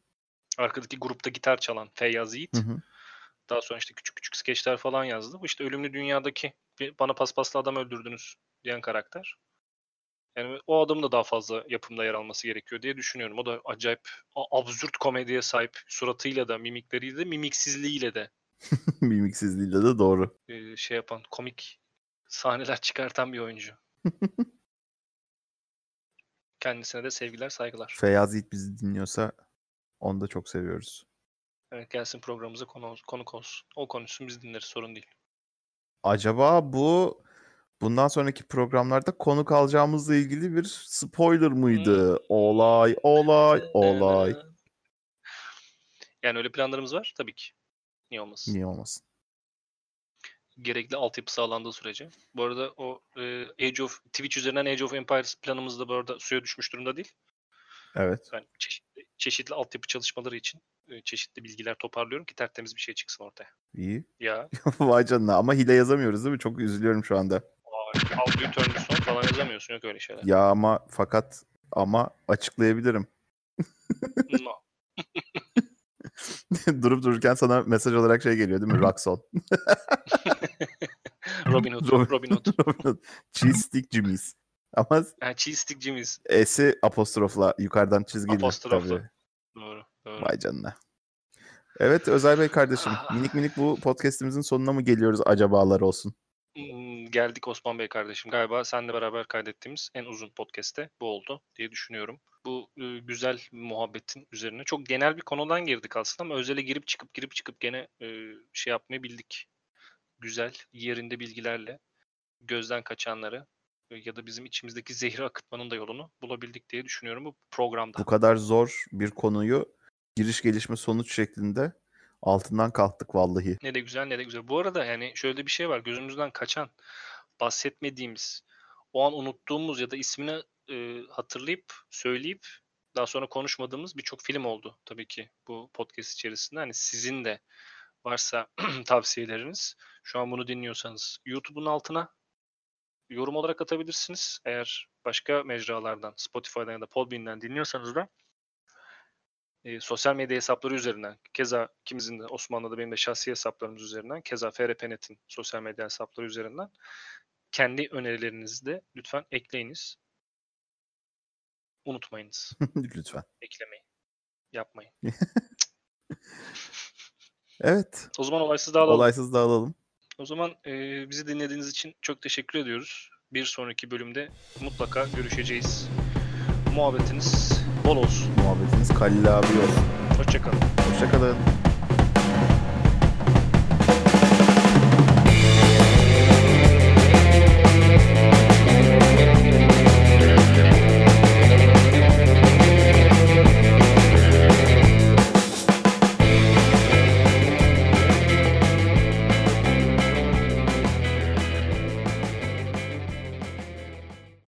Arkadaki grupta gitar çalan Feyyaz Yiğit. Hı hı. Daha sonra işte küçük küçük skeçler falan yazdı. Bu işte Ölümlü Dünya'daki bana paspaslı adam öldürdünüz diyen karakter. Yani o adamın da daha fazla yapımda yer alması gerekiyor diye düşünüyorum. O da acayip absürt komediye sahip suratıyla da, mimikleriyle de, mimiksizliğiyle de Mimiksizliğiyle de doğru. e, şey yapan, komik sahneler çıkartan bir oyuncu. Kendisine de sevgiler, saygılar. Feyyaz Yiğit bizi dinliyorsa onu da çok seviyoruz. Evet, gelsin programımıza konu, konuk olsun. O konuşsun biz dinleriz sorun değil. Acaba bu bundan sonraki programlarda konuk alacağımızla ilgili bir spoiler mıydı? Olay, olay, olay. Yani öyle planlarımız var tabii ki. Niye olmasın? Niye olmasın? Gerekli altyapı sağlandığı sürece. Bu arada o e, Age of Twitch üzerinden Age of Empires planımız da bu arada suya düşmüş durumda değil. Evet. Ben çeşitli, çeşitli altyapı çalışmaları için e, çeşitli bilgiler toparlıyorum ki tertemiz bir şey çıksın ortaya. İyi. Ya Vay canına ama hile yazamıyoruz değil mi? Çok üzülüyorum şu anda. How do you turn this on falan yazamıyorsun. Yok öyle şeyler. Ya ama fakat ama açıklayabilirim. No. Durup dururken sana mesaj olarak şey geliyor değil mi? Roxol. Robin Hood. Robin- Robin Hood. Cheese stick Jimmy's. Ama Ha, cheese stick Jimmy's. S'si apostrofla yukarıdan çizgiyle. Apostrofla. Tabii. Doğru. doğru. Vay canına. Evet Özel Bey kardeşim. Ah. minik minik bu podcastimizin sonuna mı geliyoruz acabalar olsun? Geldik Osman Bey kardeşim. Galiba seninle beraber kaydettiğimiz en uzun podcast'te bu oldu diye düşünüyorum. Bu güzel muhabbetin üzerine çok genel bir konudan girdik aslında ama özele girip çıkıp girip çıkıp gene şey yapmayı bildik. Güzel, yerinde bilgilerle gözden kaçanları ya da bizim içimizdeki zehri akıtmanın da yolunu bulabildik diye düşünüyorum bu programda. Bu kadar zor bir konuyu giriş gelişme sonuç şeklinde altından kalktık vallahi. Ne de güzel ne de güzel. Bu arada yani şöyle bir şey var. Gözümüzden kaçan, bahsetmediğimiz, o an unuttuğumuz ya da ismini e, hatırlayıp söyleyip daha sonra konuşmadığımız birçok film oldu tabii ki bu podcast içerisinde. Hani sizin de varsa tavsiyeleriniz şu an bunu dinliyorsanız YouTube'un altına yorum olarak atabilirsiniz. Eğer başka mecralardan, Spotify'dan ya da Podbean'den dinliyorsanız da e, sosyal medya hesapları üzerinden keza ikimizin de Osmanlı'da benim de şahsi hesaplarımız üzerinden keza FRPNet'in sosyal medya hesapları üzerinden kendi önerilerinizi de lütfen ekleyiniz. Unutmayınız Lütfen. eklemeyi. Yapmayın. Evet. O zaman olaysız dağılalım. Olaysız dağılalım. O zaman e, bizi dinlediğiniz için çok teşekkür ediyoruz. Bir sonraki bölümde mutlaka görüşeceğiz. Muhabbetiniz bol olsun. Muhabbetiniz Kalil abi olsun. Hoşçakalın. Hoşçakalın.